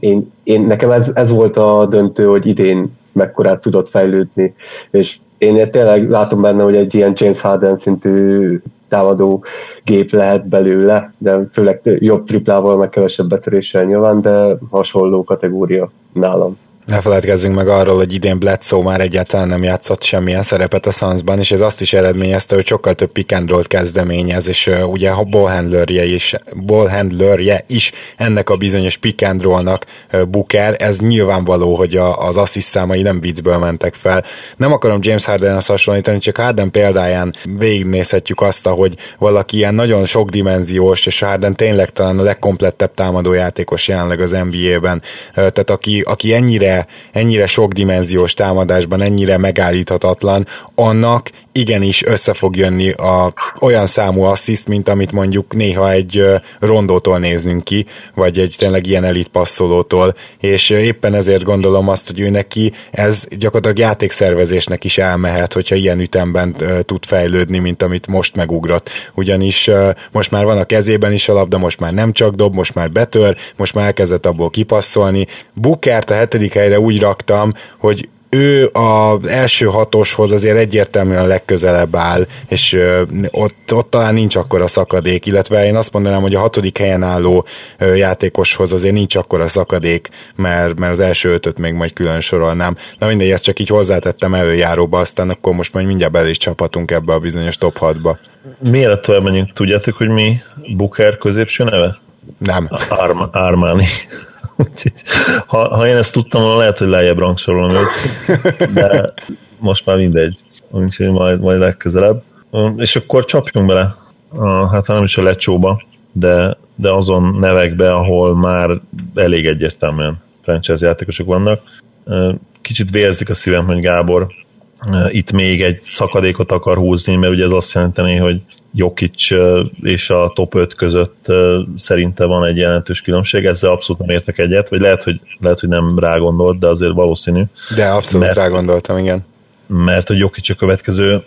én, én, nekem ez, ez volt a döntő, hogy idén mekkorát tudott fejlődni, és én tényleg látom benne, hogy egy ilyen James Harden szintű támadó gép lehet belőle, de főleg jobb triplával, meg kevesebb betöréssel nyilván, de hasonló kategória nálam. Ne feledkezzünk meg arról, hogy idén Bledsoe már egyáltalán nem játszott semmilyen szerepet a Sunsban, és ez azt is eredményezte, hogy sokkal több pick and roll kezdeményez, és uh, ugye a ballhandlerje is, ballhandlerje is ennek a bizonyos pick and rollnak uh, Booker, ez nyilvánvaló, hogy a, az assist számai nem viccből mentek fel. Nem akarom James Harden-hez hasonlítani, csak Harden példáján végignézhetjük azt, hogy valaki ilyen nagyon sokdimenziós, és Harden tényleg talán a legkomplettebb támadójátékos jelenleg az NBA-ben, uh, tehát aki, aki ennyire ennyire, sok dimenziós támadásban, ennyire megállíthatatlan, annak igenis össze fog jönni a, olyan számú assziszt, mint amit mondjuk néha egy rondótól néznünk ki, vagy egy tényleg ilyen elit passzolótól, és éppen ezért gondolom azt, hogy ő neki ez gyakorlatilag játékszervezésnek is elmehet, hogyha ilyen ütemben tud fejlődni, mint amit most megugrott. Ugyanis most már van a kezében is a labda, most már nem csak dob, most már betör, most már elkezdett abból kipasszolni. Bukert a hetedik helyre úgy raktam, hogy ő az első hatoshoz azért egyértelműen legközelebb áll, és ott, ott talán nincs akkor a szakadék, illetve én azt mondanám, hogy a hatodik helyen álló játékoshoz azért nincs akkor a szakadék, mert, mert az első ötöt még majd külön sorolnám. Na mindegy, ezt csak így hozzátettem előjáróba, aztán akkor most majd mindjárt bele is csapatunk ebbe a bizonyos top 6-ba. Miért tovább menjünk? Tudjátok, hogy mi Booker középső neve? Nem. Arma, Armani ha, ha én ezt tudtam volna, lehet, hogy lejjebb rangsorolom őt, de most már mindegy. Úgyhogy majd, majd legközelebb. És akkor csapjunk bele, hát nem is a lecsóba, de, de azon nevekbe, ahol már elég egyértelműen franchise játékosok vannak. Kicsit vérzik a szívem, hogy Gábor itt még egy szakadékot akar húzni, mert ugye ez azt jelenteni, hogy Jokic és a top 5 között szerinte van egy jelentős különbség, ezzel abszolút nem értek egyet, vagy lehet, hogy, lehet, hogy nem rágondolt, de azért valószínű. De abszolút mert, rágondoltam, igen. Mert hogy Jokic a következő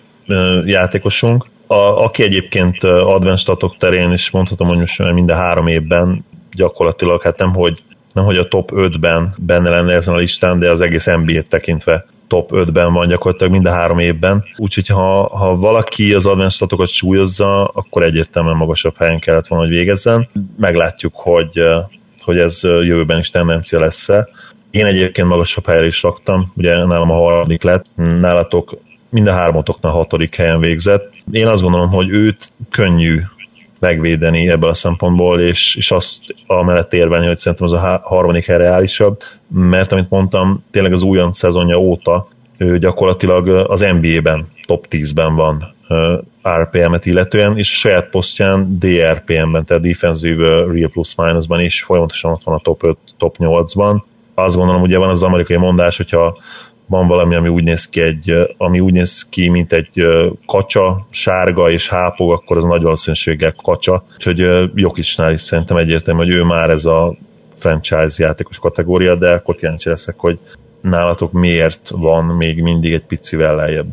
játékosunk, a, aki egyébként advanced statok terén is mondhatom, hogy most minden három évben gyakorlatilag, hát nem hogy, nem hogy a top 5-ben benne lenne ezen a listán, de az egész NBA-t tekintve top 5-ben van gyakorlatilag mind a három évben, úgyhogy ha, ha valaki az advanced statokat súlyozza, akkor egyértelműen magasabb helyen kellett volna, hogy végezzen. Meglátjuk, hogy, hogy ez jövőben is tendencia lesz-e. Én egyébként magasabb helyre is raktam, ugye nálam a harmadik lett, nálatok mind a hármatoknál hatodik helyen végzett. Én azt gondolom, hogy őt könnyű megvédeni ebből a szempontból, és, és azt amellett érvelni, hogy szerintem az a harmadik hely reálisabb, mert amit mondtam, tényleg az újonc szezonja óta ő gyakorlatilag az NBA-ben top 10-ben van RPM-et illetően, és a saját posztján DRPM-ben, tehát Defensive Real Plus Minus-ban is folyamatosan ott van a top 5, top 8-ban. Azt gondolom, ugye van az amerikai mondás, hogyha van valami, ami úgy néz ki, egy, ami úgy néz ki, mint egy kacsa, sárga és hápog, akkor az nagy valószínűséggel kacsa. Úgyhogy Jokicsnál is szerintem egyértelmű, hogy ő már ez a franchise játékos kategória, de akkor kíváncsi leszek, hogy nálatok miért van még mindig egy picivel lejjebb.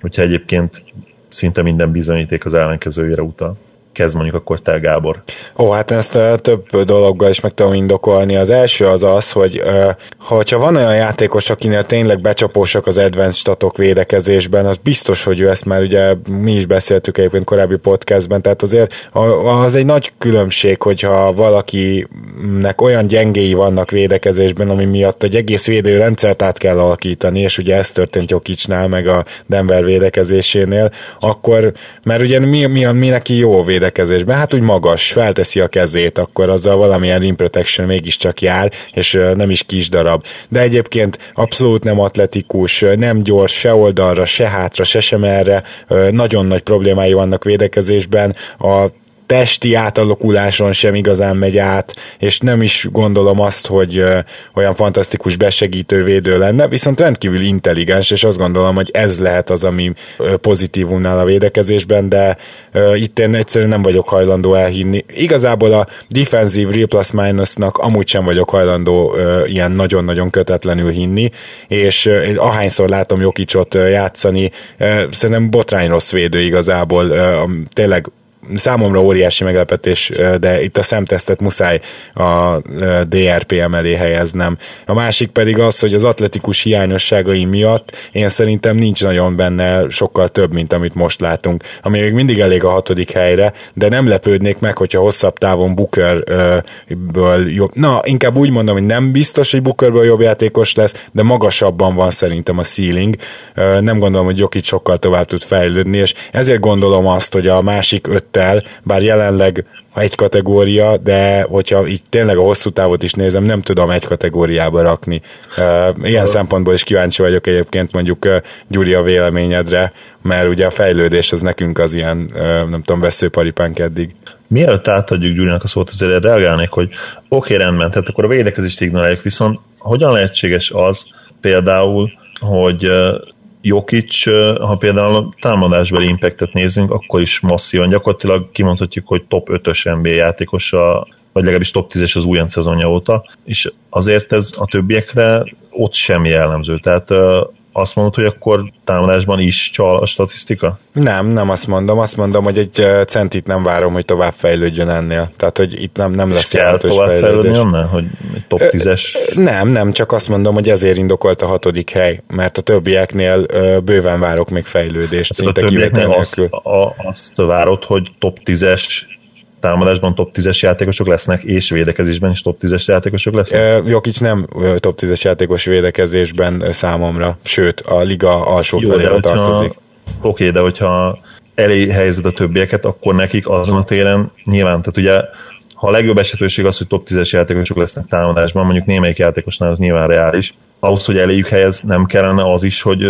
Hogyha egyébként szinte minden bizonyíték az ellenkezőjére utal kezd mondjuk akkor te, Gábor. Ó, hát ezt uh, több dologgal is meg tudom indokolni. Az első az az, hogy uh, ha van olyan játékos, akinél tényleg becsapósak az advanced statok védekezésben, az biztos, hogy ő ezt már ugye mi is beszéltük egyébként korábbi podcastben, tehát azért az egy nagy különbség, hogyha valakinek olyan gyengéi vannak védekezésben, ami miatt egy egész védőrendszert át kell alakítani, és ugye ez történt Jokicsnál, meg a Denver védekezésénél, akkor, mert ugye mi, mi, mi neki jó védekezés, védekezésben, hát úgy magas, felteszi a kezét, akkor azzal valamilyen rim protection mégiscsak jár, és nem is kis darab. De egyébként abszolút nem atletikus, nem gyors, se oldalra, se hátra, se sem erre, nagyon nagy problémái vannak védekezésben, a testi átalakuláson sem igazán megy át, és nem is gondolom azt, hogy olyan fantasztikus besegítő védő lenne, viszont rendkívül intelligens, és azt gondolom, hogy ez lehet az, ami pozitívumnál a védekezésben, de itt én egyszerűen nem vagyok hajlandó elhinni. Igazából a defensive real plus minusnak amúgy sem vagyok hajlandó ilyen nagyon-nagyon kötetlenül hinni, és ahányszor látom Jokicsot játszani, szerintem botrány rossz védő igazából, tényleg számomra óriási meglepetés, de itt a szemtesztet muszáj a DRPM elé helyeznem. A másik pedig az, hogy az atletikus hiányosságai miatt én szerintem nincs nagyon benne sokkal több, mint amit most látunk, ami még mindig elég a hatodik helyre, de nem lepődnék meg, hogyha hosszabb távon Bookerből jobb, na, inkább úgy mondom, hogy nem biztos, hogy Bookerből jobb játékos lesz, de magasabban van szerintem a ceiling. Nem gondolom, hogy Jokic sokkal tovább tud fejlődni, és ezért gondolom azt, hogy a másik öt el, bár jelenleg egy kategória, de hogyha így tényleg a hosszú távot is nézem, nem tudom egy kategóriába rakni. Ilyen szempontból is kíváncsi vagyok egyébként mondjuk Gyuri a véleményedre, mert ugye a fejlődés az nekünk az ilyen, nem tudom, veszőparipánk eddig. Mielőtt átadjuk Gyurinak a szót, azért reagálnék, hogy oké, okay, rendben, tehát akkor a védekezést ignoráljuk, viszont hogyan lehetséges az például, hogy Jokic, ha például támadásbeli impactet nézünk, akkor is masszívan gyakorlatilag kimondhatjuk, hogy top 5-ös NBA játékos a, vagy legalábbis top 10-es az újonc szezonja óta, és azért ez a többiekre ott sem jellemző. Tehát azt mondod, hogy akkor támadásban is csal a statisztika? Nem, nem azt mondom. Azt mondom, hogy egy centit nem várom, hogy tovább fejlődjön ennél. Tehát, hogy itt nem, nem lesz jelentős fejlődés. Annál, hogy egy top 10-es? Nem, nem, csak azt mondom, hogy ezért indokolt a hatodik hely, mert a többieknél bőven várok még fejlődést, szinte a többieknél azt, a, azt várod, hogy top 10-es támadásban top 10-es játékosok lesznek, és védekezésben is top 10-es játékosok lesznek? Jokic nem top 10-es játékos védekezésben számomra, sőt, a liga alsó Jó, felére tartozik. Oké, okay, de hogyha elé helyezed a többieket, akkor nekik azon a téren nyilván, tehát ugye ha a legjobb esetőség az, hogy top 10-es játékosok lesznek támadásban, mondjuk némelyik játékosnál az nyilván reális, ahhoz, hogy eléjük helyez, nem kellene az is, hogy,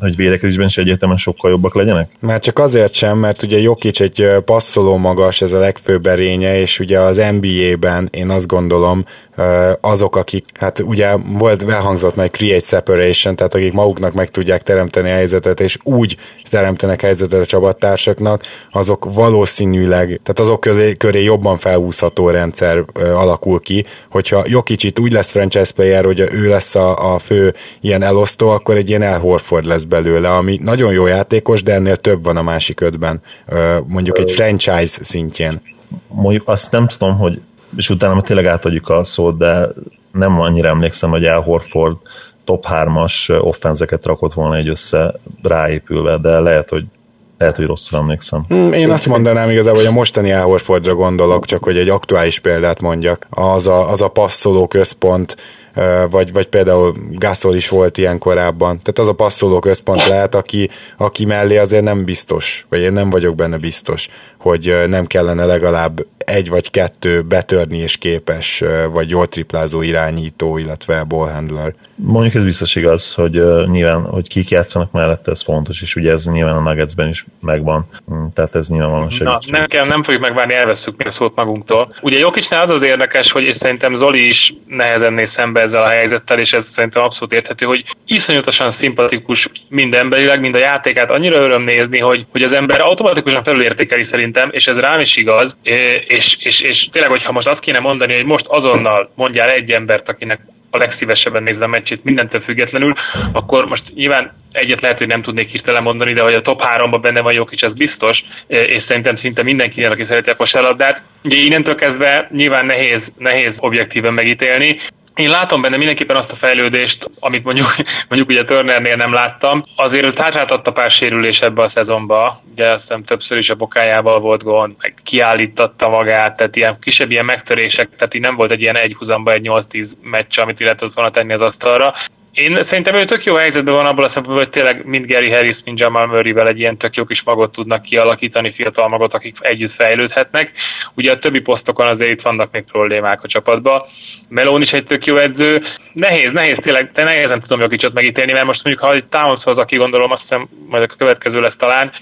hogy védekezésben is egyértelműen sokkal jobbak legyenek? Már csak azért sem, mert ugye Jokic egy passzoló magas, ez a legfőbb erénye, és ugye az NBA-ben én azt gondolom, azok, akik, hát ugye volt, elhangzott meg create separation, tehát akik maguknak meg tudják teremteni a helyzetet, és úgy teremtenek helyzetet a csapattársaknak, azok valószínűleg, tehát azok közé, köré jobban felhúzható rendszer alakul ki, hogyha Jokicsit úgy lesz franchise player, hogy ő lesz a, a fő ilyen elosztó, akkor egy ilyen El Horford lesz belőle, ami nagyon jó játékos, de ennél több van a másik ötben, mondjuk egy franchise szintjén. Mondjuk azt nem tudom, hogy és utána tényleg átadjuk a szót, de nem annyira emlékszem, hogy El Horford top 3-as offenzeket rakott volna egy össze ráépülve, de lehet, hogy lehet, hogy rosszul emlékszem. Hmm, én azt mondanám igazából, hogy a mostani Al gondolok, csak hogy egy aktuális példát mondjak. Az a, az a passzoló központ, vagy, vagy például Gasol is volt ilyen korábban. Tehát az a passzoló központ lehet, aki, aki mellé azért nem biztos, vagy én nem vagyok benne biztos, hogy nem kellene legalább egy vagy kettő betörni és képes, vagy jól triplázó irányító, illetve ballhandler. Mondjuk ez biztos igaz, hogy uh, nyilván, hogy kik játszanak mellette, ez fontos, és ugye ez nyilván a Nuggetsben is megvan, mm, tehát ez nyilván van Na, nem, kell, nem fogjuk megvárni, elveszünk még a szót magunktól. Ugye Jokicsnál az az érdekes, hogy és szerintem Zoli is nehezen néz szembe ezzel a helyzettel, és ez szerintem abszolút érthető, hogy iszonyatosan szimpatikus mind emberileg, mind a játékát. Annyira öröm nézni, hogy, hogy az ember automatikusan felülértékeli szerintem, és ez rám is igaz, és, és, és tényleg, hogyha most azt kéne mondani, hogy most azonnal mondjál egy embert, akinek a legszívesebben nézze a meccsét mindentől függetlenül, akkor most nyilván egyet lehet, hogy nem tudnék hirtelen mondani, de hogy a top 3-ban benne van Jokic, az biztos, és szerintem szinte mindenkinél, aki szereti a kosárlabdát. Ugye innentől kezdve nyilván nehéz, nehéz objektíven megítélni, én látom benne mindenképpen azt a fejlődést, amit mondjuk, mondjuk ugye Turnernél nem láttam. Azért ő hátráltatta pár sérülés ebbe a szezonba, ugye azt hiszem többször is a bokájával volt gond, meg kiállítatta magát, tehát ilyen kisebb ilyen megtörések, tehát így nem volt egy ilyen egy húzamba egy 8-10 meccs, amit illetve tudott volna tenni az asztalra. Én szerintem ő tök jó helyzetben van abból a szempontból, hogy tényleg mind Gary Harris, mind Jamal Murray-vel egy ilyen tök jó kis magot tudnak kialakítani, fiatal magot, akik együtt fejlődhetnek. Ugye a többi posztokon azért itt vannak még problémák a csapatba. Melón is egy tök jó edző. Nehéz, nehéz, tényleg, de nehézen tudom Jokicsot megítélni, mert most mondjuk, ha egy Townshoz, aki gondolom, azt hiszem majd a következő lesz talán,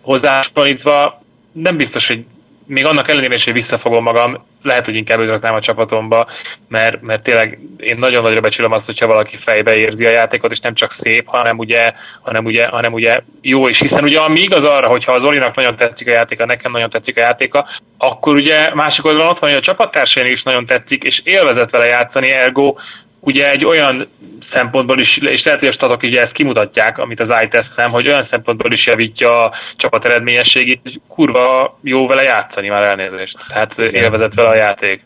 hozzáspalítva, nem biztos, hogy még annak ellenére is, hogy visszafogom magam, lehet, hogy inkább őraknám a csapatomba, mert, mert tényleg én nagyon nagyra becsülöm azt, hogyha valaki fejbe érzi a játékot, és nem csak szép, hanem ugye, hanem ugye, hanem ugye jó is, hiszen ugye ami igaz arra, hogyha az Olinak nagyon tetszik a játéka, nekem nagyon tetszik a játéka, akkor ugye másik oldalon ott van, hogy a csapattársain is nagyon tetszik, és élvezett vele játszani, ergo ugye egy olyan szempontból is, és lehet, hogy a statok ugye ezt kimutatják, amit az iTest nem, hogy olyan szempontból is javítja a csapat eredményességét, hogy kurva jó vele játszani már elnézést. Tehát élvezett vele a játék.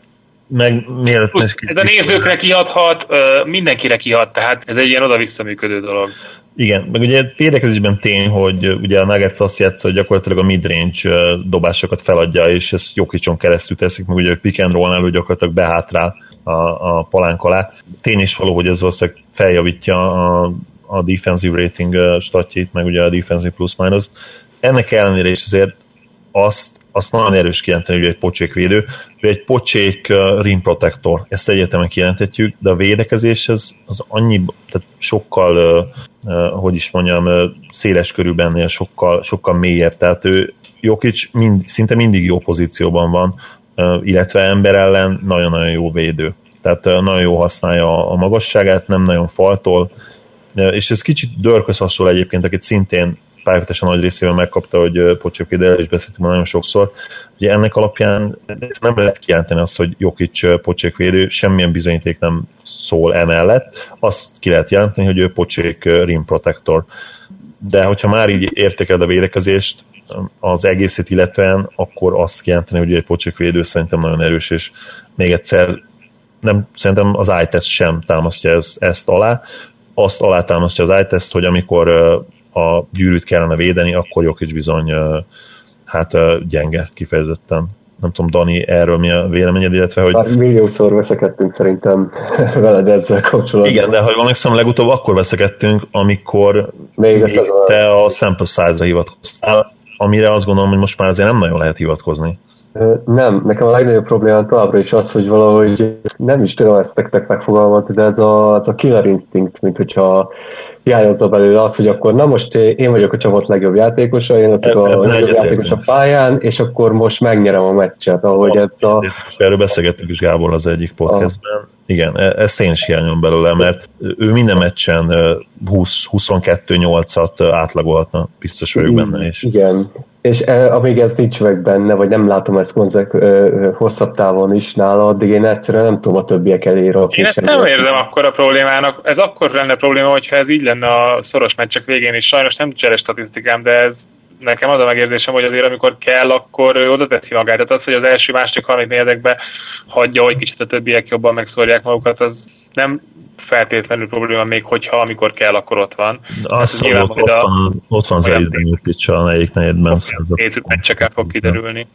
Meg miért Plusz, ez a nézőkre kihathat, mindenkire kihat, tehát ez egy ilyen oda-vissza működő dolog. Igen, meg ugye védekezésben tény, hogy ugye a Nuggets azt játsza, hogy gyakorlatilag a midrange dobásokat feladja, és ezt Jokicson keresztül teszik, meg ugye a pick and roll gyakorlatilag behátrál a, a palánk alá. Tény is való, hogy ez valószínűleg feljavítja a, a defensive rating statjét, meg ugye a defensive plus-minus. Ennek ellenére is azért azt, azt nagyon erős kijelenteni, hogy egy pocsékvédő, hogy egy pocsék rim protector, ezt egyetemen kijelenthetjük, de a védekezés az, az annyi, tehát sokkal, hogy is mondjam, széles körülben sokkal, sokkal mélyebb, tehát ő Jokic mind, szinte mindig jó pozícióban van, illetve ember ellen nagyon-nagyon jó védő. Tehát nagyon jó használja a magasságát, nem nagyon faltol, és ez kicsit Dörkös hasonló egyébként, akit szintén párhuzamosan nagy részében megkapta, hogy Pocsék ide is beszéltünk nagyon sokszor. Ugye ennek alapján nem lehet kijelenteni azt, hogy Jokic Pocsék védő, semmilyen bizonyíték nem szól emellett. Azt ki lehet jelenteni, hogy ő Pocsék rim protector. De hogyha már így értékeled a védekezést, az egészét illetően, akkor azt kijelenteni, hogy egy pocsék védő szerintem nagyon erős, és még egyszer nem, szerintem az iTest sem támasztja ez, ezt alá. Azt alátámasztja az iTest, hogy amikor a gyűrűt kellene védeni, akkor Jokic bizony hát gyenge kifejezetten. Nem tudom, Dani, erről mi a véleményed, illetve hogy... Már milliószor veszekedtünk szerintem veled ezzel kapcsolatban. Igen, de ha emlékszem, legutóbb akkor veszekedtünk, amikor még, még te a sample size-ra hivatkoztál, amire azt gondolom, hogy most már azért nem nagyon lehet hivatkozni. Nem, nekem a legnagyobb problémám továbbra is az, hogy valahogy nem is tudom ezt nektek megfogalmazni, de ez a, ez a killer instinct, mint hogyha hiányozna belőle az, hogy akkor na most én vagyok a csapat legjobb játékosa, én vagyok a legjobb játékos a pályán, és akkor most megnyerem a meccset, ahogy ez a... Erről beszélgettünk is Gábor az egyik podcastben. Igen, e- ezt én is hiányom belőle, mert ő minden meccsen 20-22-8-at átlagolhatna, biztos vagyok benne. És... Igen, és e, amíg ez nincs meg benne, vagy nem látom ezt konzek, hosszabb távon is nála, addig én egyszerűen nem tudom a többiek elé rakni. Én ezt nem érzem akkor a problémának. Ez akkor lenne probléma, hogyha ez így lenne a szoros meccsek végén is. Sajnos nem cseres statisztikám, de ez nekem az a megérzésem, hogy azért amikor kell, akkor oda teszi magát. Tehát az, hogy az első, második, harmadik negyedekbe hagyja, hogy kicsit a többiek jobban megszórják magukat, az nem feltétlenül probléma, még hogyha amikor kell, akkor ott van. Azt hát, ott, a, van, ott van Zayden Jukic a negyedik negyedben. Nézzük, meccseket fog kiderülni.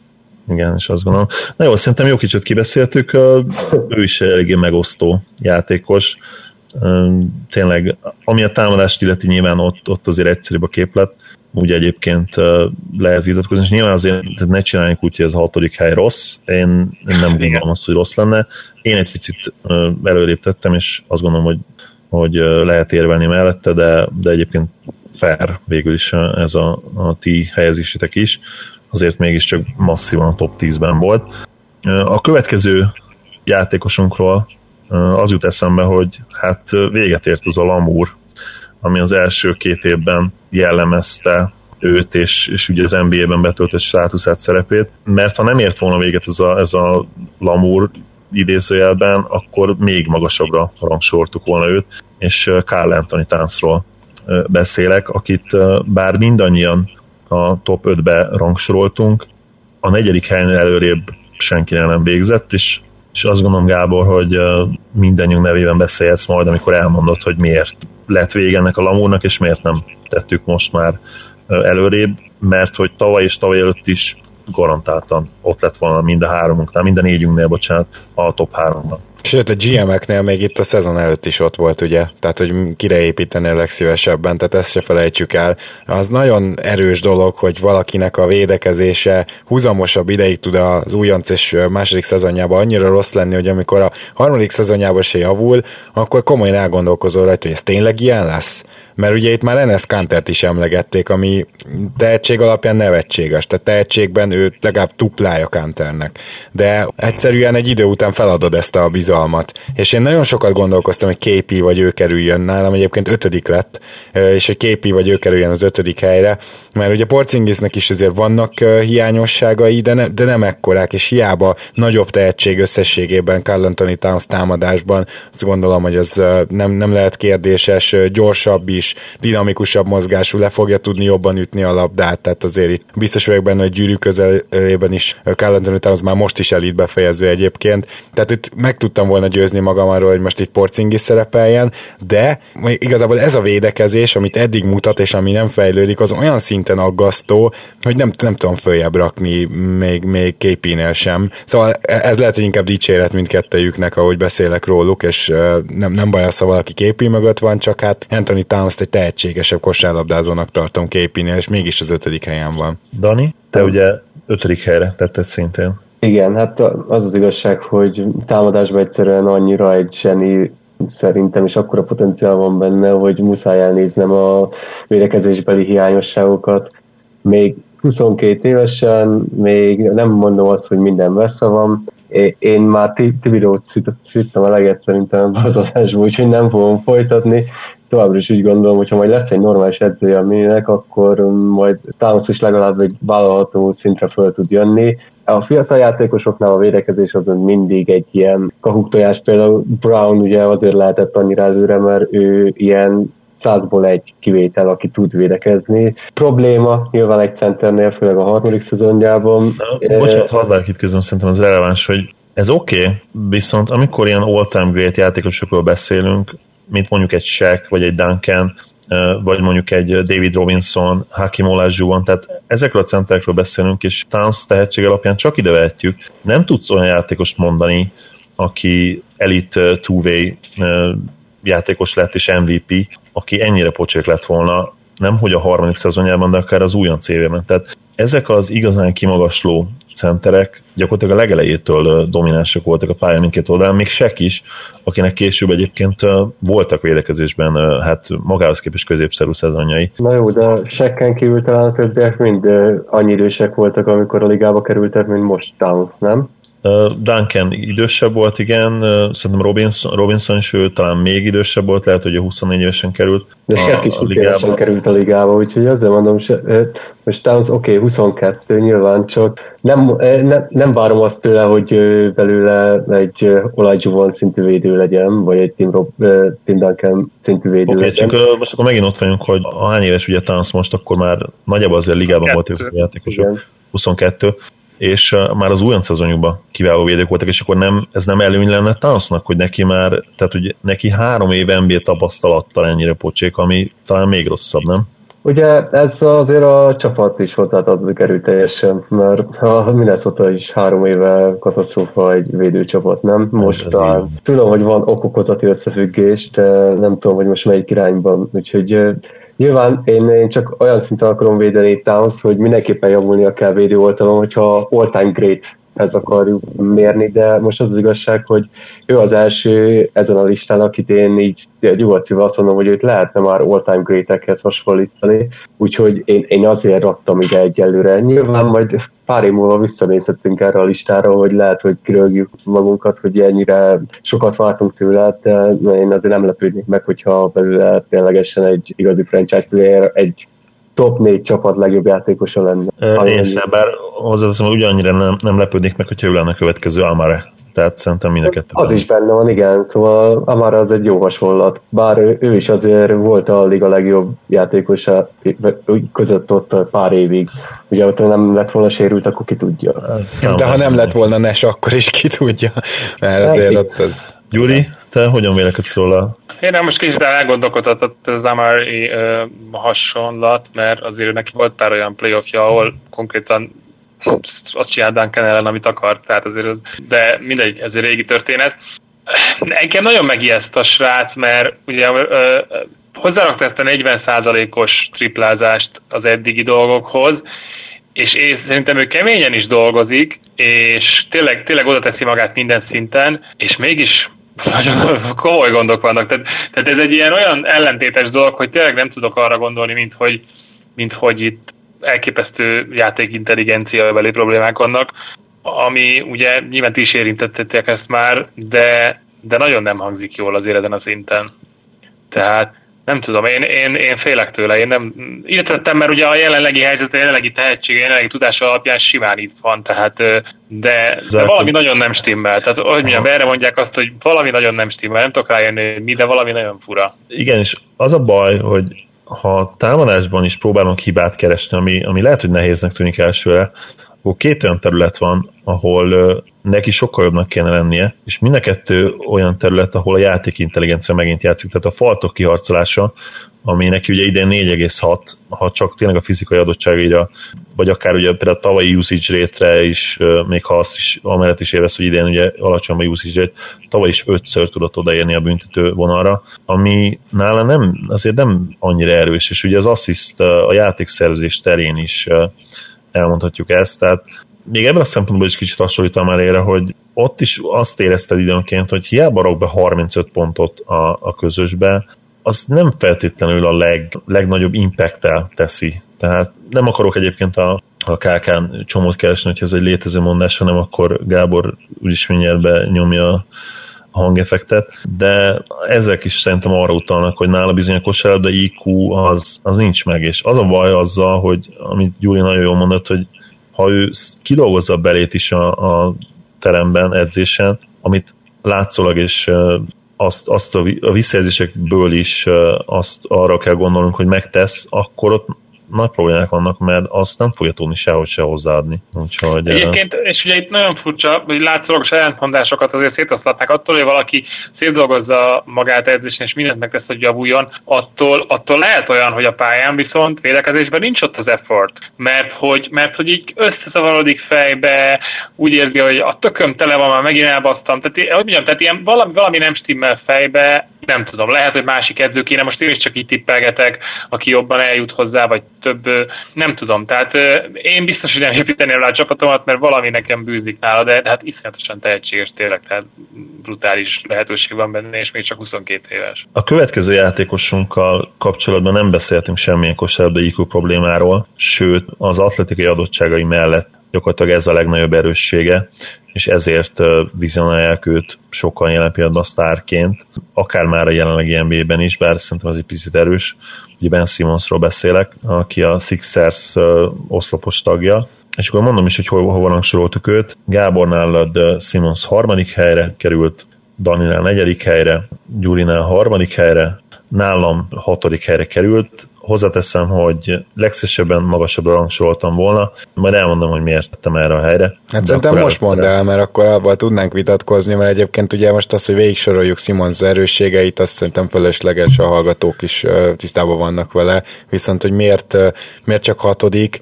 igen, és azt gondolom. Na jó, szerintem jó kicsit kibeszéltük, ő is eléggé megosztó játékos. Tényleg, ami a támadást illeti, nyilván ott, ott azért egyszerűbb a képlet, úgy egyébként lehet vitatkozni, és nyilván azért ne csináljunk úgy, hogy ez a hatodik hely rossz, én, én nem gondolom azt, hogy rossz lenne. Én egy picit előrébb tettem, és azt gondolom, hogy, hogy lehet érvelni mellette, de, de egyébként fair végül is ez a, a ti helyezésetek is azért mégiscsak masszívan a top 10-ben volt. A következő játékosunkról az jut eszembe, hogy hát véget ért az a Lamur, ami az első két évben jellemezte őt, és, és ugye az NBA-ben betöltött státuszát szerepét, mert ha nem ért volna véget ez a, ez a Lamur idézőjelben, akkor még magasabbra rangsortuk volna őt, és Carl Anthony Táncról beszélek, akit bár mindannyian a top 5-be rangsoroltunk, a negyedik helyen előrébb senki nem végzett, és, és azt gondolom, Gábor, hogy mindannyiunk nevében beszélhetsz majd, amikor elmondod, hogy miért lett vége ennek a lamúrnak, és miért nem tettük most már előrébb, mert hogy tavaly és tavaly előtt is garantáltan ott lett volna mind a hárumunknál, mind a négyünknél, bocsánat, a top háromban. Sőt, a GM-eknél még itt a szezon előtt is ott volt, ugye? Tehát, hogy kire építenél legszívesebben, tehát ezt se felejtsük el. Az nagyon erős dolog, hogy valakinek a védekezése húzamosabb ideig tud az újonc és második szezonjában annyira rossz lenni, hogy amikor a harmadik szezonjában se javul, akkor komolyan elgondolkozol rajta, hogy ez tényleg ilyen lesz? Mert ugye itt már Enes Kantert is emlegették, ami tehetség alapján nevetséges, tehát tehetségben ő legalább tuplája Kanternek. De egyszerűen egy idő után feladod ezt a bizalmat. És én nagyon sokat gondolkoztam, hogy képi vagy ő kerüljön nálam, egyébként ötödik lett, és hogy képi vagy ő kerüljön az ötödik helyre, mert ugye Porcingisnek is azért vannak hiányosságai, de, ne, de nem ekkorák, és hiába nagyobb tehetség összességében Carl Anthony Towns támadásban, azt gondolom, hogy ez nem, nem lehet kérdéses, gyorsabb is, dinamikusabb mozgású, le fogja tudni jobban ütni a labdát, tehát azért itt biztos vagyok benne, hogy gyűrű közelében is Carl Anthony Towns már most is elit befejező egyébként, tehát itt meg tudtam volna győzni magam arról, hogy most itt Porcingis szerepeljen, de igazából ez a védekezés, amit eddig mutat, és ami nem fejlődik, az olyan szinten aggasztó, hogy nem, nem tudom följebb rakni még, még képinél sem. Szóval ez lehet, hogy inkább dicséret mindkettejüknek, ahogy beszélek róluk, és nem, nem baj az, ha valaki képi mögött van, csak hát Anthony Towns egy tehetségesebb kosárlabdázónak tartom képinél, és mégis az ötödik helyen van. Dani, te ugye ötödik helyre tetted szintén. Igen, hát az az igazság, hogy támadásban egyszerűen annyira egy zseni szerintem, és akkora potenciál van benne, hogy muszáj elnéznem a védekezésbeli hiányosságokat. Még 22 évesen, még nem mondom azt, hogy minden vessze van. Én már Tibidót szittem a leget szerintem az adásból, úgyhogy nem fogom folytatni. Továbbra is úgy gondolom, hogy ha majd lesz egy normális edzőjelménynek, akkor majd Towns is legalább egy vállalható szintre föl tud jönni. A fiatal játékosoknál a védekezés az mindig egy ilyen kahuktojás, például Brown ugye azért lehetett annyira előre, mert ő ilyen százból egy kivétel, aki tud védekezni. Probléma nyilván egy centernél, főleg a harmadik szezonjában. Bocsánat, hadd itt közben, szerintem az releváns, hogy ez oké, okay, viszont amikor ilyen all-time great játékosokról beszélünk, mint mondjuk egy Shaq, vagy egy Duncan, vagy mondjuk egy David Robinson, Hakim Olajuwon, tehát ezekről a centerekről beszélünk, és Towns tehetség alapján csak ide vehetjük. Nem tudsz olyan játékost mondani, aki elite two-way játékos lett és MVP, aki ennyire pocsék lett volna, nem hogy a harmadik szezonjában, de akár az újon CV-ben. Tehát ezek az igazán kimagasló centerek gyakorlatilag a legelejétől dominánsak voltak a pálya mindkét oldalán, még Sek is, akinek később egyébként voltak védekezésben hát magához képest középszerű szezonjai. Na jó, de Sekken kívül talán a többiek mind annyi idősek voltak, amikor a ligába kerültek, mint most Towns, nem? Duncan idősebb volt, igen, szerintem Robinson, Robinson is ő talán még idősebb volt, lehet, hogy a 24 évesen került De Shaq is 20 évesen került a ligába, úgyhogy azért mondom, most Towns oké, okay, 22 nyilván, csak nem, ne, nem várom azt tőle, hogy belőle egy Olajuwon szintű védő legyen, vagy egy Tim, Rob, Tim Duncan szintű védő okay, legyen. csak most akkor megint ott vagyunk, hogy hány éves ugye Towns most, akkor már nagyjából azért ligában volt ez a játékosok. 22 és már az újonc szezonjukban kiváló védők voltak, és akkor nem, ez nem előny lenne Townsnak, hogy neki már, tehát hogy neki három év NBA tapasztalattal ennyire pocsék, ami talán még rosszabb, nem? Ugye ez azért a csapat is hozzátartozik erőteljesen, mert a Minnesota is három éve katasztrófa egy védőcsapat, nem? Most talán tudom, hogy van okokozati összefüggés, de nem tudom, hogy most melyik irányban, úgyhogy Nyilván én, én csak olyan szinten akarom védeni Towns, hogy mindenképpen javulnia kell védő oltalon, hogyha all-time great ez akarjuk mérni, de most az az igazság, hogy ő az első ezen a listán, akit én így nyugodszíva azt mondom, hogy őt lehetne már all-time greatekhez hasonlítani, úgyhogy én, én azért raktam ide egyelőre. Nyilván majd pár év múlva visszanézhetünk erre a listára, hogy lehet, hogy kirögjük magunkat, hogy ennyire sokat vártunk tőle, de én azért nem lepődnék meg, hogyha belőle ténylegesen egy igazi franchise player, egy top 4 csapat legjobb játékosa lenne. Én sem, bár hozzáteszem, hogy ugyannyira nem, nem lepődnék meg, hogyha ő lenne a következő Amare. Tehát szerintem mind a kettő. Az is benne van, igen. Szóval Amara az egy jó hasonlat. Bár ő, ő is azért volt a liga legjobb játékosa között ott pár évig. Ugye ott nem lett volna sérült, akkor ki tudja. De ha nem lett volna Nes, akkor is ki tudja. Mert azért ott az... Gyuri, te hogyan vélekedsz róla? Én nem most kicsit elgondolkodhatott az Amari uh, hasonlat, mert azért neki volt pár olyan playoffja, ahol konkrétan azt csinált Duncan ellen, amit akart, tehát azért az, de mindegy, ez egy régi történet. Engem nagyon megijeszt a srác, mert ugye uh, hozzárakta ezt a 40%-os triplázást az eddigi dolgokhoz, és én szerintem ő keményen is dolgozik, és tényleg, tényleg oda teszi magát minden szinten, és mégis nagyon komoly gondok vannak. Tehát, tehát ez egy ilyen olyan ellentétes dolog, hogy tényleg nem tudok arra gondolni, mint hogy, mint hogy itt elképesztő játékintelligencia beli problémák vannak, ami ugye nyilván ti is érintettétek ezt már, de, de nagyon nem hangzik jól azért ezen a szinten. Tehát nem tudom, én, én, én félek tőle, én nem írtettem, mert ugye a jelenlegi helyzet, a jelenlegi tehetség, a jelenlegi tudása alapján simán itt van, tehát de, de valami nagyon nem stimmel. Tehát hogy mondjam, erre mondják azt, hogy valami nagyon nem stimmel, nem tudok rájönni, mi, de valami nagyon fura. Igen, és az a baj, hogy ha támadásban is próbálunk hibát keresni, ami, ami lehet, hogy nehéznek tűnik elsőre, akkor két olyan terület van, ahol neki sokkal jobbnak kéne lennie, és mind a kettő olyan terület, ahol a játék intelligencia megint játszik, tehát a faltok kiharcolása, ami neki ugye idén 4,6, ha csak tényleg a fizikai adottságaira, vagy akár ugye például a tavalyi usage rate is, még ha azt is, amellett is érvesz, hogy idén ugye alacsony a usage rate, tavaly is ötször tudott odaérni a büntető vonalra, ami nála nem, azért nem annyira erős, és ugye az assist a játékszervezés terén is elmondhatjuk ezt, tehát még ebben a szempontból is kicsit hasonlítom elére, hogy ott is azt érezted időnként, hogy hiába rak be 35 pontot a, a közösbe, az nem feltétlenül a leg, legnagyobb impact teszi. Tehát nem akarok egyébként a, a KK-n csomót keresni, hogy ez egy létező mondás, hanem akkor Gábor úgyis mindjárt benyomja a hangeffektet, de ezek is szerintem arra utalnak, hogy nála bizony a kosárlabda IQ az, az nincs meg, és az a baj azzal, hogy amit Gyuri nagyon jól mondott, hogy ha ő kidolgozza a belét is a, a teremben, edzésen, amit látszólag és azt, azt a visszajelzésekből is azt arra kell gondolnunk, hogy megtesz, akkor ott nagy problémák vannak, mert azt nem fogja tudni sehogy se hozzáadni. Úgyhogy, Egyébként, és ugye itt nagyon furcsa, hogy látszólagos ellentmondásokat azért szétoszlatnak attól, hogy valaki szétdolgozza magát edzésen, és mindent megtesz, hogy javuljon, attól, attól lehet olyan, hogy a pályán viszont védekezésben nincs ott az effort, mert hogy, mert hogy így összezavarodik fejbe, úgy érzi, hogy a tököm tele van, már megint elbasztam, tehát, hogy mondjam, tehát ilyen valami, valami nem stimmel fejbe, nem tudom, lehet, hogy másik edző kéne, most én is csak itt tippelgetek, aki jobban eljut hozzá, vagy több, nem tudom. Tehát én biztos, hogy nem építeném rá a csapatomat, mert valami nekem bűzik nála, de hát iszonyatosan tehetséges tényleg, tehát brutális lehetőség van benne, és még csak 22 éves. A következő játékosunkkal kapcsolatban nem beszéltünk semmilyen kosárlabda IQ problémáról, sőt az atletikai adottságai mellett gyakorlatilag ez a legnagyobb erőssége, és ezért vizionálják őt sokkal jelen pillanatban sztárként, akár már a jelenlegi NBA-ben is, bár szerintem az egy picit erős. Ugye Ben Simmonsról beszélek, aki a Sixers oszlopos tagja, és akkor mondom is, hogy hol, hova rangsoroltuk őt. Gábor nálad Simmons harmadik helyre került, Daninál negyedik helyre, Gyurinál harmadik helyre, nálam hatodik helyre került, hozzáteszem, hogy legszesebben magasabbra rangsoroltam volna, majd elmondom, hogy miért tettem erre a helyre. Hát szerintem most mondd el, mert akkor abban tudnánk vitatkozni, mert egyébként ugye most az, hogy végig soroljuk Simons erősségeit, azt szerintem fölösleges, a hallgatók is tisztában vannak vele, viszont hogy miért, miért csak hatodik,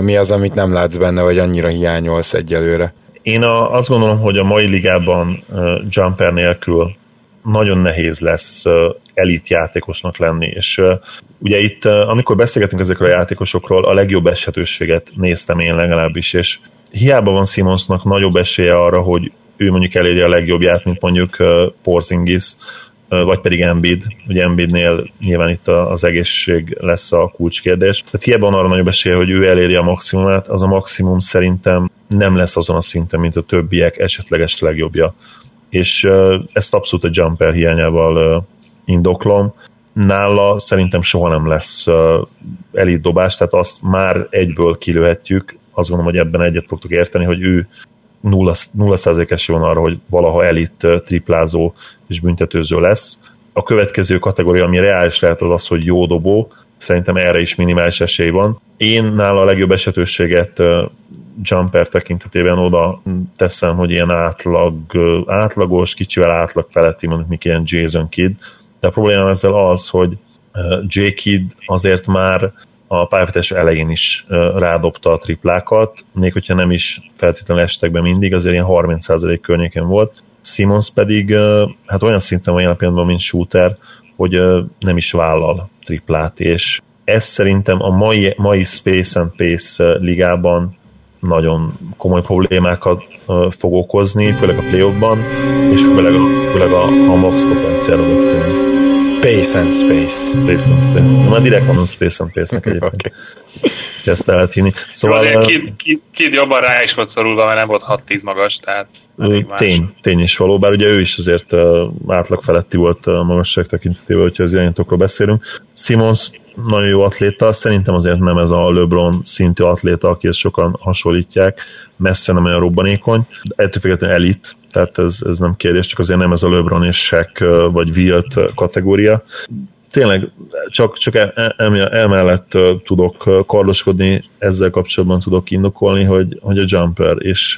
mi az, amit nem látsz benne, vagy annyira hiányolsz egyelőre? Én a, azt gondolom, hogy a mai ligában jumper nélkül nagyon nehéz lesz elit játékosnak lenni, és ugye itt, amikor beszélgetünk ezekről a játékosokról, a legjobb esetőséget néztem én legalábbis, és hiába van Simonsnak nagyobb esélye arra, hogy ő mondjuk elérje a legjobbját, mint mondjuk Porzingis, vagy pedig Embiid. Ugye Embiidnél nyilván itt az egészség lesz a kulcskérdés. Tehát hiába van arra nagyobb esélye, hogy ő eléri a maximumát, az a maximum szerintem nem lesz azon a szinten, mint a többiek esetleges legjobbja. És ezt abszolút a jumper hiányával indoklom. Nála szerintem soha nem lesz elit dobás, tehát azt már egyből kilőhetjük, azt gondolom, hogy ebben egyet fogtok érteni, hogy ő 0, 0 esély van arra, hogy valaha elit triplázó és büntetőző lesz. A következő kategória, ami reális lehet, az az, hogy jó dobó, szerintem erre is minimális esély van. Én nála a legjobb esetőséget jumper tekintetében oda teszem, hogy ilyen átlag, átlagos, kicsivel átlag feletti, mondjuk még ilyen Jason Kidd, de a probléma ezzel az, hogy J. Kidd azért már a pályafutása elején is rádobta a triplákat, még hogyha nem is feltétlenül estek be mindig, azért ilyen 30% környéken volt. Simons pedig hát olyan szinten van jelen pillanatban, mint shooter, hogy nem is vállal triplát, és ez szerintem a mai, mai Space and Pace ligában nagyon komoly problémákat fog okozni, főleg a play és főleg a, főleg a, a max potenciálról beszélünk. Space and Space. Space and Space. Már direkt mondom Space and Space-nek egyébként. okay. ezt el lehet hinni. Szóval... Jó, két, két, két jobban rá is volt szorulva, mert nem volt 6-10 magas, tehát Tény, tény is való, bár ugye ő is azért átlag feletti volt a magasság tekintetében, hogyha az irányítókról beszélünk. Simons nagyon jó atléta, szerintem azért nem ez a LeBron szintű atléta, akihez sokan hasonlítják, messze nem olyan robbanékony, de ettől függetlenül elit, tehát ez, ez nem kérdés, csak azért nem ez a LeBron és Shaq vagy Wilt kategória. Tényleg csak, csak emellett tudok kardoskodni, ezzel kapcsolatban tudok indokolni, hogy, hogy a jumper, és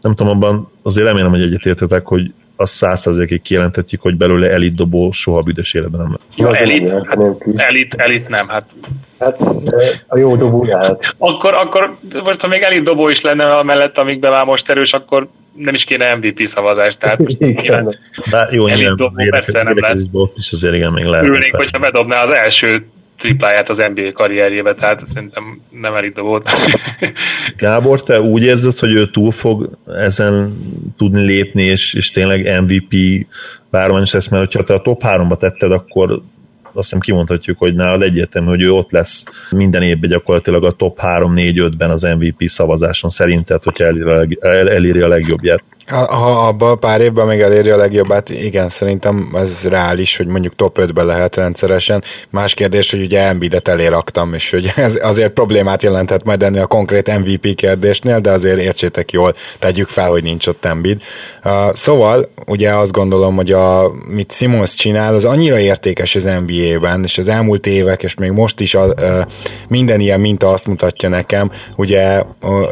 nem tudom, abban azért remélem, hogy egyetértetek, hogy azt százszerzékig kijelentetjük, hogy belőle elit dobó soha büdös életben nem lesz. Ja, elit, hát, elit, elit nem, hát Hát a jó dobó lehet. Akkor, akkor most ha még elit dobó is lenne mellett, amikben már most erős, akkor nem is kéne MVP szavazás, tehát most kéne. De jó, elit dobó persze nem lesz. Is azért igen, még lehet. Ülnék, hogyha bedobná az első tripláját az NBA karrierjébe, tehát szerintem nem elit dobott. Gábor, te úgy érzed, hogy ő túl fog ezen tudni lépni, és, és tényleg MVP bármilyen is lesz, mert ha te a top 3-ba tetted, akkor azt hiszem kimondhatjuk, hogy nálad egyértelmű, hogy ő ott lesz minden évben gyakorlatilag a top 3-4-5-ben az MVP szavazáson szerinted, hogyha eléri a legjobbját. Ha abban pár évben még eléri a legjobbát, igen, szerintem ez reális, hogy mondjuk top 5-ben lehet rendszeresen. Más kérdés, hogy ugye Embiidet eléraktam, és hogy ez azért problémát jelenthet majd ennél a konkrét MVP kérdésnél, de azért értsétek jól, tegyük fel, hogy nincs ott Embiid. Uh, szóval, ugye azt gondolom, hogy a, mit Simons csinál, az annyira értékes az NBA-ben, és az elmúlt évek, és még most is a, uh, minden ilyen minta azt mutatja nekem, ugye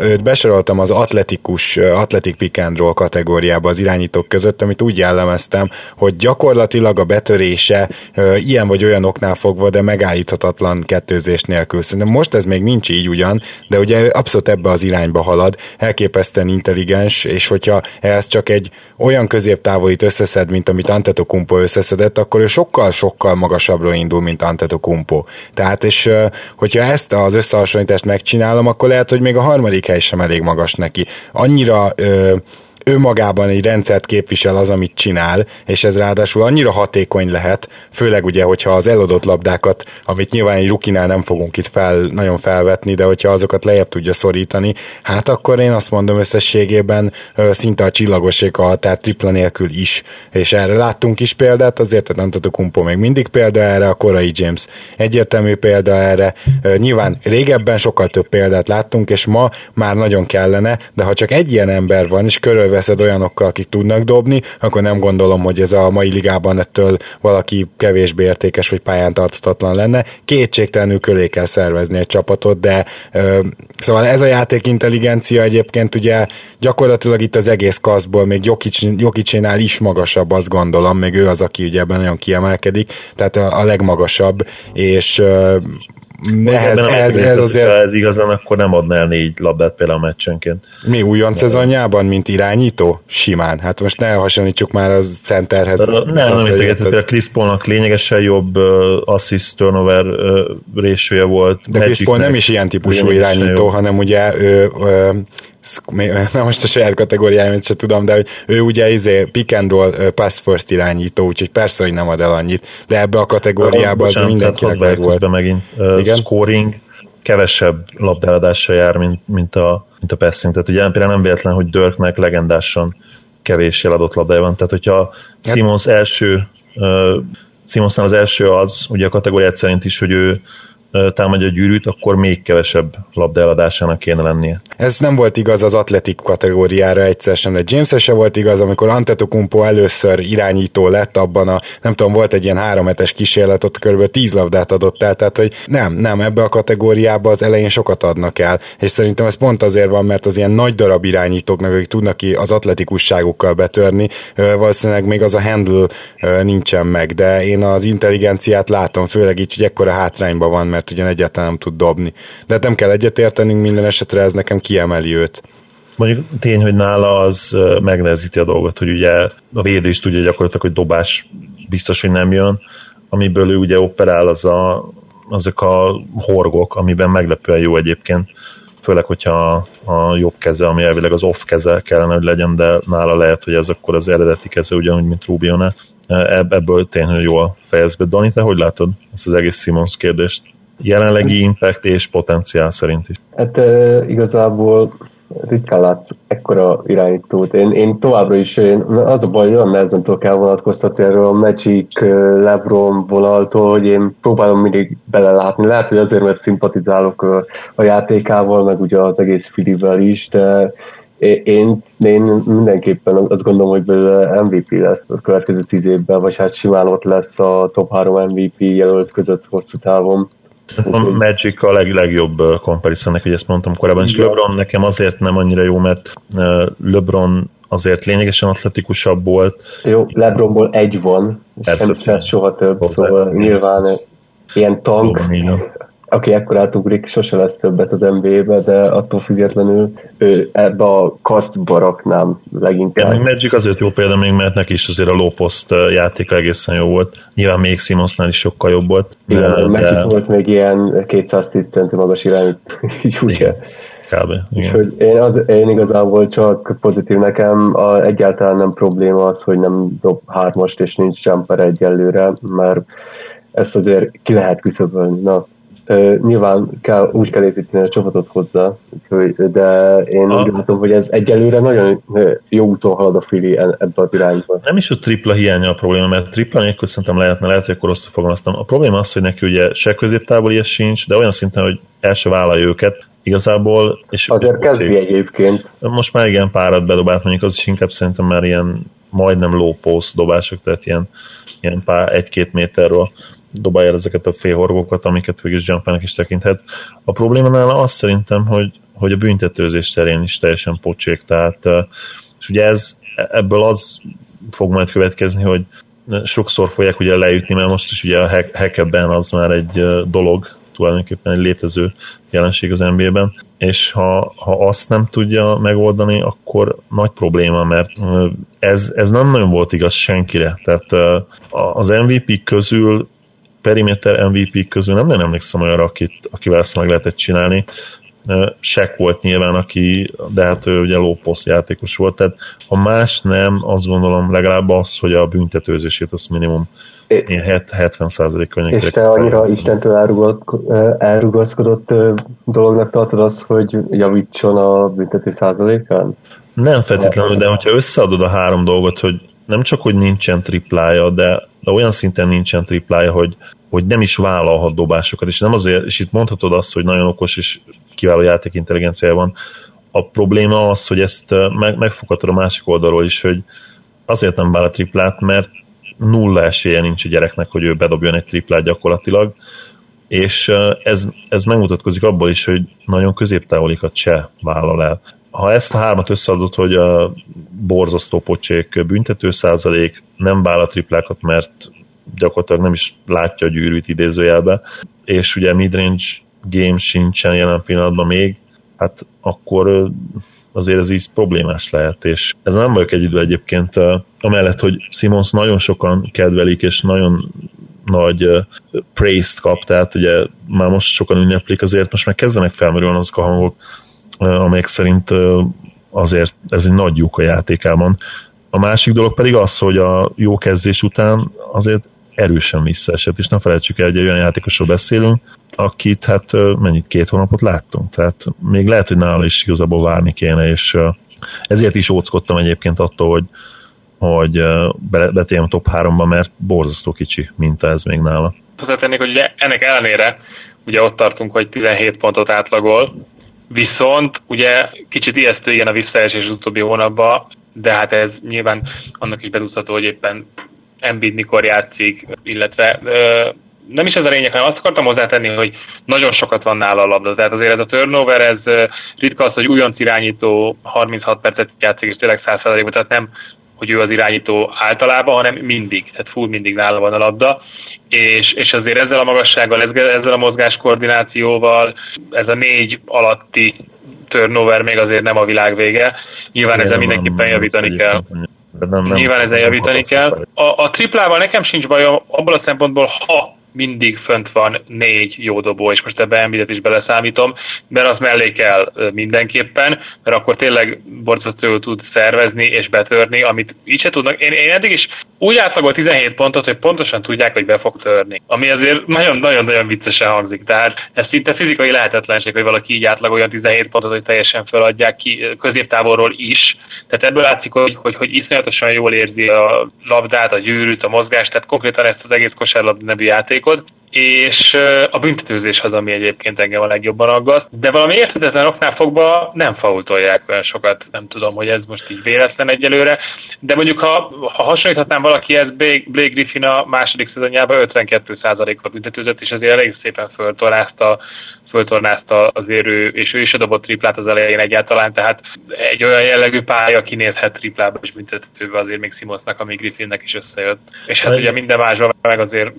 őt besoroltam az atletikus, uh, atletik pick and roll kategóriába az irányítók között, amit úgy jellemeztem, hogy gyakorlatilag a betörése ilyen vagy olyan oknál fogva, de megállíthatatlan kettőzés nélkül. Szerintem most ez még nincs így ugyan, de ugye abszolút ebbe az irányba halad, elképesztően intelligens, és hogyha ez csak egy olyan középtávolít összeszed, mint amit Antetokumpo összeszedett, akkor ő sokkal-sokkal magasabbra indul, mint Antetokumpo. Tehát, és hogyha ezt az összehasonlítást megcsinálom, akkor lehet, hogy még a harmadik hely sem elég magas neki. Annyira ö, önmagában egy rendszert képvisel az, amit csinál, és ez ráadásul annyira hatékony lehet, főleg ugye, hogyha az eladott labdákat, amit nyilván egy rukinál nem fogunk itt fel, nagyon felvetni, de hogyha azokat lejjebb tudja szorítani, hát akkor én azt mondom összességében szinte a csillagosék a határ tripla nélkül is, és erre láttunk is példát, azért nem tudok kumpó még mindig példa erre, a korai James egyértelmű példa erre, nyilván régebben sokkal több példát láttunk, és ma már nagyon kellene, de ha csak egy ilyen ember van, és körülve megveszed olyanokkal, akik tudnak dobni, akkor nem gondolom, hogy ez a mai ligában ettől valaki kevésbé értékes vagy pályán tartatatlan lenne. Kétségtelenül köré kell szervezni egy csapatot, de ö, szóval ez a játék intelligencia egyébként ugye gyakorlatilag itt az egész kaszból még Jokicsénál is magasabb, azt gondolom, még ő az, aki ugye ebben nagyon kiemelkedik, tehát a, a legmagasabb, és ö, ehhez, ehhez, ez azért... Ha ez igaz lenne, akkor nem adná el négy labdát például a meccsenként. Mi újon szezonjában, mint irányító? Simán. Hát most ne hasonlítsuk már a centerhez. Nem, nem, a Chris Paulnak lényegesen jobb uh, assist turnover uh, ratio volt. De Chris Paul nem is ilyen típusú irányító, jobb. hanem ugye ő, ő, nem most a saját kategóriáját sem tudom, de hogy ő ugye izé pick and roll pass first irányító, úgyhogy persze, hogy nem ad el annyit, de ebbe a kategóriába az mindenkinek meg volt. megint. Uh, Igen? Scoring kevesebb labdáladással jár, mint, mint, a, mint a passing. Tehát ugye például nem véletlen, hogy Dörknek legendásan kevés eladott labdája van. Tehát hogyha hát- Simons első uh, Simonsnál az első az, ugye a kategóriát szerint is, hogy ő támadja a gyűrűt, akkor még kevesebb labda eladásának kéne lennie. Ez nem volt igaz az atletik kategóriára egyszer sem, de james se volt igaz, amikor Antetokumpo először irányító lett abban a, nem tudom, volt egy ilyen három hetes kísérlet, ott kb. 10 labdát adott el, tehát hogy nem, nem, ebbe a kategóriába az elején sokat adnak el, és szerintem ez pont azért van, mert az ilyen nagy darab irányítóknak, akik tudnak ki az atletikusságukkal betörni, valószínűleg még az a handle nincsen meg, de én az intelligenciát látom, főleg így, hogy ekkora hátrányban van, mert ugyan egyáltalán nem tud dobni. De hát nem kell egyetértenünk, minden esetre ez nekem kiemeli őt. Mondjuk tény, hogy nála az megnehezíti a dolgot, hogy ugye a védő is tudja gyakorlatilag, hogy dobás biztos, hogy nem jön, amiből ő ugye operál az a, azok a horgok, amiben meglepően jó egyébként, főleg, hogyha a jobb keze, ami elvileg az off keze kellene, hogy legyen, de nála lehet, hogy ez akkor az eredeti keze, ugyanúgy, mint Rubione. Ebből tényleg jól fejez be. Dani, te hogy látod ezt az egész Simons kérdést? Jelenlegi impact és potenciál szerint is. Hát e, igazából ritkán látsz ekkora irányítót. Én, én továbbra is, én, az a baj, hogy olyan nehezen tudok elvonatkoztatni erről a Magic, Lebron vonaltól, hogy én próbálom mindig belelátni. Lehet, hogy azért, mert szimpatizálok a játékával, meg ugye az egész Filivel is, de én, én mindenképpen azt gondolom, hogy belőle MVP lesz a következő tíz évben, vagy hát simán ott lesz a top 3 MVP jelölt között hosszú távon. A Magic a leg, legjobb comparisonnek, hogy ezt mondtam korábban, és LeBron nekem azért nem annyira jó, mert LeBron azért lényegesen atletikusabb volt. Jó, LeBronból egy van, és Persze, nem soha több, szóval nyilván ilyen tank, aki ekkor átugrik, sose lesz többet az NBA-be, de attól függetlenül ő ebbe a kaszt baraknám leginkább. Ja, Magic azért jó példa még, mert neki is azért a low post játéka egészen jó volt. Nyilván még Simonsnál is sokkal jobb volt. Igen, de... Magic volt még ilyen 210 centi magas irány, így ugye. Kb. Úgyhogy én, az, én igazából csak pozitív nekem, a, egyáltalán nem probléma az, hogy nem dob hármast és nincs jumper egyelőre, mert ezt azért ki lehet küszöbölni. Na, Uh, nyilván kell, úgy kell építeni a csapatot hozzá, de én úgy látom, hogy ez egyelőre nagyon jó úton halad a Fili ebbe az irányba. Nem is a tripla hiánya a probléma, mert tripla nélkül szerintem lehetne, lehet, hogy akkor összefogalmaztam. A probléma az, hogy neki ugye se középtávol sincs, de olyan szinten, hogy el se vállalja őket, igazából. És Azért kezdi egyébként. Most már igen párat bedobált, mondjuk az is inkább szerintem már ilyen majdnem low post dobások, tehát ilyen, ilyen pár, egy-két méterről dobálja ezeket a félhorgókat, amiket végül jumpernek is tekinthet. A probléma nála az szerintem, hogy, hogy a büntetőzés terén is teljesen pocsék, tehát és ugye ez, ebből az fog majd következni, hogy sokszor fogják ugye leütni, mert most is ugye a hackebben az már egy dolog, tulajdonképpen egy létező jelenség az NBA-ben, és ha, ha azt nem tudja megoldani, akkor nagy probléma, mert ez, ez nem nagyon volt igaz senkire. Tehát az MVP közül perimeter MVP közül nem nagyon emlékszem olyanra, akit, akivel ezt meg lehetett csinálni. Sek volt nyilván, aki, de hát ő ugye lóposzt játékos volt, tehát ha más nem, azt gondolom legalább az, hogy a büntetőzését az minimum ilyen 70 környékén. És te annyira Istentől elrugaszkodott dolognak tartod azt, hogy javítson a büntető százalékán? Nem feltétlenül, de hogyha összeadod a három dolgot, hogy nem csak, hogy nincsen triplája, de, de olyan szinten nincsen triplája, hogy, hogy nem is vállalhat dobásokat, és nem azért, és itt mondhatod azt, hogy nagyon okos és kiváló játék intelligenciája van, a probléma az, hogy ezt meg, megfoghatod a másik oldalról is, hogy azért nem vál a triplát, mert nulla esélye nincs a gyereknek, hogy ő bedobjon egy triplát gyakorlatilag, és ez, ez megmutatkozik abból is, hogy nagyon középtávolikat se vállal el. Ha ezt a hármat összeadott, hogy a borzasztó pocsék büntető százalék, nem vállal triplákat, mert gyakorlatilag nem is látja a gyűrűt idézőjelbe, és ugye midrange game sincsen jelen pillanatban még, hát akkor azért ez így problémás lehet, és ez nem vagyok egyedül egyébként, amellett, hogy Simons nagyon sokan kedvelik, és nagyon nagy praise-t kap, tehát ugye már most sokan ünneplik, azért most már kezdenek felmerülni azok a hangok, amelyek szerint azért ez egy nagy lyuk a játékában. A másik dolog pedig az, hogy a jó kezdés után azért erősen visszaesett, és ne felejtsük el, hogy egy olyan játékosról beszélünk, akit hát mennyit két hónapot láttunk, tehát még lehet, hogy nála is igazából várni kéne, és ezért is óckodtam egyébként attól, hogy, hogy betérjem a top 3-ba, mert borzasztó kicsi minta ez még nála. Hozzátennék, hogy ugye ennek ellenére ugye ott tartunk, hogy 17 pontot átlagol, viszont ugye kicsit ijesztő igen a visszaesés az utóbbi hónapban, de hát ez nyilván annak is bedudható, hogy éppen Embiid mikor játszik, illetve ö, nem is ez a lényeg, hanem azt akartam hozzátenni, hogy nagyon sokat van nála a labda. Tehát azért ez a turnover, ez ritka az, hogy újonc irányító 36 percet játszik, és tényleg 100%-ban, tehát nem hogy ő az irányító általában, hanem mindig, tehát full mindig nála van a labda, és, és azért ezzel a magassággal, ezzel a mozgás koordinációval, ez a négy alatti turnover még azért nem a világ vége. Nyilván ezzel mindenképpen javítani kell. Nem, nem, Nyilván ezen javítani kell. A, a triplával nekem sincs bajom abból a szempontból, ha mindig fönt van négy jó dobó, és most ebbe Embiidet is beleszámítom, mert az mellé kell mindenképpen, mert akkor tényleg borzasztó tud szervezni és betörni, amit így se tudnak. Én, én eddig is úgy átlagolt 17 pontot, hogy pontosan tudják, hogy be fog törni. Ami azért nagyon-nagyon-nagyon viccesen hangzik. Tehát ez szinte fizikai lehetetlenség, hogy valaki így átlagoljon 17 pontot, hogy teljesen feladják ki középtávolról is. Tehát ebből látszik, hogy, hogy, hogy iszonyatosan jól érzi a labdát, a gyűrűt, a mozgást, tehát konkrétan ezt az egész kosárlabda nevű játékot és a büntetőzés az, ami egyébként engem a legjobban aggaszt, de valami érthetetlen oknál fogva nem faultolják olyan sokat, nem tudom, hogy ez most így véletlen egyelőre, de mondjuk ha, ha hasonlíthatnám valakihez, Blake Griffin a második szezonjában 52%-kal büntetőzött, és azért elég szépen föltornázta, föltornázta azért ő, és ő is dobott triplát az elején egyáltalán, tehát egy olyan jellegű pálya kinézhet triplába és büntetőbe azért még Simonsnak, ami Griffinnek is összejött. És hát ugye minden másban meg azért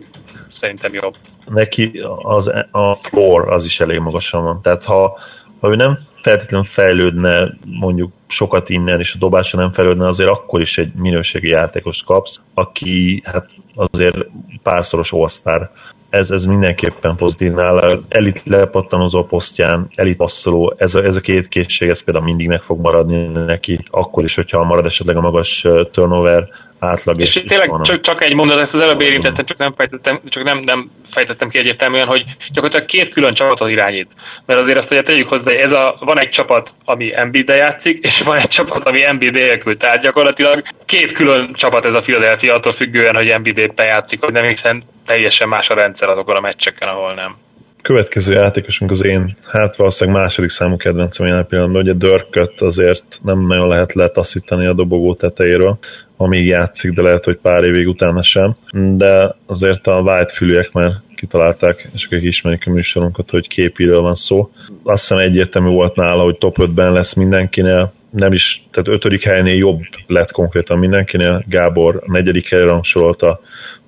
szerintem jobb. Neki az, a floor az is elég magasan van. Tehát ha, ha ő nem feltétlenül fejlődne mondjuk sokat innen, és a dobása nem fejlődne, azért akkor is egy minőségi játékos kapsz, aki hát azért párszoros all ez, ez mindenképpen pozitív nála. Elit lepattanozó posztján, elit passzoló, ez a, ez a két készség, ez például mindig meg fog maradni neki, akkor is, hogyha marad esetleg a magas turnover átlag. És, és tényleg csak, csak, egy mondat, ezt az előbb érintettem, csak nem fejtettem, csak nem, nem fejtettem ki egyértelműen, hogy gyakorlatilag két külön csapatot irányít. Mert azért azt, hogy tegyük hozzá, ez a, van egy csapat, ami Embiid-de játszik, és van egy csapat, ami Embiid nélkül. Tehát gyakorlatilag két külön csapat ez a Philadelphia, attól függően, hogy éppen játszik, hogy nem, hiszen teljesen más a rendszer azokon a meccseken, ahol nem következő játékosunk az én, hát valószínűleg második számú kedvencem jelen pillanatban, ugye Dörköt azért nem nagyon lehet letaszítani a dobogó tetejéről, amíg játszik, de lehet, hogy pár évig utána sem. De azért a white fülűek már kitalálták, és akik ismerik a műsorunkat, hogy képiről van szó. Azt hiszem egyértelmű volt nála, hogy top 5-ben lesz mindenkinél, nem is, tehát ötödik helynél jobb lett konkrétan mindenkinél. Gábor negyedik helyre rangsorolta,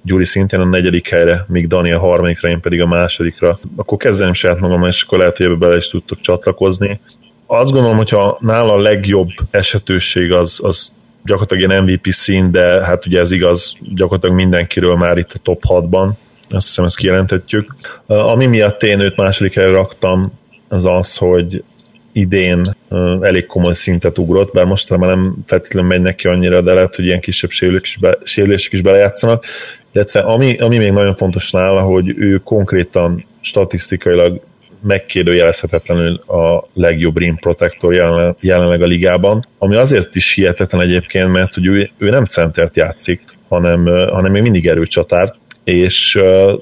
Gyuri szintén a negyedik helyre, míg Dani a harmadikra, én pedig a másodikra. Akkor kezdeném saját magam, és akkor lehet, hogy ebbe bele is tudtok csatlakozni. Azt gondolom, hogyha nála a legjobb esetőség az, az gyakorlatilag ilyen MVP szín, de hát ugye ez igaz gyakorlatilag mindenkiről már itt a top 6-ban, azt hiszem ezt kijelentetjük. Ami miatt én őt második helyre raktam, az az, hogy idén elég komoly szintet ugrott, bár mostanában nem feltétlenül megy neki annyira, de lehet, hogy ilyen kisebb sérülések is, be, sérülések is belejátszanak. Illetve ami, ami még nagyon fontos nála, hogy ő konkrétan statisztikailag megkérdőjelezhetetlenül a legjobb rim protector jelenleg, a ligában, ami azért is hihetetlen egyébként, mert hogy ő, ő nem centert játszik, hanem, hanem még mindig erőcsatárt, és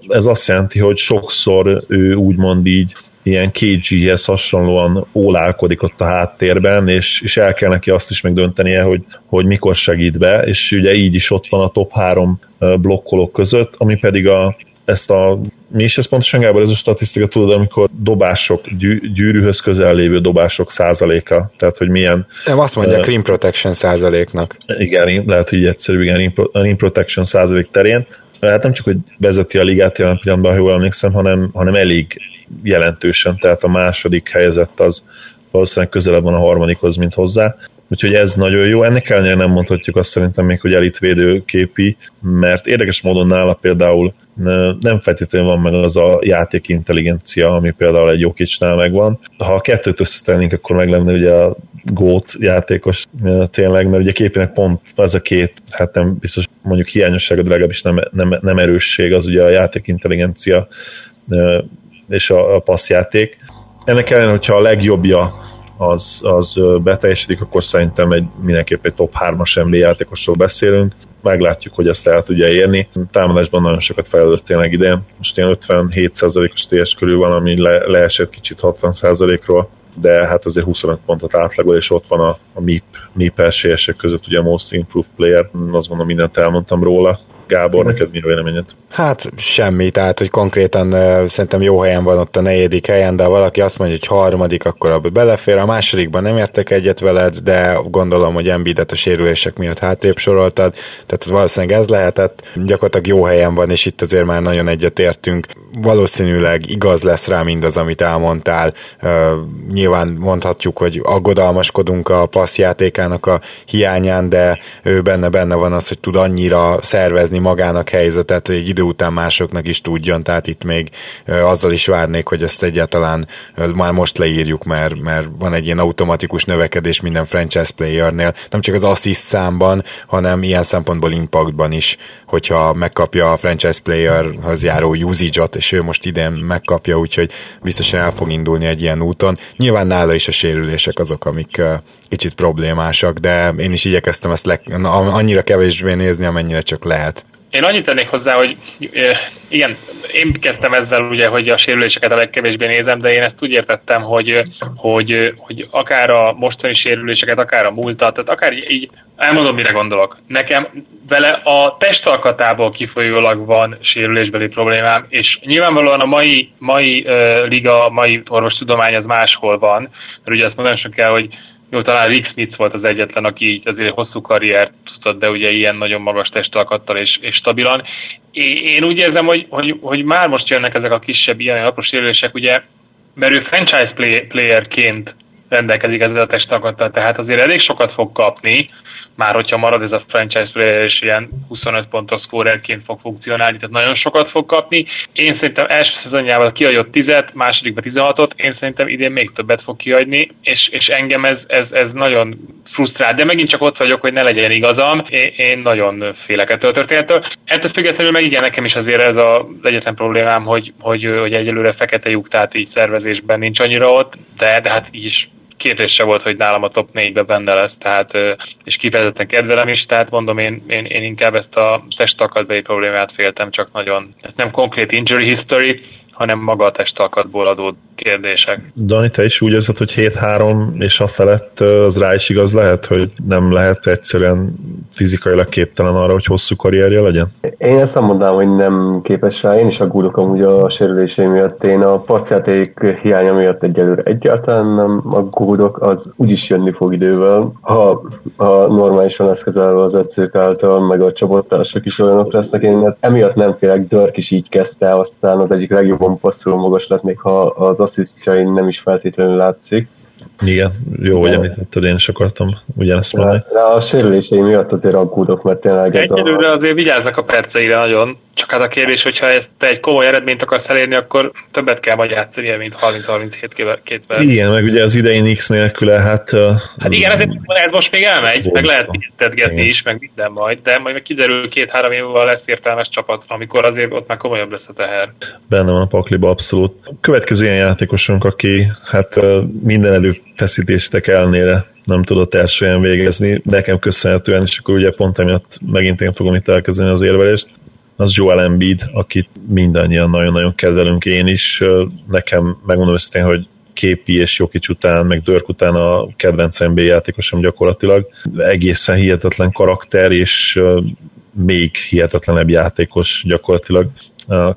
ez azt jelenti, hogy sokszor ő úgymond így ilyen KG-hez hasonlóan ólálkodik ott a háttérben, és, és el kell neki azt is megdöntenie, hogy, hogy mikor segít be, és ugye így is ott van a top három blokkolók között, ami pedig a, ezt a mi is ez pontosan, Gábor, ez a statisztika, tudod, amikor dobások, gyű, gyűrűhöz közel lévő dobások százaléka, tehát hogy milyen... Nem, azt mondják uh, rim protection százaléknak. Igen, lehet, hogy egyszerű, igen, rim, rim protection százalék terén. Hát nem csak, hogy vezeti a ligát jelen pillanatban, ha jól emlékszem, hanem, hanem elég jelentősen, tehát a második helyezett az valószínűleg közelebb van a harmadikhoz, mint hozzá. Úgyhogy ez nagyon jó. Ennek ellenére nem mondhatjuk azt szerintem még, hogy elitvédő képi, mert érdekes módon nála például nem feltétlenül van meg az a játék intelligencia, ami például egy Jokicsnál megvan. Ha a kettőt összetennénk, akkor meg lenne ugye a gót játékos tényleg, mert ugye képének pont az a két, hát nem biztos mondjuk hiányosság, de legalábbis nem, nem, nem erősség, az ugye a játék intelligencia és a, a passzjáték. Ennek ellenére, hogyha a legjobbja az, az beteljesedik, akkor szerintem egy, mindenképp egy top 3-as NBA játékosról beszélünk. Meglátjuk, hogy ezt el tudja érni. Támadásban nagyon sokat fejlődött tényleg idén. Most ilyen 57%-os TS körül van, ami le, leesett kicsit 60%-ról de hát azért 25 pontot átlagol, és ott van a, a MIP, MIP esélyesek között ugye a Most Improved Player, azt mondom, mindent elmondtam róla, Gábor, neked mi a véleményed? Hát semmi, tehát hogy konkrétan szerintem jó helyen van ott a negyedik helyen, de ha valaki azt mondja, hogy harmadik, akkor abba belefér. A másodikban nem értek egyet veled, de gondolom, hogy Embiidet a sérülések miatt hátrébb soroltad, tehát valószínűleg ez lehetett. Gyakorlatilag jó helyen van, és itt azért már nagyon egyet értünk. Valószínűleg igaz lesz rá mindaz, amit elmondtál. Uh, nyilván mondhatjuk, hogy aggodalmaskodunk a passzjátékának a hiányán, de ő benne-benne van az, hogy tud annyira szervezni magának helyzetet, hogy egy idő után másoknak is tudjon, tehát itt még azzal is várnék, hogy ezt egyáltalán már most leírjuk, mert, mert van egy ilyen automatikus növekedés minden franchise playernél, nem csak az assist számban, hanem ilyen szempontból impactban is, hogyha megkapja a franchise playerhoz járó usage-ot, és ő most idén megkapja, úgyhogy biztosan el fog indulni egy ilyen úton. Nyilván nála is a sérülések azok, amik kicsit problémásak, de én is igyekeztem ezt le, annyira kevésbé nézni, amennyire csak lehet. Én annyit tennék hozzá, hogy igen, én kezdtem ezzel ugye, hogy a sérüléseket a legkevésbé nézem, de én ezt úgy értettem, hogy, hogy, hogy akár a mostani sérüléseket, akár a múltat, tehát akár így, elmondom, mire gondolok. Nekem vele a testalkatából kifolyólag van sérülésbeli problémám, és nyilvánvalóan a mai, mai uh, liga, mai orvostudomány az máshol van, mert ugye azt mondanom kell, hogy jó, talán Rick Smith volt az egyetlen, aki így azért hosszú karriert tudott, de ugye ilyen nagyon magas testalkattal és, és stabilan. Én úgy érzem, hogy, hogy, hogy már most jönnek ezek a kisebb ilyen apró sérülések, ugye, mert ő franchise play, playerként rendelkezik ezzel a testalkattal, tehát azért elég sokat fog kapni, már hogyha marad ez a franchise player, és ilyen 25 pontos scorerként fog funkcionálni, tehát nagyon sokat fog kapni. Én szerintem első szezonjával kiadott 10 másodikban 16-ot, én szerintem idén még többet fog kiadni, és, és engem ez, ez, ez nagyon frusztrál, de megint csak ott vagyok, hogy ne legyen igazam, én, én nagyon félek ettől a történettől. Ettől függetlenül meg igen, nekem is azért ez az egyetlen problémám, hogy, hogy, hogy egyelőre fekete lyuk, tehát így szervezésben nincs annyira ott, de, de hát így is kérdése volt, hogy nálam a top 4-be benne lesz, tehát, és kifejezetten kedvelem is, tehát mondom, én, én, én inkább ezt a testakadbeli problémát féltem, csak nagyon, nem konkrét injury history, hanem maga a testalkatból adó kérdések. Dani, te is úgy érzed, hogy 7-3 és a felett az rá is igaz lehet, hogy nem lehet egyszerűen fizikailag képtelen arra, hogy hosszú karrierje legyen? Én ezt nem mondanám, hogy nem képes rá, én is aggódok amúgy a sérüléseim miatt. Én a passzjáték hiánya miatt egyelőre egyáltalán nem aggódok, az úgyis jönni fog idővel. Ha, ha normálisan lesz kezelve az edzők által, meg a csapattársak is olyanok lesznek, én emiatt nem félek, Dörk is így kezdte, aztán az egyik legjobban passzoló magas lett, még ha az asszisztjain nem is feltétlenül látszik. Igen, jó, hogy említetted, én is akartam ugyanezt mondani. De a sérülései miatt azért aggódok, mert tényleg ez Egyelőre a... azért vigyáznak a perceire nagyon, csak hát a kérdés, hogyha ezt te egy komoly eredményt akarsz elérni, akkor többet kell majd játszani, mint 30-37 két perc. Igen, meg ugye az idején X nélküle, hát... Hát igen, ezért lehet most még elmegy, volt. meg lehet tetgetni is, meg minden majd, de majd meg kiderül két-három év múlva lesz értelmes csapat, amikor azért ott már komolyabb lesz a teher. Benne van a pakliba abszolút. Következő ilyen játékosunk, aki hát minden előfeszítéstek ellenére nem tudott első végezni, nekem köszönhetően, és akkor ugye pont emiatt megint én fogom itt elkezdeni az érvelést az Joel Embiid, akit mindannyian nagyon-nagyon kedvelünk én is. Nekem megmondom őszintén, hogy Képi és Jokic után, meg Dörk után a kedvenc NBA játékosom gyakorlatilag. Egészen hihetetlen karakter, és még hihetetlenebb játékos gyakorlatilag.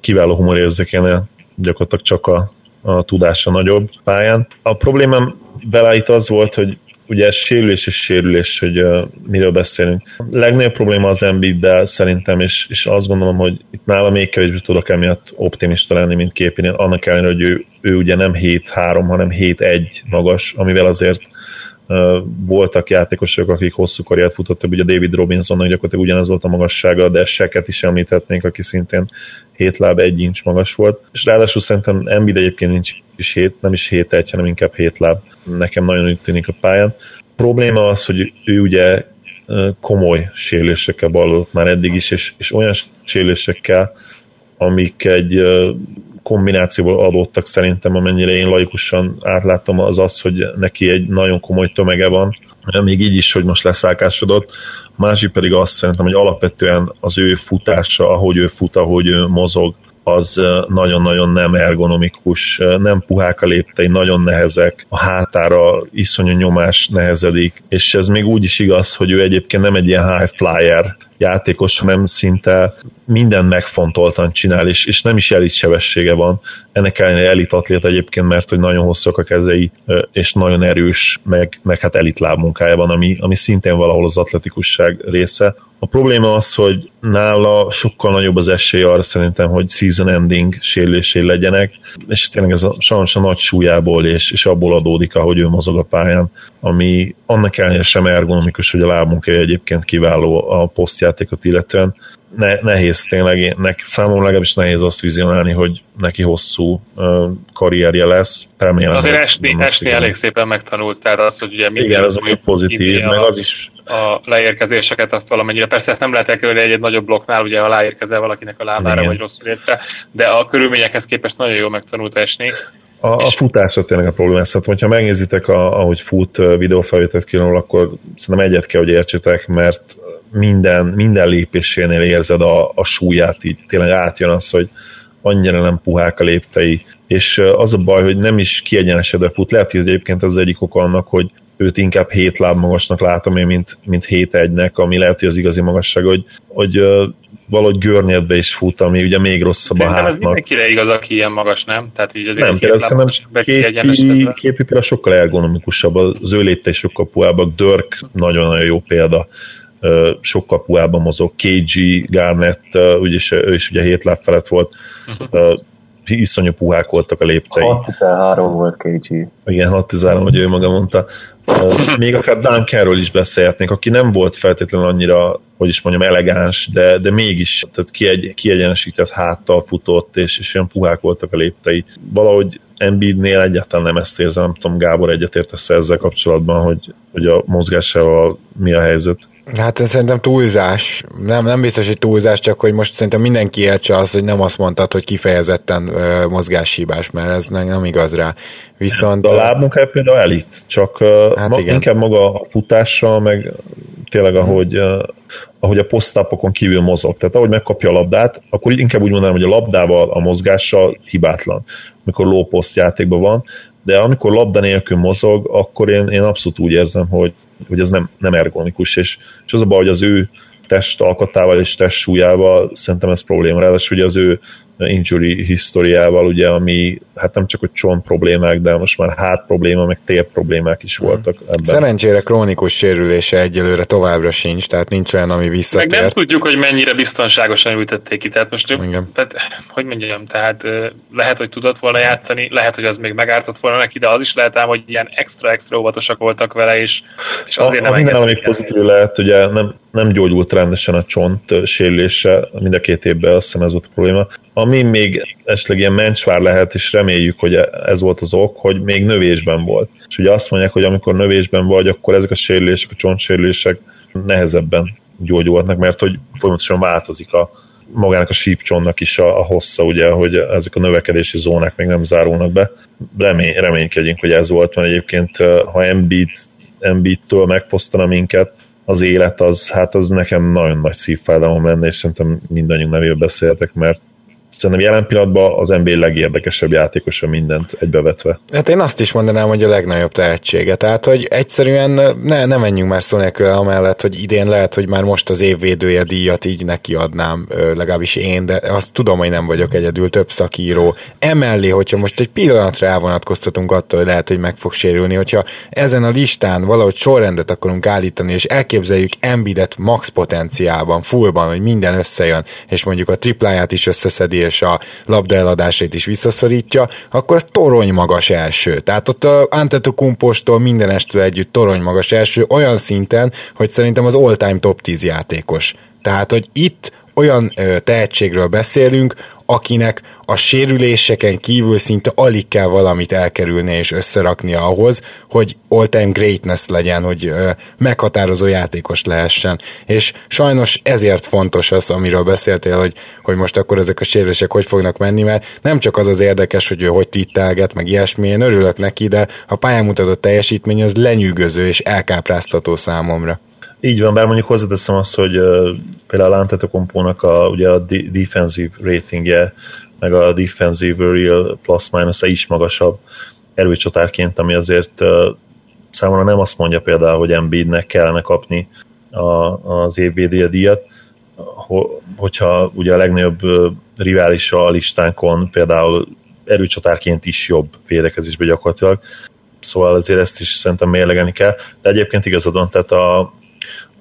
Kiváló humorérzékénél gyakorlatilag csak a, a tudása nagyobb pályán. A problémám vele itt az volt, hogy ugye sérülés és sérülés, hogy uh, miről beszélünk. A legnagyobb probléma az Embiiddel szerintem, és, és azt gondolom, hogy itt nálam még kevésbé tudok emiatt optimista lenni, mint képén, annak ellenére, hogy ő, ő ugye nem 7-3, hanem 7-1 magas, amivel azért voltak játékosok, akik hosszú karriert futottak, ugye David Robinsonnak gyakorlatilag ugyanez volt a magassága, de Seket is említhetnénk, aki szintén 7 láb 1 incs magas volt. És ráadásul szerintem Embiid egyébként nincs is 7, nem is 7 1, hanem inkább 7 láb. Nekem nagyon úgy tűnik a pályán. A probléma az, hogy ő ugye komoly sérülésekkel ballott már eddig is, és, és olyan sérülésekkel, amik egy kombinációból adottak szerintem, amennyire én laikusan átláttam, az az, hogy neki egy nagyon komoly tömege van, még így is, hogy most leszállkásodott. A másik pedig azt szerintem, hogy alapvetően az ő futása, ahogy ő fut, ahogy ő mozog, az nagyon-nagyon nem ergonomikus, nem puhák a léptei, nagyon nehezek, a hátára iszonyú nyomás nehezedik, és ez még úgy is igaz, hogy ő egyébként nem egy ilyen high flyer játékos, hanem szinte minden megfontoltan csinál, és, és nem is elit sebessége van. Ennek ellenére elit atlét egyébként, mert hogy nagyon hosszak a kezei, és nagyon erős, meg, meg hát elit lábmunkája van, ami, ami szintén valahol az atletikusság része. A probléma az, hogy nála sokkal nagyobb az esély arra szerintem, hogy season ending sérülésé legyenek, és tényleg ez a, sajnos a nagy súlyából és, és abból adódik, ahogy ő mozog a pályán, ami annak ellenére sem ergonomikus, hogy a lábmunkája egyébként kiváló a posztjátékot illetően. Ne, nehéz tényleg, nek, számomra legalábbis nehéz azt vizionálni, hogy neki hosszú uh, karrierje lesz. Remélem, Azért esni, esni elég szépen megtanult, tehát az, hogy ugye Igen, ez a pozitív, meg az is a leérkezéseket azt valamennyire. Persze ezt nem lehet elkerülni egy, egy nagyobb blokknál, ugye ha leérkezel valakinek a lábára, Igen. vagy rosszul érte, de a körülményekhez képest nagyon jól megtanult esni. A, a futásra tényleg a probléma. Szóval, hogyha megnézitek, a, ahogy fut videófelvételt kiról, akkor szerintem egyet kell, hogy értsétek, mert minden, minden lépésénél érzed a, a súlyát, így tényleg átjön az, hogy annyira nem puhák a léptei, és az a baj, hogy nem is kiegyenesedve fut. Lehet, hogy ez egyébként az egyik oka annak, hogy őt inkább 7 láb magasnak látom én, mint, mint 7 egynek, ami lehet, hogy az igazi magasság, hogy, hogy valahogy görnyedve is fut, ami ugye még rosszabb Szerintem a hátnak. ez mindenkire igaz, aki ilyen magas, nem? Tehát így azért nem, például szerintem képi, képi például sokkal ergonomikusabb, az ő lépte is sokkal puhább, Dörk nagyon-nagyon jó példa, sokkal puhában mozog, KG, Garnett, úgyis, ő is ugye 7 láb felett volt, uh-huh iszonyú puhák voltak a léptei. 6-13 volt KG. Igen, 6-13, hogy ő maga mondta. Még akár Dan Carroll is beszélhetnénk, aki nem volt feltétlenül annyira, hogy is mondjam, elegáns, de, de mégis tehát kiegy, kiegyenesített háttal futott, és, és olyan puhák voltak a léptei. Valahogy Embiidnél egyáltalán nem ezt érzem, nem tudom, Gábor egyetértesz ezzel kapcsolatban, hogy, hogy a mozgásával mi a helyzet? Hát ez szerintem túlzás. Nem, nem biztos, hogy túlzás, csak hogy most szerintem mindenki értse azt, hogy nem azt mondtad, hogy kifejezetten uh, mozgáshibás, mert ez nem, nem igaz rá. Viszont... De a lábmunkája például elit, csak hát ma, igen. inkább maga a futással, meg tényleg ahogy, uh, ahogy a posztápokon kívül mozog. Tehát ahogy megkapja a labdát, akkor inkább úgy mondanám, hogy a labdával, a mozgással hibátlan, amikor low post játékban van, de amikor labda nélkül mozog, akkor én, én abszolút úgy érzem, hogy hogy ez nem, nem ergonomikus, és, és az a baj, hogy az ő test alkatával és test súlyával szerintem ez probléma. Ráadásul ugye az ő injury historiával, ugye, ami hát nem csak hogy csont problémák, de most már hát probléma, meg tér problémák is voltak ebben. Szerencsére krónikus sérülése egyelőre továbbra sincs, tehát nincs olyan, ami visszatért. Meg nem tudjuk, hogy mennyire biztonságosan ültették ki, tehát most Igen. Tehát, hogy mondjam, tehát lehet, hogy tudott volna játszani, lehet, hogy az még megártott volna neki, de az is lehet ám, hogy ilyen extra-extra óvatosak voltak vele, és, és azért a, nem a minden, ami pozitív lehet, ugye nem, nem gyógyult rendesen a csont sérülése, mind a két évben azt hiszem ez volt a probléma. Ami még esetleg ilyen mencsvár lehet, és reméljük, hogy ez volt az ok, hogy még növésben volt. És ugye azt mondják, hogy amikor növésben vagy, akkor ezek a sérülések, a csontsérülések nehezebben gyógyulhatnak, mert hogy folyamatosan változik a, magának a sípcsontnak is a, a hossza, ugye, hogy ezek a növekedési zónák még nem zárulnak be. Remény, reménykedjünk, hogy ez volt, mert egyébként ha Embiid, Embiid-től megfosztana minket, az élet, az, hát az nekem nagyon nagy szívfájdalom lenne, és szerintem mindannyiunk nevében beszéltek, mert szerintem jelen pillanatban az NBA legérdekesebb játékosa mindent egybevetve. Hát én azt is mondanám, hogy a legnagyobb tehetsége. Tehát, hogy egyszerűen ne, ne menjünk már szó nélkül amellett, hogy idén lehet, hogy már most az évvédője díjat így neki adnám, legalábbis én, de azt tudom, hogy nem vagyok egyedül, több szakíró. Emellé, hogyha most egy pillanatra elvonatkoztatunk attól, hogy lehet, hogy meg fog sérülni, hogyha ezen a listán valahogy sorrendet akarunk állítani, és elképzeljük Embidet max potenciálban, fullban, hogy minden összejön, és mondjuk a tripláját is összeszedi, és a labda eladásait is visszaszorítja, akkor ez torony magas első. Tehát ott a Antetokumpostól minden estől együtt torony magas első, olyan szinten, hogy szerintem az all-time top 10 játékos. Tehát, hogy itt olyan ö, tehetségről beszélünk, akinek a sérüléseken kívül szinte alig kell valamit elkerülni és összerakni ahhoz, hogy all-time greatness legyen, hogy ö, meghatározó játékos lehessen. És sajnos ezért fontos az, amiről beszéltél, hogy, hogy most akkor ezek a sérülések hogy fognak menni, mert nem csak az az érdekes, hogy ő hogy tittelget, meg ilyesmi, én örülök neki, de a pályán mutatott teljesítmény az lenyűgöző és elkápráztató számomra. Így van, bár mondjuk hozzáteszem azt, hogy uh, például Antetokompónak a, ugye a defensive ratingje, meg a defensive real plus minus is magasabb erőcsatárként, ami azért uh, számomra nem azt mondja például, hogy Embiidnek kellene kapni a, az évvédője díjat, hogyha ugye a legnagyobb riválisa a listánkon például erőcsatárként is jobb védekezésben gyakorlatilag, szóval azért ezt is szerintem mérlegelni kell, de egyébként igazadon, tehát a,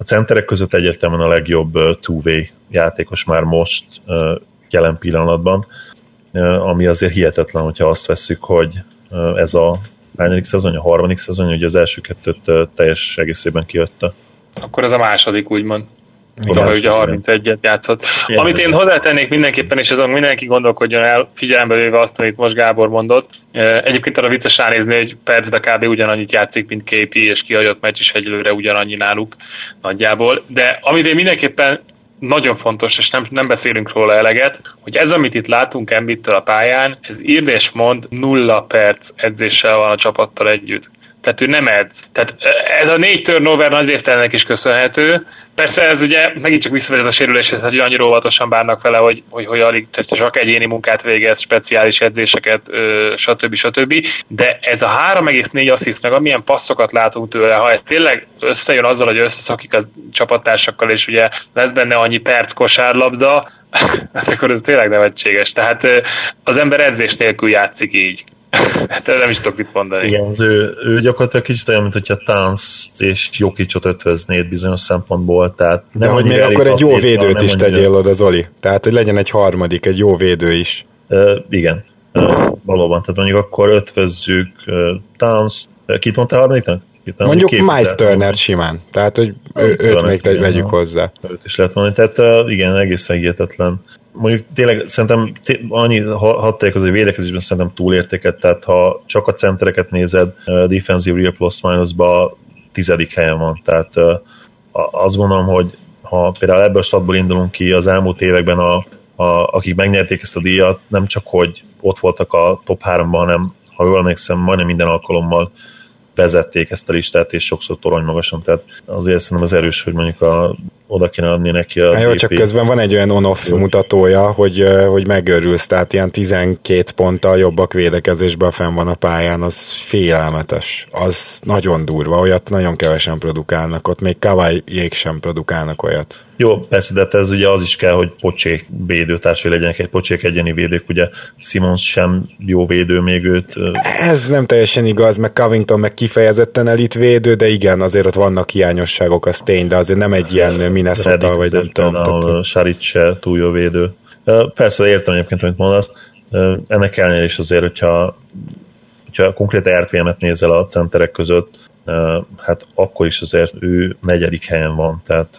a centerek között egyértelműen a legjobb two-way játékos már most jelen pillanatban, ami azért hihetetlen, hogyha azt veszük, hogy ez a hányadik szezon, a harmadik szezon, hogy az első kettőt teljes egészében kijötte. Akkor ez a második, úgymond. Oda, ugye 31-et játszott. Igen. Amit én hozzátennék mindenképpen, és azon mindenki gondolkodjon el, figyelembe véve azt, amit most Gábor mondott. Egyébként arra vicces ránézni, hogy percbe kb. ugyanannyit játszik, mint KP, és kiadott meccs is egyelőre ugyanannyi náluk nagyjából. De amit én mindenképpen nagyon fontos, és nem, nem beszélünk róla eleget, hogy ez, amit itt látunk Embittől a pályán, ez írd és mond nulla perc edzéssel van a csapattal együtt tehát ő nem edz. Tehát ez a négy turnover nagy résztelnek is köszönhető. Persze ez ugye megint csak visszavezet a sérüléshez, hogy annyira óvatosan bánnak vele, hogy, hogy, hogy alig tehát csak egyéni munkát végez, speciális edzéseket, stb. stb. De ez a 3,4 assziszt, meg amilyen passzokat látunk tőle, ha ez tényleg összejön azzal, hogy összeszakik a csapattársakkal, és ugye lesz benne annyi perc kosárlabda, hát akkor ez tényleg nevetséges. Tehát az ember edzés nélkül játszik így. Hát nem is tudok mit mondani. Igen, az ő, ő gyakorlatilag kicsit olyan, mint hogyha Tánc és Jokicsot ötvöznéd bizonyos szempontból. Tehát nem, De hogy még akkor egy jó védőt is tegyél oda, Zoli. Tehát, hogy legyen egy harmadik, egy jó védő is. Uh, igen, uh, valóban. Tehát mondjuk akkor ötvözzük uh, Towns, kit mondtál harmadiknak? Mondjuk Miles Turner simán, tehát hogy ő, őt még vegyük hozzá. Őt is lehet mondani, tehát uh, igen, egészen hihetetlen mondjuk tényleg szerintem annyi hadd az, hogy védekezésben szerintem túlértéket, tehát ha csak a centereket nézed, defensive real plus minusba tizedik helyen van, tehát azt gondolom, hogy ha például ebből a statból indulunk ki, az elmúlt években a, a, akik megnyerték ezt a díjat, nem csak, hogy ott voltak a top 3-ban, hanem ha jól emlékszem, majdnem minden alkalommal vezették ezt a listát, és sokszor torony magasan, tehát azért szerintem az erős, hogy mondjuk a, oda kéne adni neki a Jó, csak közben van egy olyan on-off mutatója, hogy, hogy megörülsz, tehát ilyen 12 ponttal jobbak védekezésben fenn van a pályán, az félelmetes. Az nagyon durva, olyat nagyon kevesen produkálnak, ott még Kawai-jék sem produkálnak olyat. Jó, persze, de ez ugye az is kell, hogy pocsék védőtársai legyenek, egy pocsék egyeni védők, ugye Simons sem jó védő még őt. Ez nem teljesen igaz, meg Covington meg kifejezetten elit védő, de igen, azért ott vannak hiányosságok, az tény, de azért nem egy ilyen Minnesota, vagy nem tudom. Ahol Saric se túl jó védő. Persze értem egyébként, amit mondasz, ennek ellenére is azért, hogyha, hogyha konkrét RPM-et nézel a centerek között, hát akkor is azért ő negyedik helyen van, tehát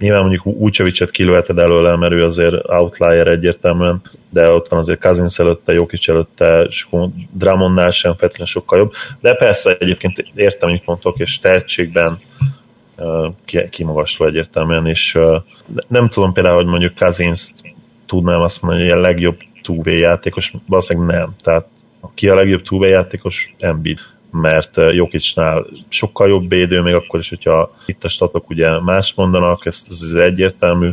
Nyilván mondjuk Úcsevicset kilőheted előle, mert ő azért outlier egyértelműen, de ott van azért Kazinsz előtte, Jokic előtte, és Dramonnál sem feltétlenül sokkal jobb. De persze egyébként értem, hogy mondtok, és tehetségben kimagasló egyértelműen, és nem tudom például, hogy mondjuk Kazinsz tudnám azt mondani, hogy a legjobb 2 játékos, valószínűleg nem. Tehát ki a legjobb 2 játékos? Embiid. mert Jokicsnál sokkal jobb védő, még akkor is, hogyha itt a statok ugye más mondanak, ez, ez egyértelmű,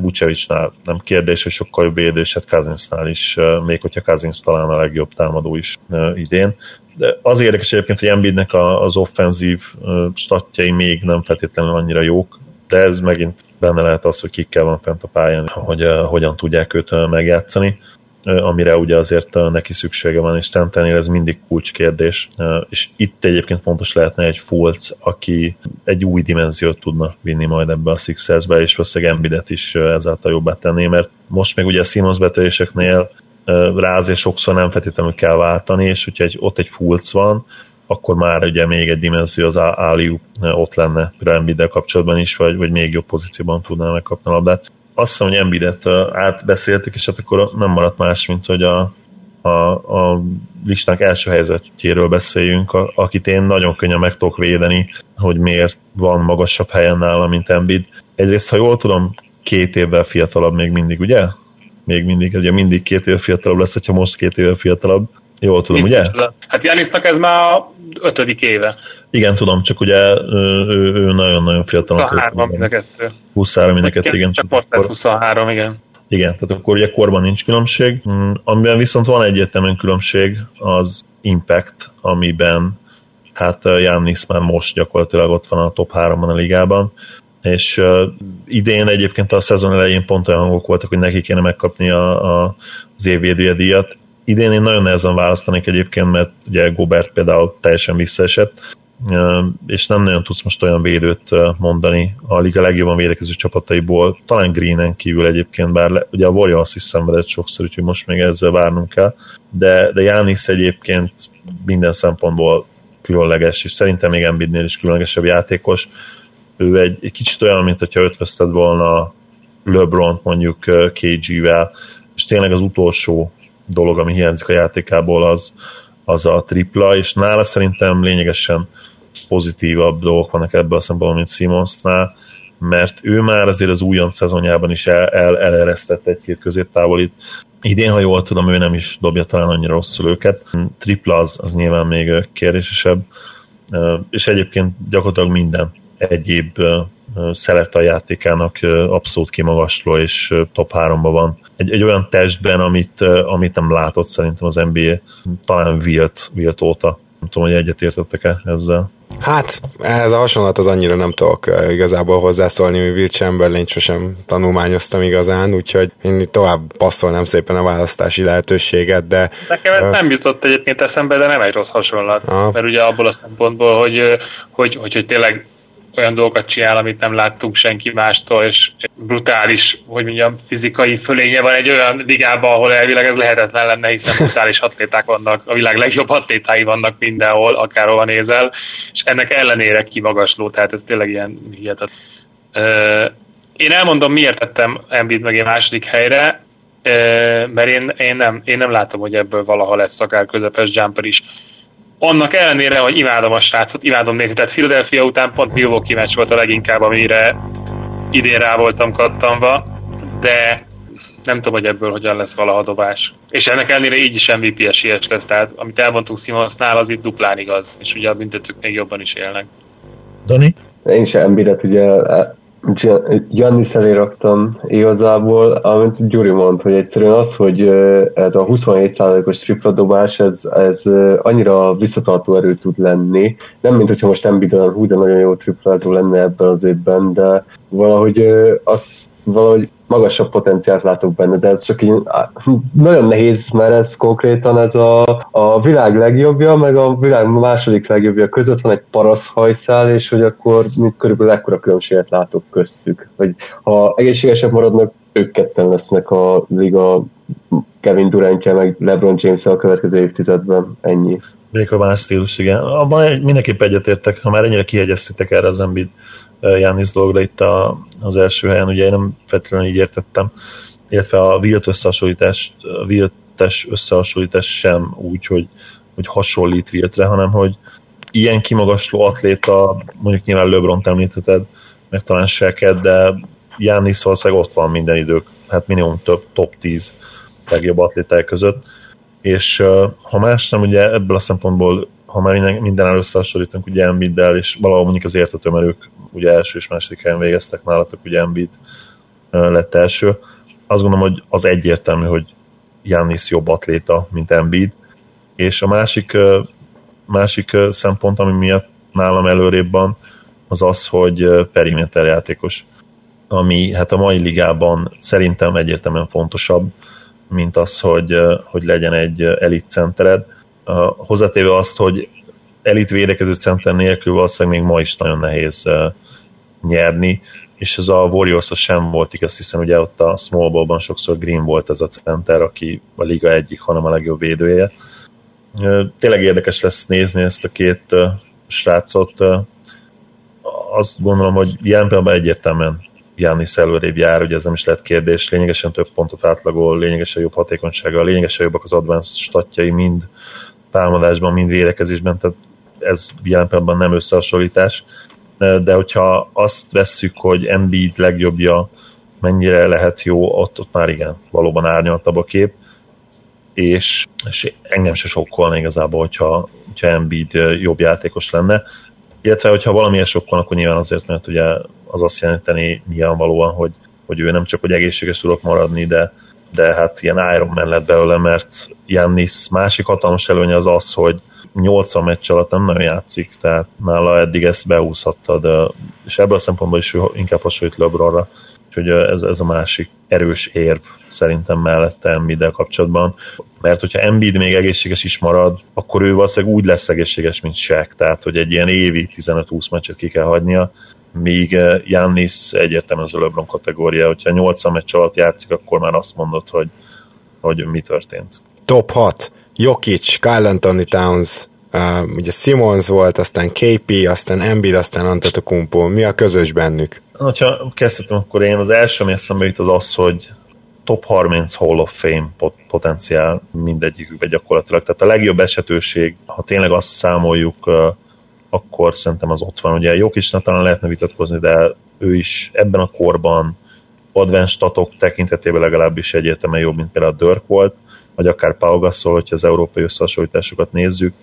Vucevicnál nem kérdés, hogy sokkal jobb védő, és hát Kazinsnál is, még hogyha Kazins talán a legjobb támadó is idén. De az érdekes egyébként, hogy Embiidnek az offenzív statjai még nem feltétlenül annyira jók, de ez megint benne lehet az, hogy kikkel van fent a pályán, hogy hogyan tudják őt megjátszani. Amire ugye azért neki szüksége van, és Tentenél ez mindig kulcskérdés, és itt egyébként fontos lehetne egy Fulc, aki egy új dimenziót tudna vinni majd ebbe a Sixersbe, és valószínűleg Embidet is ezáltal jobbá tenné, mert most még ugye a Simons betöréseknél rá azért sokszor nem feltétlenül kell váltani, és hogyha egy, ott egy Fulc van, akkor már ugye még egy dimenzió az Áliu ott lenne Embiddel kapcsolatban is, vagy, vagy még jobb pozícióban tudná megkapni a labdát azt hiszem, hogy Embidet átbeszéltük, és hát akkor nem maradt más, mint hogy a, a, a listánk első helyzetjéről beszéljünk, a, akit én nagyon könnyen meg tudok védeni, hogy miért van magasabb helyen nála, mint Embiid. Egyrészt, ha jól tudom, két évvel fiatalabb még mindig, ugye? Még mindig, ugye mindig két évvel fiatalabb lesz, ha most két évvel fiatalabb. Jól tudom, Nincs ugye? Hát Janisnak ez már a ötödik éve. Igen, tudom, csak ugye ő, ő nagyon-nagyon fiatal. 23 mind a kettő. 23 mind a kettő, igen. Csak most akkor... 23, igen. Igen, tehát akkor ugye korban nincs különbség. Mm, amiben viszont van egyértelműen különbség, az Impact, amiben hát Jannis már most gyakorlatilag ott van a top 3-ban a ligában, és uh, idén egyébként a szezon elején pont olyan hangok voltak, hogy neki kéne megkapni a, a, az évvédője díjat, Idén én nagyon nehezen választanék egyébként, mert ugye Gobert például teljesen visszaesett, és nem nagyon tudsz most olyan védőt mondani. A liga legjobban védekező csapataiból, talán Greenen kívül egyébként, bár le, ugye a Warriors is szenvedett sokszor, úgyhogy most még ezzel várnunk kell, de, de Jánisz egyébként minden szempontból különleges, és szerintem még Embiidnél is különlegesebb játékos. Ő egy, egy kicsit olyan, mint hogyha ötvözted volna LeBron mondjuk KG-vel, és tényleg az utolsó dolog, ami hiányzik a játékából, az, az a tripla, és nála szerintem lényegesen pozitívabb dolgok vannak ebből a szempontból, mint Simonsnál, mert ő már azért az újon szezonjában is el, el, eleresztett egy-két középtávolit. Idén, ha jól tudom, ő nem is dobja talán annyira rosszul őket. Tripla az, az nyilván még kérdésesebb, és egyébként gyakorlatilag minden egyéb szelet a játékának abszolút kimagasló, és top 3-ban van. Egy, egy olyan testben, amit, amit nem látott szerintem az NBA, talán Wilt, Wilt óta. Nem tudom, hogy egyetértettek-e ezzel. Hát, ehhez a hasonlat az annyira nem tudok igazából hozzászólni, hogy Will chamberlain sosem tanulmányoztam igazán, úgyhogy én tovább passzolnám szépen a választási lehetőséget, de... Nekem ez uh, nem jutott egyébként eszembe, de nem egy rossz hasonlat, uh, mert ugye abból a szempontból, hogy, hogy, hogy, hogy tényleg olyan dolgokat csinál, amit nem láttunk senki mástól, és brutális, hogy mondjam, fizikai fölénye van egy olyan ligában, ahol elvileg ez lehetetlen lenne, hiszen brutális atléták vannak, a világ legjobb atlétái vannak mindenhol, akárhova nézel, és ennek ellenére kimagasló, tehát ez tényleg ilyen hihetetlen. Én elmondom, miért tettem Embiid meg egy második helyre, mert én, én, nem, én nem látom, hogy ebből valaha lesz akár közepes jumper is annak ellenére, hogy imádom a srácot, imádom nézni, tehát Philadelphia után pont Milwaukee meccs volt a leginkább, amire idén rá voltam kattanva, de nem tudom, hogy ebből hogyan lesz valaha dobás. És ennek ellenére így is MVP esélyes lesz, tehát amit elmondtunk Simonsnál, az itt duplán igaz, és ugye a büntetők még jobban is élnek. Dani? Én sem Embiidet ugye Giannis elé raktam igazából, amit Gyuri mond, hogy egyszerűen az, hogy ez a 27%-os tripla dobás, ez, ez annyira visszatartó erő tud lenni. Nem, mint hogyha most Embiid olyan hú, de nagyon jó triplázó lenne ebben az évben, de valahogy az valahogy magasabb potenciált látok benne, de ez csak így nagyon nehéz, mert ez konkrétan ez a, a világ legjobbja, meg a világ második legjobbja között van egy paraszhajszál, és hogy akkor mint körülbelül ekkora különbséget látok köztük. Hogy ha egészségesek maradnak, ők ketten lesznek a liga Kevin Durantja, meg LeBron james a következő évtizedben. Ennyi. Más stílus, igen. Abban mindenképp egyetértek, ha már ennyire kihegyeztétek erre az Embiid Jánisz dologra itt a, az első helyen, ugye én nem feltétlenül így értettem, illetve a Wilt összehasonlítás, a Wiltes összehasonlítás sem úgy, hogy, hogy hasonlít Wiltre, hanem hogy ilyen kimagasló atléta, mondjuk nyilván LeBron említheted, meg talán Seket, de Jánisz valószínűleg ott van minden idők, hát minimum több top 10 legjobb atléták között, és ha más nem, ugye ebből a szempontból ha már minden, minden összehasonlítunk ugye Embiiddel, és valahol mondjuk az értető, mert ők ugye első és második helyen végeztek nálatok, ugye Embiid lett első. Azt gondolom, hogy az egyértelmű, hogy Jannis jobb atléta, mint Embiid, és a másik, másik szempont, ami miatt nálam előrébb van, az az, hogy periméter játékos, ami hát a mai ligában szerintem egyértelműen fontosabb, mint az, hogy, hogy legyen egy elit centered. Hozzátéve azt, hogy elit védekező center nélkül valószínűleg még ma is nagyon nehéz nyerni, és ez a warriors sem volt igaz, hiszen ugye ott a small ball-ban sokszor Green volt ez a center, aki a liga egyik, hanem a legjobb védője. Tényleg érdekes lesz nézni ezt a két srácot. Azt gondolom, hogy ilyen pillanatban egyértelműen Jánisz előrébb jár, ugye ez nem is lehet kérdés, lényegesen több pontot átlagol, lényegesen jobb hatékonysága, lényegesen jobbak az advanced statjai mind támadásban, mind védekezésben, tehát ez jelen pillanatban nem összehasonlítás, de hogyha azt vesszük, hogy Embiid legjobbja mennyire lehet jó, ott, ott már igen, valóban árnyaltabb a kép, és, és engem se sokkolna igazából, hogyha, hogyha Embiid jobb játékos lenne, illetve hogyha valamilyen sokkal, akkor nyilván azért, mert ugye az azt jelenteni nyilvánvalóan, hogy, hogy ő nem csak, hogy egészséges tudok maradni, de, de hát ilyen Iron Man lett belőle, mert Jannis másik hatalmas előnye az az, hogy 80 meccs alatt nem nagyon játszik, tehát nála eddig ezt beúszhattad, és ebből a szempontból is inkább hasonlít LeBronra, úgyhogy ez, ez a másik erős érv szerintem mellette Embiid-del kapcsolatban, mert hogyha Embiid még egészséges is marad, akkor ő valószínűleg úgy lesz egészséges, mint Shaq, tehát hogy egy ilyen évi 15-20 meccset ki kell hagynia, míg Jannis egyértelműen az a LeBron kategória, hogyha 80 meccs alatt játszik, akkor már azt mondod, hogy, hogy mi történt. Top 6. Jokic, Kyle Anthony Towns, uh, ugye Simons volt, aztán KP, aztán Embiid, aztán Antetokounmpo. Mi a közös bennük? Ha kezdhetem, akkor én az első, ami eszembe jut, az az, hogy top 30 Hall of Fame pot- potenciál mindegyikükbe gyakorlatilag. Tehát a legjobb esetőség, ha tényleg azt számoljuk, uh, akkor szerintem az ott van. Ugye Jokicnál talán lehetne vitatkozni, de ő is ebben a korban advanced statok tekintetében legalábbis egyértelműen jobb, mint például Dirk volt, vagy akár Pau Gasol, hogyha az európai összehasonlításokat nézzük.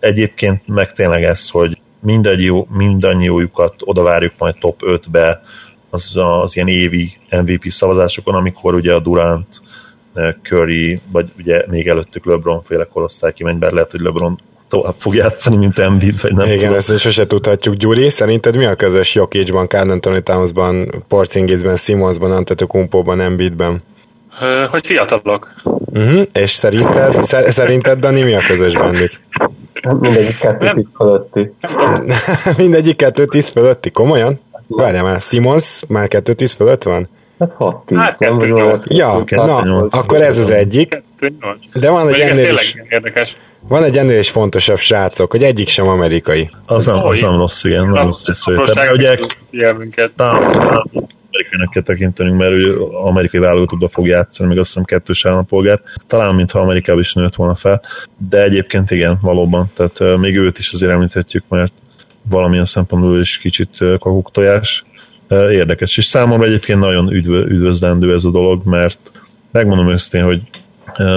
Egyébként meg tényleg ez, hogy mindannyi, mindannyiójukat oda várjuk majd top 5-be az, az ilyen évi MVP szavazásokon, amikor ugye a Durant, Curry, vagy ugye még előttük LeBron féle korosztály kimegy, bár lehet, hogy LeBron tovább fog játszani, mint Embiid, vagy nem Igen, tudom. ezt sose tudhatjuk. Gyuri, szerinted mi a közös Jokicsban, Carl Anthony Townsban, Porzingisben, Simonsban, Antetokounmpo-ban, Embiidben? Hogy fiatalok. Uh-huh. És szerinted, szer- szerinted, Dani, mi a közös bennük? Hát mindegyik kettő tíz fölötti. mindegyik kettő tíz fölötti, komolyan? Várjál már, Simons már kettő tíz fölött van? Hát 6 10 Hát nem vagy. Ja, na, nyolc. akkor ez az egyik. De van egy ennél is, érdekes. van egy ennél is fontosabb srácok, hogy egyik sem amerikai. Az nem, az nem rossz, igen, nem rossz észrevétel. Ugye amerikainak kell tekintenünk, mert ő amerikai válogatottba fog játszani, még azt hiszem kettős állampolgár. Talán, mintha Amerikában is nőtt volna fel, de egyébként igen, valóban. Tehát uh, még őt is azért említhetjük, mert valamilyen szempontból is kicsit uh, kakuktojás. Uh, érdekes. És számomra egyébként nagyon üdvö, üdvözlendő ez a dolog, mert megmondom őszintén, hogy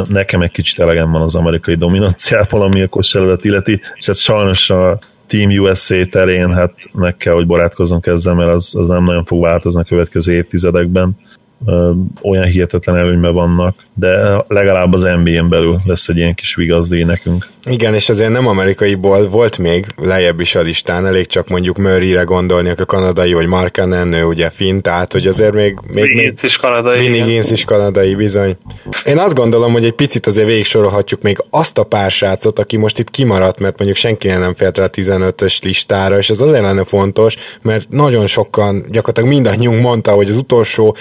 nekem egy kicsit elegem van az amerikai dominanciából, ami a kosárlabdát illeti, és hát sajnos a Team USA terén hát meg kell, hogy barátkozzunk ezzel, mert az, az nem nagyon fog változni a következő évtizedekben. Olyan hihetetlen előnyben vannak, de legalább az NBA-n belül lesz egy ilyen kis vigazdíj nekünk. Igen, és azért nem amerikaiból volt még lejjebb is a listán, elég csak mondjuk Murray-re gondolni, a kanadai, vagy Markanen, ő ugye finn, tehát hogy azért még... még, még Wiggins is kanadai. Higgins is kanadai, bizony. Én azt gondolom, hogy egy picit azért végig sorolhatjuk még azt a pár srácot, aki most itt kimaradt, mert mondjuk senki nem fért el a 15-ös listára, és ez azért lenne fontos, mert nagyon sokan, gyakorlatilag mindannyiunk mondta, hogy az utolsó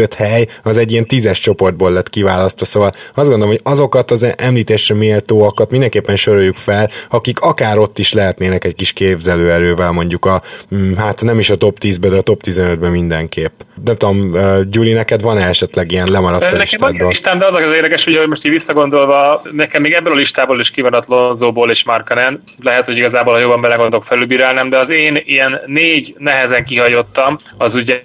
4-5 hely az egy ilyen tízes csoportból lett kiválasztva, szóval azt gondolom, hogy azokat az említésre méltóakat mindenképpen soroljuk fel, akik akár ott is lehetnének egy kis képzelőerővel, mondjuk a, mm, hát nem is a top 10-ben, de a top 15-ben mindenképp. Nem tudom, Gyuri, neked van-e esetleg ilyen lemaradt a Nekem van listádról? listám, de az az érdekes, hogy most így visszagondolva, nekem még ebből a listából is kivanat Lonzóból és Markanen. Lehet, hogy igazából, ha jobban belegondolok, felülbírálnám, de az én ilyen négy nehezen kihagyottam, az ugye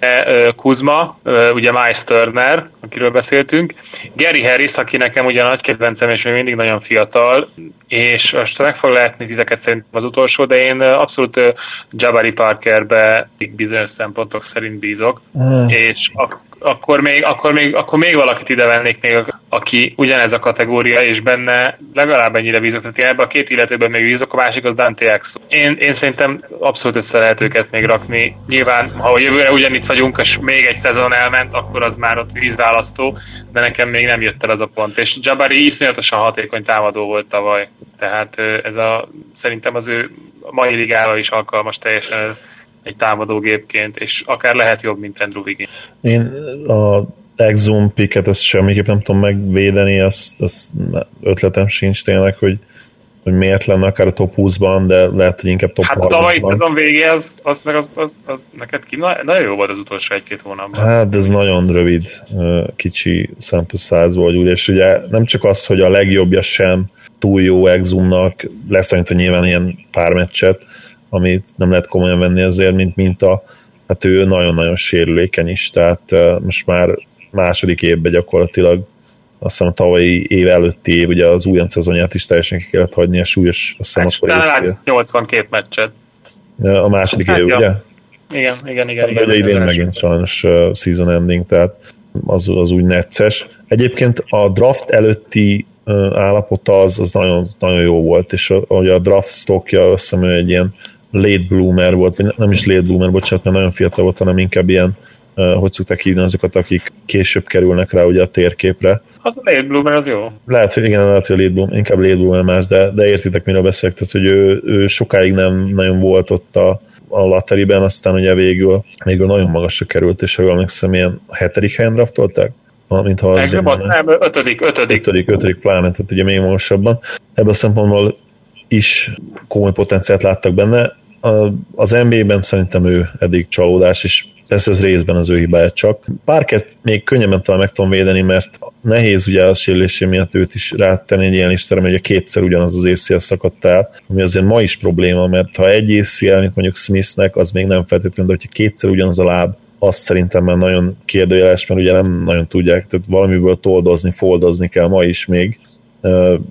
Kuzma, ugye Miles Turner, akiről beszéltünk, Gary Harris, aki nekem ugye nagy kedvencem, és még mindig nagyon fiatal, és most meg fog lehetni titeket szerintem az utolsó, de én abszolút Jabari Parkerbe bizonyos szempontok szerint bízok, mm. és a, akkor még, akkor, még, akkor még valakit ide vennék még, aki ugyanez a kategória, és benne legalább ennyire én ebben a két illetőben még bízok, a másik az Dante Exo. Én, én szerintem abszolút össze lehet őket még rakni. Nyilván, ha jövőre ugyanitt vagyunk, és még egy szezon elment, akkor az már ott vízválasztó, de nekem még nem jött el az a pont. És Jabari iszonyatosan hatékony támadó volt tavaly. Tehát ez a, szerintem az ő mai ligára is alkalmas teljesen egy támadógépként, és akár lehet jobb, mint Andrew Wiggins. Én a Exum picket ezt semmiképp nem tudom megvédeni, azt, azt ötletem sincs tényleg, hogy, hogy miért lenne akár a top 20-ban, de lehet, hogy inkább top hát 30-ban. Hát tavalyi szezon végé az, az, az, az, az, neked ki, nagyon jó volt az utolsó egy-két hónapban. Hát, ez nagyon rövid, kicsi sample size volt, ugye, és ugye nem csak az, hogy a legjobbja sem túl jó Exumnak, leszámítva nyilván ilyen pár meccset, amit nem lehet komolyan venni azért, mint minta, hát ő nagyon-nagyon sérülékeny is, tehát most már második évben gyakorlatilag azt hiszem a tavalyi év előtti év, ugye az újonc szezonját is teljesen ki kellett hagyni, a súlyos, azt hiszem hát, akkor is, 82 meccset. A második hát, év, ja. ugye? Igen, igen, igen. igen, igen idén megint sajnos uh, season ending, tehát az, az úgy necces. Egyébként a draft előtti uh, állapota az, az nagyon, nagyon jó volt, és a, a draft stockja hiszem, egy ilyen late bloomer volt, vagy nem is late bloomer, bocsánat, mert nagyon fiatal volt, hanem inkább ilyen, hogy szokták hívni azokat, akik később kerülnek rá ugye a térképre. Az a late bloomer az jó. Lehet, hogy igen, lehet, hogy a late bloomer, inkább late bloomer más, de, de értitek, miről beszélek, tehát, hogy ő, ő sokáig nem nagyon volt ott a, a lateriben, aztán ugye végül, végül nagyon magasra került, és ha jól emlékszem, ilyen hetedik helyen draftolták? mint ha az nem, nem, ötödik, ötödik. Ötödik, ötödik pláne, tehát ugye még magasabban. Ebből a szempontból is komoly potenciált láttak benne. Az NBA-ben szerintem ő eddig csalódás, és persze ez részben az ő hibája csak. Parket még könnyebben talán meg tudom védeni, mert nehéz ugye a sérülésé miatt őt is rátenni egy ilyen listára, mert ugye kétszer ugyanaz az ACL szakadt el, ami azért ma is probléma, mert ha egy ACL, mint mondjuk Smithnek, az még nem feltétlenül, de hogyha kétszer ugyanaz a láb, azt szerintem már nagyon kérdőjeles, mert ugye nem nagyon tudják, tehát valamiből toldozni, foldozni kell ma is még,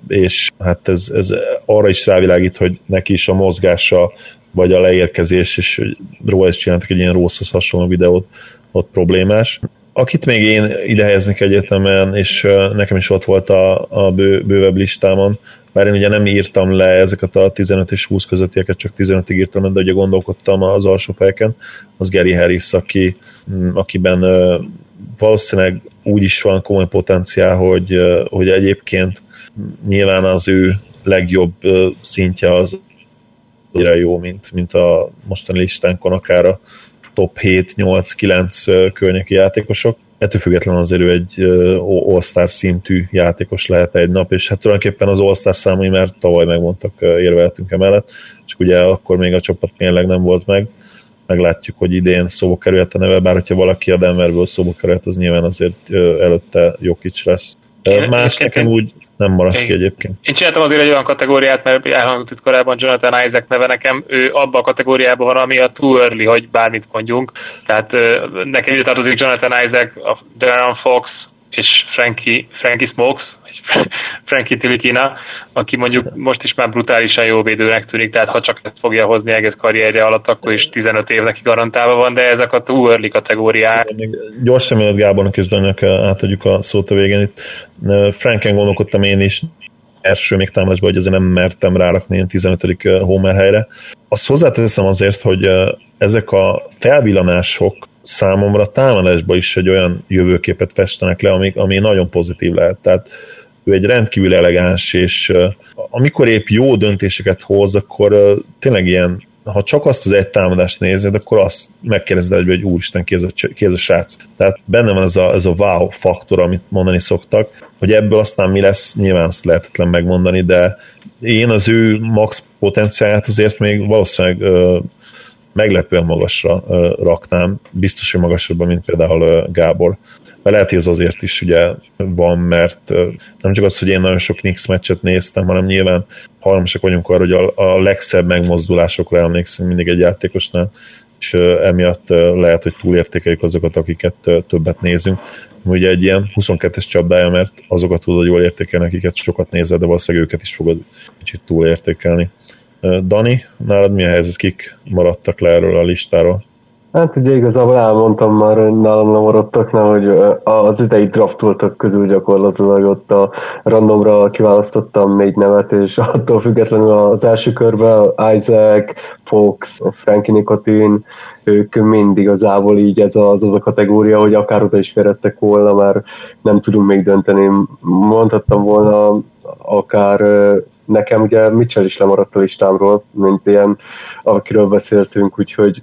és hát ez, ez arra is rávilágít, hogy neki is a mozgása, vagy a leérkezés, és róla is csináltak egy ilyen rosszhoz hasonló videót, ott problémás. Akit még én ide helyeznek egyetemen, és nekem is ott volt a, a bő, bővebb listámon, bár én ugye nem írtam le ezeket a 15 és 20 közöttieket, csak 15-ig írtam, de ugye gondolkodtam az alsó fejeken, az Gary Harris, aki, mm, akiben valószínűleg úgy is van komoly potenciál, hogy, hogy egyébként nyilván az ő legjobb szintje az annyira jó, mint, mint a mostani listánkon akár a top 7-8-9 környéki játékosok. Ettől függetlenül azért ő egy All-Star szintű játékos lehet egy nap, és hát tulajdonképpen az All-Star számai már tavaly megmondtak, érveltünk emellett, csak ugye akkor még a csapat tényleg nem volt meg. Meglátjuk, hogy idén szóba került a neve, bár hogyha valaki a Denverből szóba került, az nyilván azért előtte Jokic lesz. Más nekem úgy nem maradt én, ki egyébként. Én csináltam azért egy olyan kategóriát, mert elhangzott itt korábban Jonathan Isaac neve nekem, ő abban a kategóriában van, ami a too early, hogy bármit mondjunk. Tehát nekem ide tartozik Jonathan Isaac, a Darren Fox, és Frankie, Frankie Smokes, vagy Frankie Tilikina, aki mondjuk most is már brutálisan jó védőnek tűnik, tehát ha csak ezt fogja hozni egész karrierje alatt, akkor is 15 év neki garantálva van, de ezek a too early kategóriák. Gyorsan mielőtt Gábornak és Daninak átadjuk a szót a végén itt. Franken gondolkodtam én is, első még támadásban, hogy azért nem mertem rárakni ilyen 15. Homer helyre. Azt hozzáteszem azért, hogy ezek a felvillanások számomra támadásban is egy olyan jövőképet festenek le, ami, ami nagyon pozitív lehet. Tehát ő egy rendkívül elegáns, és amikor épp jó döntéseket hoz, akkor tényleg ilyen, ha csak azt az egy támadást nézed, akkor azt megkérdezed egy, hogy úristen, ki ez a, ki ez a srác. Tehát benne van ez a, ez a wow faktor, amit mondani szoktak, hogy ebből aztán mi lesz, nyilván azt lehetetlen megmondani, de én az ő max potenciáját azért még valószínűleg meglepően magasra raknám, biztos, hogy magasabban, mint például Gábor. De lehet, hogy ez azért is ugye van, mert nem csak az, hogy én nagyon sok Knicks meccset néztem, hanem nyilván hajlamosak vagyunk arra, hogy a, a legszebb megmozdulásokra emlékszünk mindig egy játékosnál, és emiatt lehet, hogy túlértékeljük azokat, akiket többet nézünk. Ugye egy ilyen 22-es csapdája, mert azokat tudod jól értékelni, akiket sokat nézel, de valószínűleg őket is fogod kicsit túlértékelni. Dani, nálad mi a helyzet, kik maradtak le erről a listáról? Hát ugye igazából elmondtam már, hogy nálam nem maradtak, nem, hogy az idei draftoltak közül gyakorlatilag ott a randomra kiválasztottam négy nevet, és attól függetlenül az első körben Isaac, Fox, Frankie Nicotin, ők mind igazából így ez az, az a kategória, hogy akár oda is férhettek volna, már nem tudunk még dönteni. Mondhattam volna akár nekem ugye Mitchell is lemaradt a listámról, mint ilyen, akiről beszéltünk, úgyhogy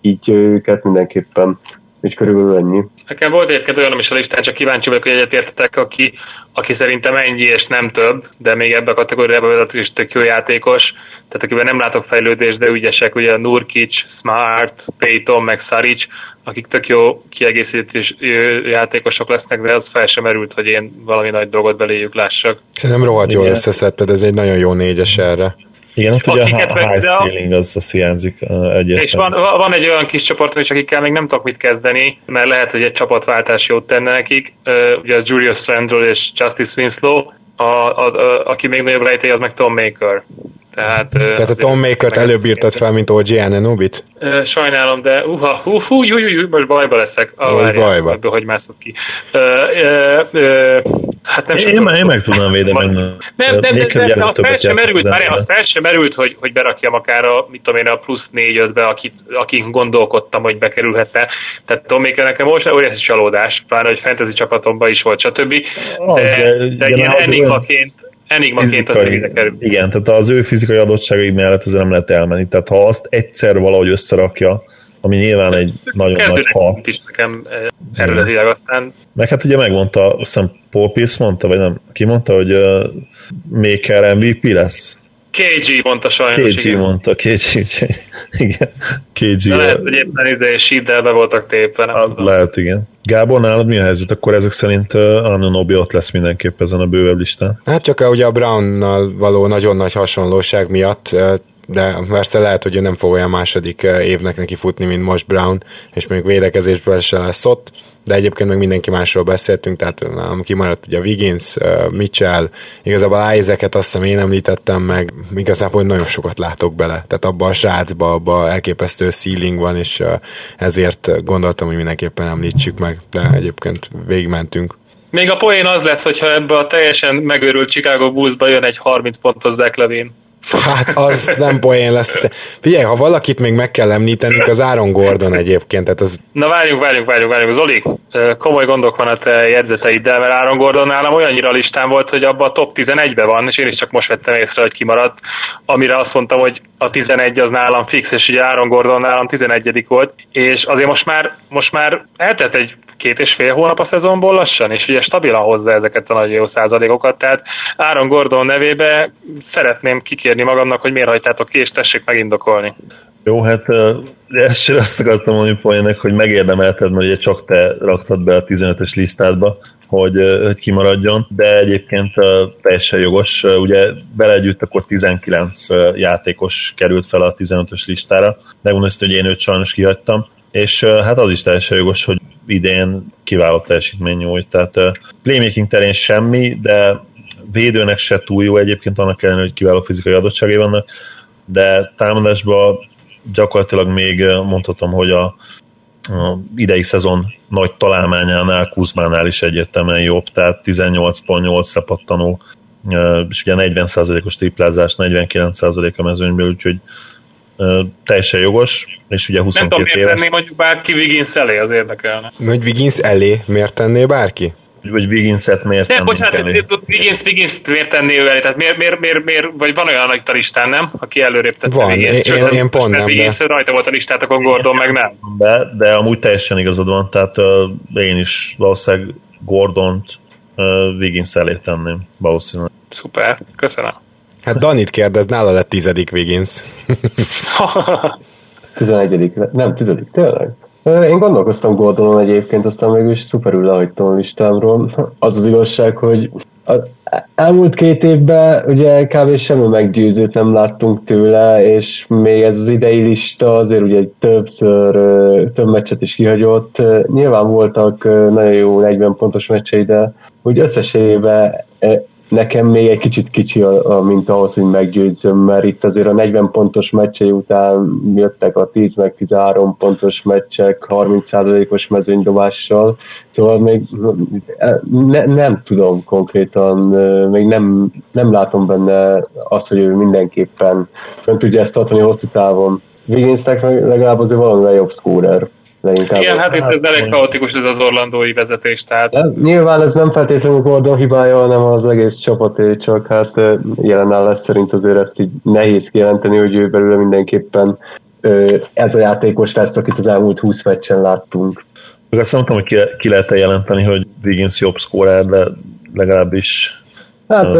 így őket mindenképpen és körülbelül ennyi. Nekem volt egyébként olyan is a listán, csak kíváncsi vagyok, hogy egyetértetek, aki, aki szerintem ennyi és nem több, de még ebbe a kategóriába vezető is tök jó játékos, tehát akiben nem látok fejlődést, de ügyesek, ugye Nurkic, Smart, Payton, meg Saric, akik tök jó kiegészítés játékosok lesznek, de az fel sem merült, hogy én valami nagy dolgot beléjük lássak. Szerintem rohadt jól összeszedted, ez egy nagyon jó négyes erre. Igen, ott ugye a high ceiling az, az hiányzik egyébként. És van, van egy olyan kis csoport is, akikkel még nem tudok mit kezdeni, mert lehet, hogy egy csapatváltás jót tenne nekik. Ugye az Julius Randle és Justice Winslow, a, a, a, aki még nagyobb rejtély, az meg Tom Maker. Tehát, Tehát a Tom Maker-t előbb írtad fel, mint OG Ananobit? Sajnálom, de uha, hú, hú, hú, hú, hú, most bajba leszek. Ah, most bajba. Ebből, hogy mászok ki. Uh, uh, uh, hát nem én, én, én meg tudnám védeni. Nem, nem, nem, de, de, de az fel sem merült, már az fel sem merült, hogy, hogy berakjam akár a, mit tudom én, a plusz négy-ötbe, akit, akin gondolkodtam, hogy bekerülhetne. Tehát Tom Maker nekem most óriási csalódás, pláne, hogy fantasy csapatomban is volt, stb. De, de, de ilyen enigmaként enigmaként az kerül. Igen, tehát az ő fizikai adottságai mellett ezzel nem lehet elmenni. Tehát ha azt egyszer valahogy összerakja, ami nyilván egy nagyon nagy ha. is nekem eh, eredetileg aztán. Meg hát ugye megmondta, azt hiszem Paul Pierce mondta, vagy nem, ki mondta, hogy uh, Maker MVP lesz? KG mondta sajnos, KG igen. mondta, KG, igen. KG. De lehet, hogy éppen izé be voltak tépve, nem tudom. Lehet, igen. Gábor, nálad mi a helyzet? Akkor ezek szerint uh, Anunobi ott lesz mindenképp ezen a bővebb listán. Hát csak ugye a Brownnal való nagyon nagy hasonlóság miatt de persze lehet, hogy ő nem fog olyan második évnek neki futni, mint most Brown, és még védekezésben se lesz ott, de egyébként meg mindenki másról beszéltünk, tehát nálam kimaradt ugye Wiggins, Mitchell, igazából Isaac-et azt hiszem én említettem meg, igazából nagyon sokat látok bele, tehát abban a srácba, abban elképesztő ceiling van, és ezért gondoltam, hogy mindenképpen említsük meg, de egyébként végigmentünk. Még a poén az lesz, hogyha ebbe a teljesen megőrült Chicago Bulls-ba jön egy 30 pontos Zach Levine. Hát az nem poén lesz. Figyelj, ha valakit még meg kell említenünk, az Aaron Gordon egyébként. Tehát az... Na várjunk, várjunk, várjunk, várjunk. Zoli, komoly gondok van a te jegyzeteiddel, mert Aaron Gordon nálam olyannyira listán volt, hogy abban a top 11-ben van, és én is csak most vettem észre, hogy kimaradt, amire azt mondtam, hogy a 11 az nálam fix, és ugye Aaron Gordon nálam 11 volt, és azért most már, most már eltelt egy két és fél hónap a szezonból lassan, és ugye stabilan hozza ezeket a nagy jó százalékokat, tehát Aaron Gordon nevébe szeretném kikérni magamnak, hogy miért hagytátok ki, és tessék megindokolni. Jó, hát első azt akartam mondani poénnek, hogy megérdemelted, mert ugye csak te raktad be a 15-ös listádba, hogy, hogy kimaradjon, de egyébként teljesen jogos. Ugye bele együtt akkor 19 játékos került fel a 15-ös listára. Megmondom hogy én őt sajnos kihagytam, és hát az is teljesen jogos, hogy idén kiváló teljesítmény nyújt. Tehát playmaking terén semmi, de védőnek se túl jó egyébként, annak ellenére, hogy kiváló fizikai adottságai vannak, de támadásban gyakorlatilag még mondhatom, hogy a, a idei szezon nagy találmányánál, Kuzmánál is egyértelműen jobb, tehát 18.8 pattanó, és ugye 40%-os triplázás, 49% a mezőnyből, úgyhogy teljesen jogos, és ugye 22 Nem tudom, miért tenné mondjuk bárki Wiggins elé, az érdekelne. Hogy Wiggins elé, miért tenné bárki? Vagy Wiggins-et miért Nem, bocsánat, Wiggins, Wiggins miért tenné ő elé? Tehát miért, miért, miért, miért, vagy van olyan nagy a listán, nem? Aki előrébb tette Van, Wiggins. én, én, én pont nem, Wiggins de... rajta volt a listát, akkor Gordon meg nem. De, de amúgy teljesen igazad van, tehát uh, én is valószínűleg Gordont uh, Wiggins elé tenném, valószínűleg. Szuper, köszönöm. Hát Danit kérdez, nála lett tizedik Wiggins. Tizenegyedik, nem tizedik, tényleg? Én gondolkoztam Gordonon egyébként, aztán mégis szuperül lehagytam a listámról. Az az igazság, hogy elmúlt két évben ugye kb. semmi meggyőzőt nem láttunk tőle, és még ez az idei lista azért ugye többször több meccset is kihagyott. Nyilván voltak nagyon jó 40 pontos meccsei, de úgy összességében nekem még egy kicsit kicsi a, a mint ahhoz, hogy meggyőzzöm, mert itt azért a 40 pontos meccsei után jöttek a 10 meg 13 pontos meccsek 30%-os mezőnydobással, szóval még ne, nem tudom konkrétan, még nem, nem látom benne azt, hogy ő mindenképpen fönn tudja ezt tartani hosszú távon. Wigginsnek legalább azért valamivel jobb scorer. Leginkább Igen, hát itt ez elég kaotikus ez az orlandói vezetés, tehát... De nyilván ez nem feltétlenül Gordon hibája, hanem az egész csapaté, csak hát jelen lesz szerint azért ezt így nehéz kijelenteni, hogy ő belőle mindenképpen ez a játékos lesz, akit az elmúlt 20 meccsen láttunk. Azt nem tudom, hogy ki, ki lehet jelenteni, hogy Wiggins jobb scorer, de legalábbis Hát,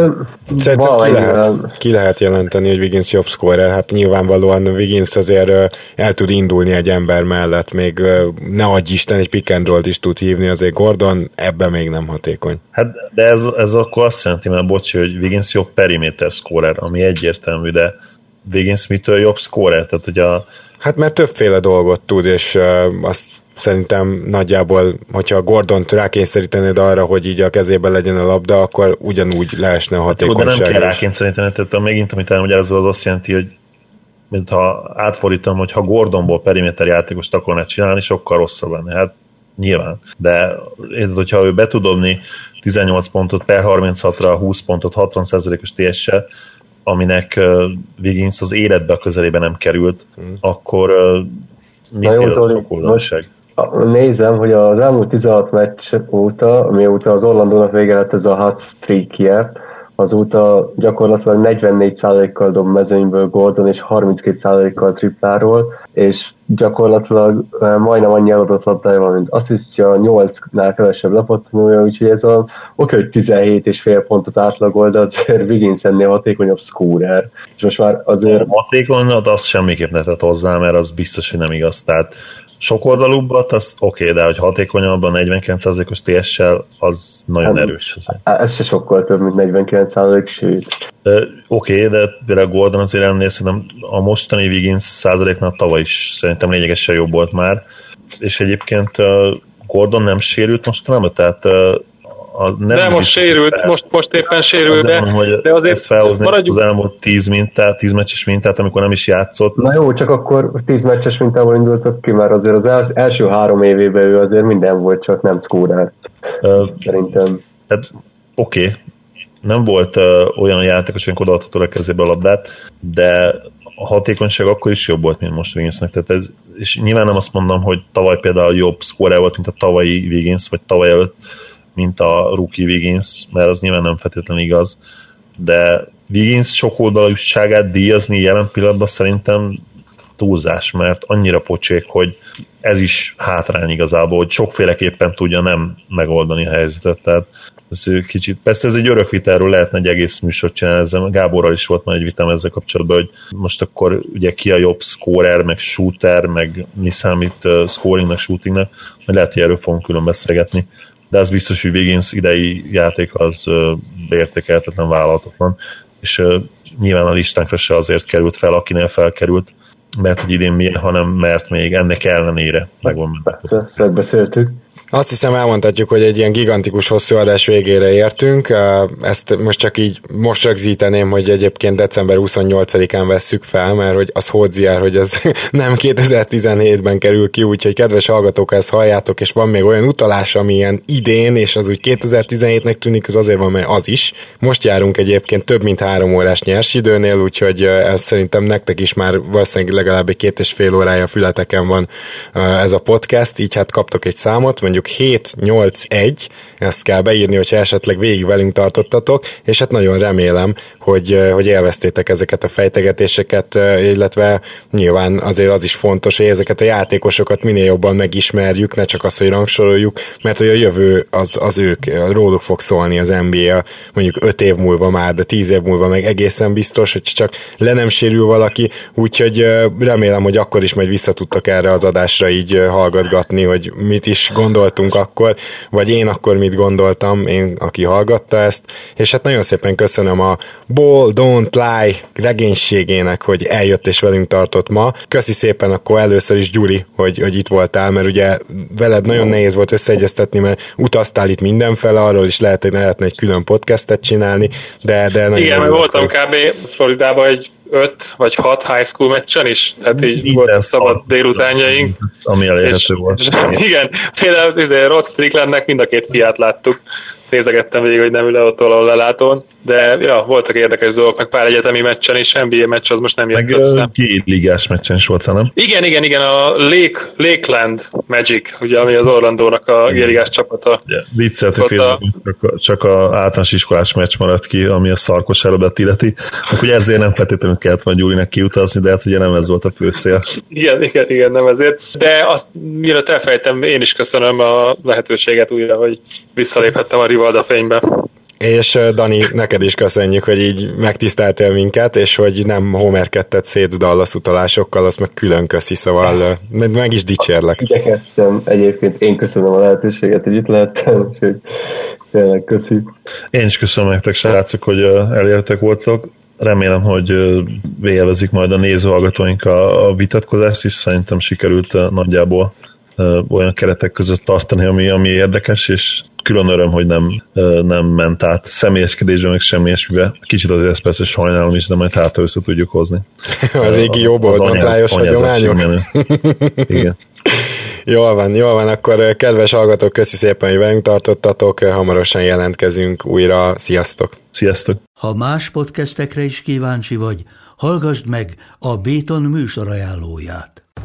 Szerintem ki lehet, ki lehet jelenteni, hogy Wiggins jobb scorer. Hát nyilvánvalóan Wiggins azért el tud indulni egy ember mellett, még ne adj Isten, egy pick and is tud hívni, azért Gordon ebben még nem hatékony. Hát, de ez, ez akkor azt jelenti, mert bocsi, hogy Wiggins jobb perimeter scorer, ami egyértelmű, de Wiggins mitől jobb scorer? Tehát, hogy a... Hát mert többféle dolgot tud, és uh, azt szerintem nagyjából, hogyha Gordont rákényszerítenéd arra, hogy így a kezében legyen a labda, akkor ugyanúgy leesne a hatékonyság. Hát, de nem kell rákényszeríteni, tehát megint, amit elmagyarázol, az azt jelenti, hogy mint ha átfordítom, hogy ha Gordonból periméter játékost akarná csinálni, sokkal rosszabb lenne. Hát nyilván. De érted, hogyha ő be tud dobni 18 pontot per 36-ra, 20 pontot 60%-os ts aminek uh, Wiggins az életbe a közelében nem került, hmm. akkor uh, mit ér a sok most, Nézem, hogy az elmúlt 16 meccs óta, mióta az Orlandónak vége lett ez a hat streakje, azóta gyakorlatilag 44%-kal dob mezőnyből Gordon és 32%-kal tripláról, és gyakorlatilag eh, majdnem annyi eladott labdája van, mint asszisztja, 8-nál kevesebb lepattanója, úgyhogy ez a oké, hogy 17 és fél pontot átlagol, de azért Wiggins ennél hatékonyabb scorer. És most már azért... A hatékony, az semmiképp ne tett hozzá, mert az biztos, hogy nem igaz. Tehát sok oldalúbbat, az oké, okay, de hogy hatékonyabban 49%-os TS-sel, az nagyon hát, erős. Ez, ez se sokkal több, mint 49%, sőt. Oké, okay, de például Gordon azért ennél szerintem a mostani Wiggins százaléknál tavaly is szerintem lényegesen jobb volt már, és egyébként Gordon nem sérült mostanában, tehát a nem de most sérült, fel. most, most éppen sérül, de, mondom, de azért ezt felhozni maradjuk... az elmúlt tíz mintát, tíz meccses mintát, amikor nem is játszott. Na jó, csak akkor tíz meccses mintával indultak ki, mert azért az első három évében ő azért minden volt, csak nem szkórált. Uh, Szerintem. Hát, oké, okay. nem volt uh, olyan játékos, amikor odaadható a kezébe a labdát, de a hatékonyság akkor is jobb volt, mint most Wigginsnek. Tehát ez, és nyilván nem azt mondom, hogy tavaly például jobb score volt, mint a tavalyi Wiggins, vagy tavaly előtt, mint a rookie Wiggins, mert az nyilván nem feltétlenül igaz, de Wiggins sok oldalúságát díjazni jelen pillanatban szerintem túlzás, mert annyira pocsék, hogy ez is hátrány igazából, hogy sokféleképpen tudja nem megoldani a helyzetet, tehát ez kicsit, persze ez egy örök vitáról lehetne egy egész műsort csinálni, ezzel Gáborral is volt már egy vitám ezzel kapcsolatban, hogy most akkor ugye ki a jobb scorer, meg shooter, meg mi számít uh, scoringnak, shootingnak, majd lehet, hogy erről fogunk külön beszélgetni de az biztos, hogy Wiggins idei játék az beértékelhetetlen vállalatokban, és nyilván a listánkra se azért került fel, akinél felkerült, mert hogy idén milyen, hanem mert még ennek ellenére megvan. Persze, ezt beszéltük. Azt hiszem elmondhatjuk, hogy egy ilyen gigantikus hosszú adás végére értünk. Ezt most csak így most rögzíteném, hogy egyébként december 28-án vesszük fel, mert hogy az hodziár, hogy ez nem 2017-ben kerül ki, úgyhogy kedves hallgatók, ezt halljátok, és van még olyan utalás, ami ilyen idén, és az úgy 2017-nek tűnik, az azért van, mert az is. Most járunk egyébként több mint három órás nyers időnél, úgyhogy ez szerintem nektek is már valószínűleg legalább egy két és fél órája fületeken van ez a podcast, így hát kaptok egy számot, mondjuk mondjuk 7-8-1, ezt kell beírni, hogyha esetleg végig velünk tartottatok, és hát nagyon remélem, hogy, hogy élveztétek ezeket a fejtegetéseket, illetve nyilván azért az is fontos, hogy ezeket a játékosokat minél jobban megismerjük, ne csak azt, hogy rangsoroljuk, mert hogy a jövő az, az ők, róluk fog szólni az NBA, mondjuk 5 év múlva már, de 10 év múlva meg egészen biztos, hogy csak le nem sérül valaki, úgyhogy remélem, hogy akkor is majd visszatudtak erre az adásra így hallgatgatni, hogy mit is gondolt gondoltunk akkor, vagy én akkor mit gondoltam, én, aki hallgatta ezt, és hát nagyon szépen köszönöm a Ball Don't Lie regénységének, hogy eljött és velünk tartott ma. Köszi szépen akkor először is Gyuri, hogy, hogy itt voltál, mert ugye veled nagyon nehéz volt összeegyeztetni, mert utaztál itt mindenfele, arról is lehet, hogy lehetne egy külön podcastet csinálni, de, de nagyon Igen, mert voltam kb. Floridában egy öt vagy hat high school meccsen is, tehát így Minden volt szabad délutánjaink. Ami elérhető volt. Igen, például izé, Rod Stricklandnek mind a két fiát láttuk, nézegettem végig, hogy nem ül ott valahol lelátón, de ja, voltak érdekes dolgok, meg pár egyetemi meccsen is, NBA meccs az most nem jött meg össze. Két ligás meccsen is volt, nem? Igen, igen, igen, a Lake, Lakeland Magic, ugye, ami az Orlandónak a ligás csapata. Yeah, viccelt, hogy a... csak, csak a általános iskolás meccs maradt ki, ami a szarkos eredet illeti. Akkor ezért nem feltétlenül kellett majd Gyurinek kiutazni, de hát ugye nem ez volt a fő cél. Igen, igen, igen, nem ezért. De azt, mielőtt elfejtem, én is köszönöm a lehetőséget újra, hogy visszaléphettem a Rivalda fénybe. És Dani, neked is köszönjük, hogy így megtiszteltél minket, és hogy nem homerkedted szét Dallas utalásokkal, azt meg külön köszi, szóval meg is dicsérlek. Igyekeztem, egyébként én köszönöm a lehetőséget, hogy itt lehettem, úgyhogy tényleg köszi. Én is köszönöm nektek, srácok, hogy elértek voltak. Remélem, hogy élvezik majd a nézőhallgatóink a, a vitatkozást, és szerintem sikerült nagyjából olyan keretek között tartani, ami, ami érdekes, és külön öröm, hogy nem, nem ment át személyeskedésbe, meg semmi ilyesmibe. Kicsit azért ezt persze sajnálom is, de majd hát össze tudjuk hozni. A régi jobb oldalt rájos hagyományok. Igen. Jól van, jól van, akkor kedves hallgatók, köszi szépen, hogy velünk tartottatok, hamarosan jelentkezünk újra, sziasztok! Sziasztok! Ha más podcastekre is kíváncsi vagy, hallgassd meg a Béton műsor ajánlóját.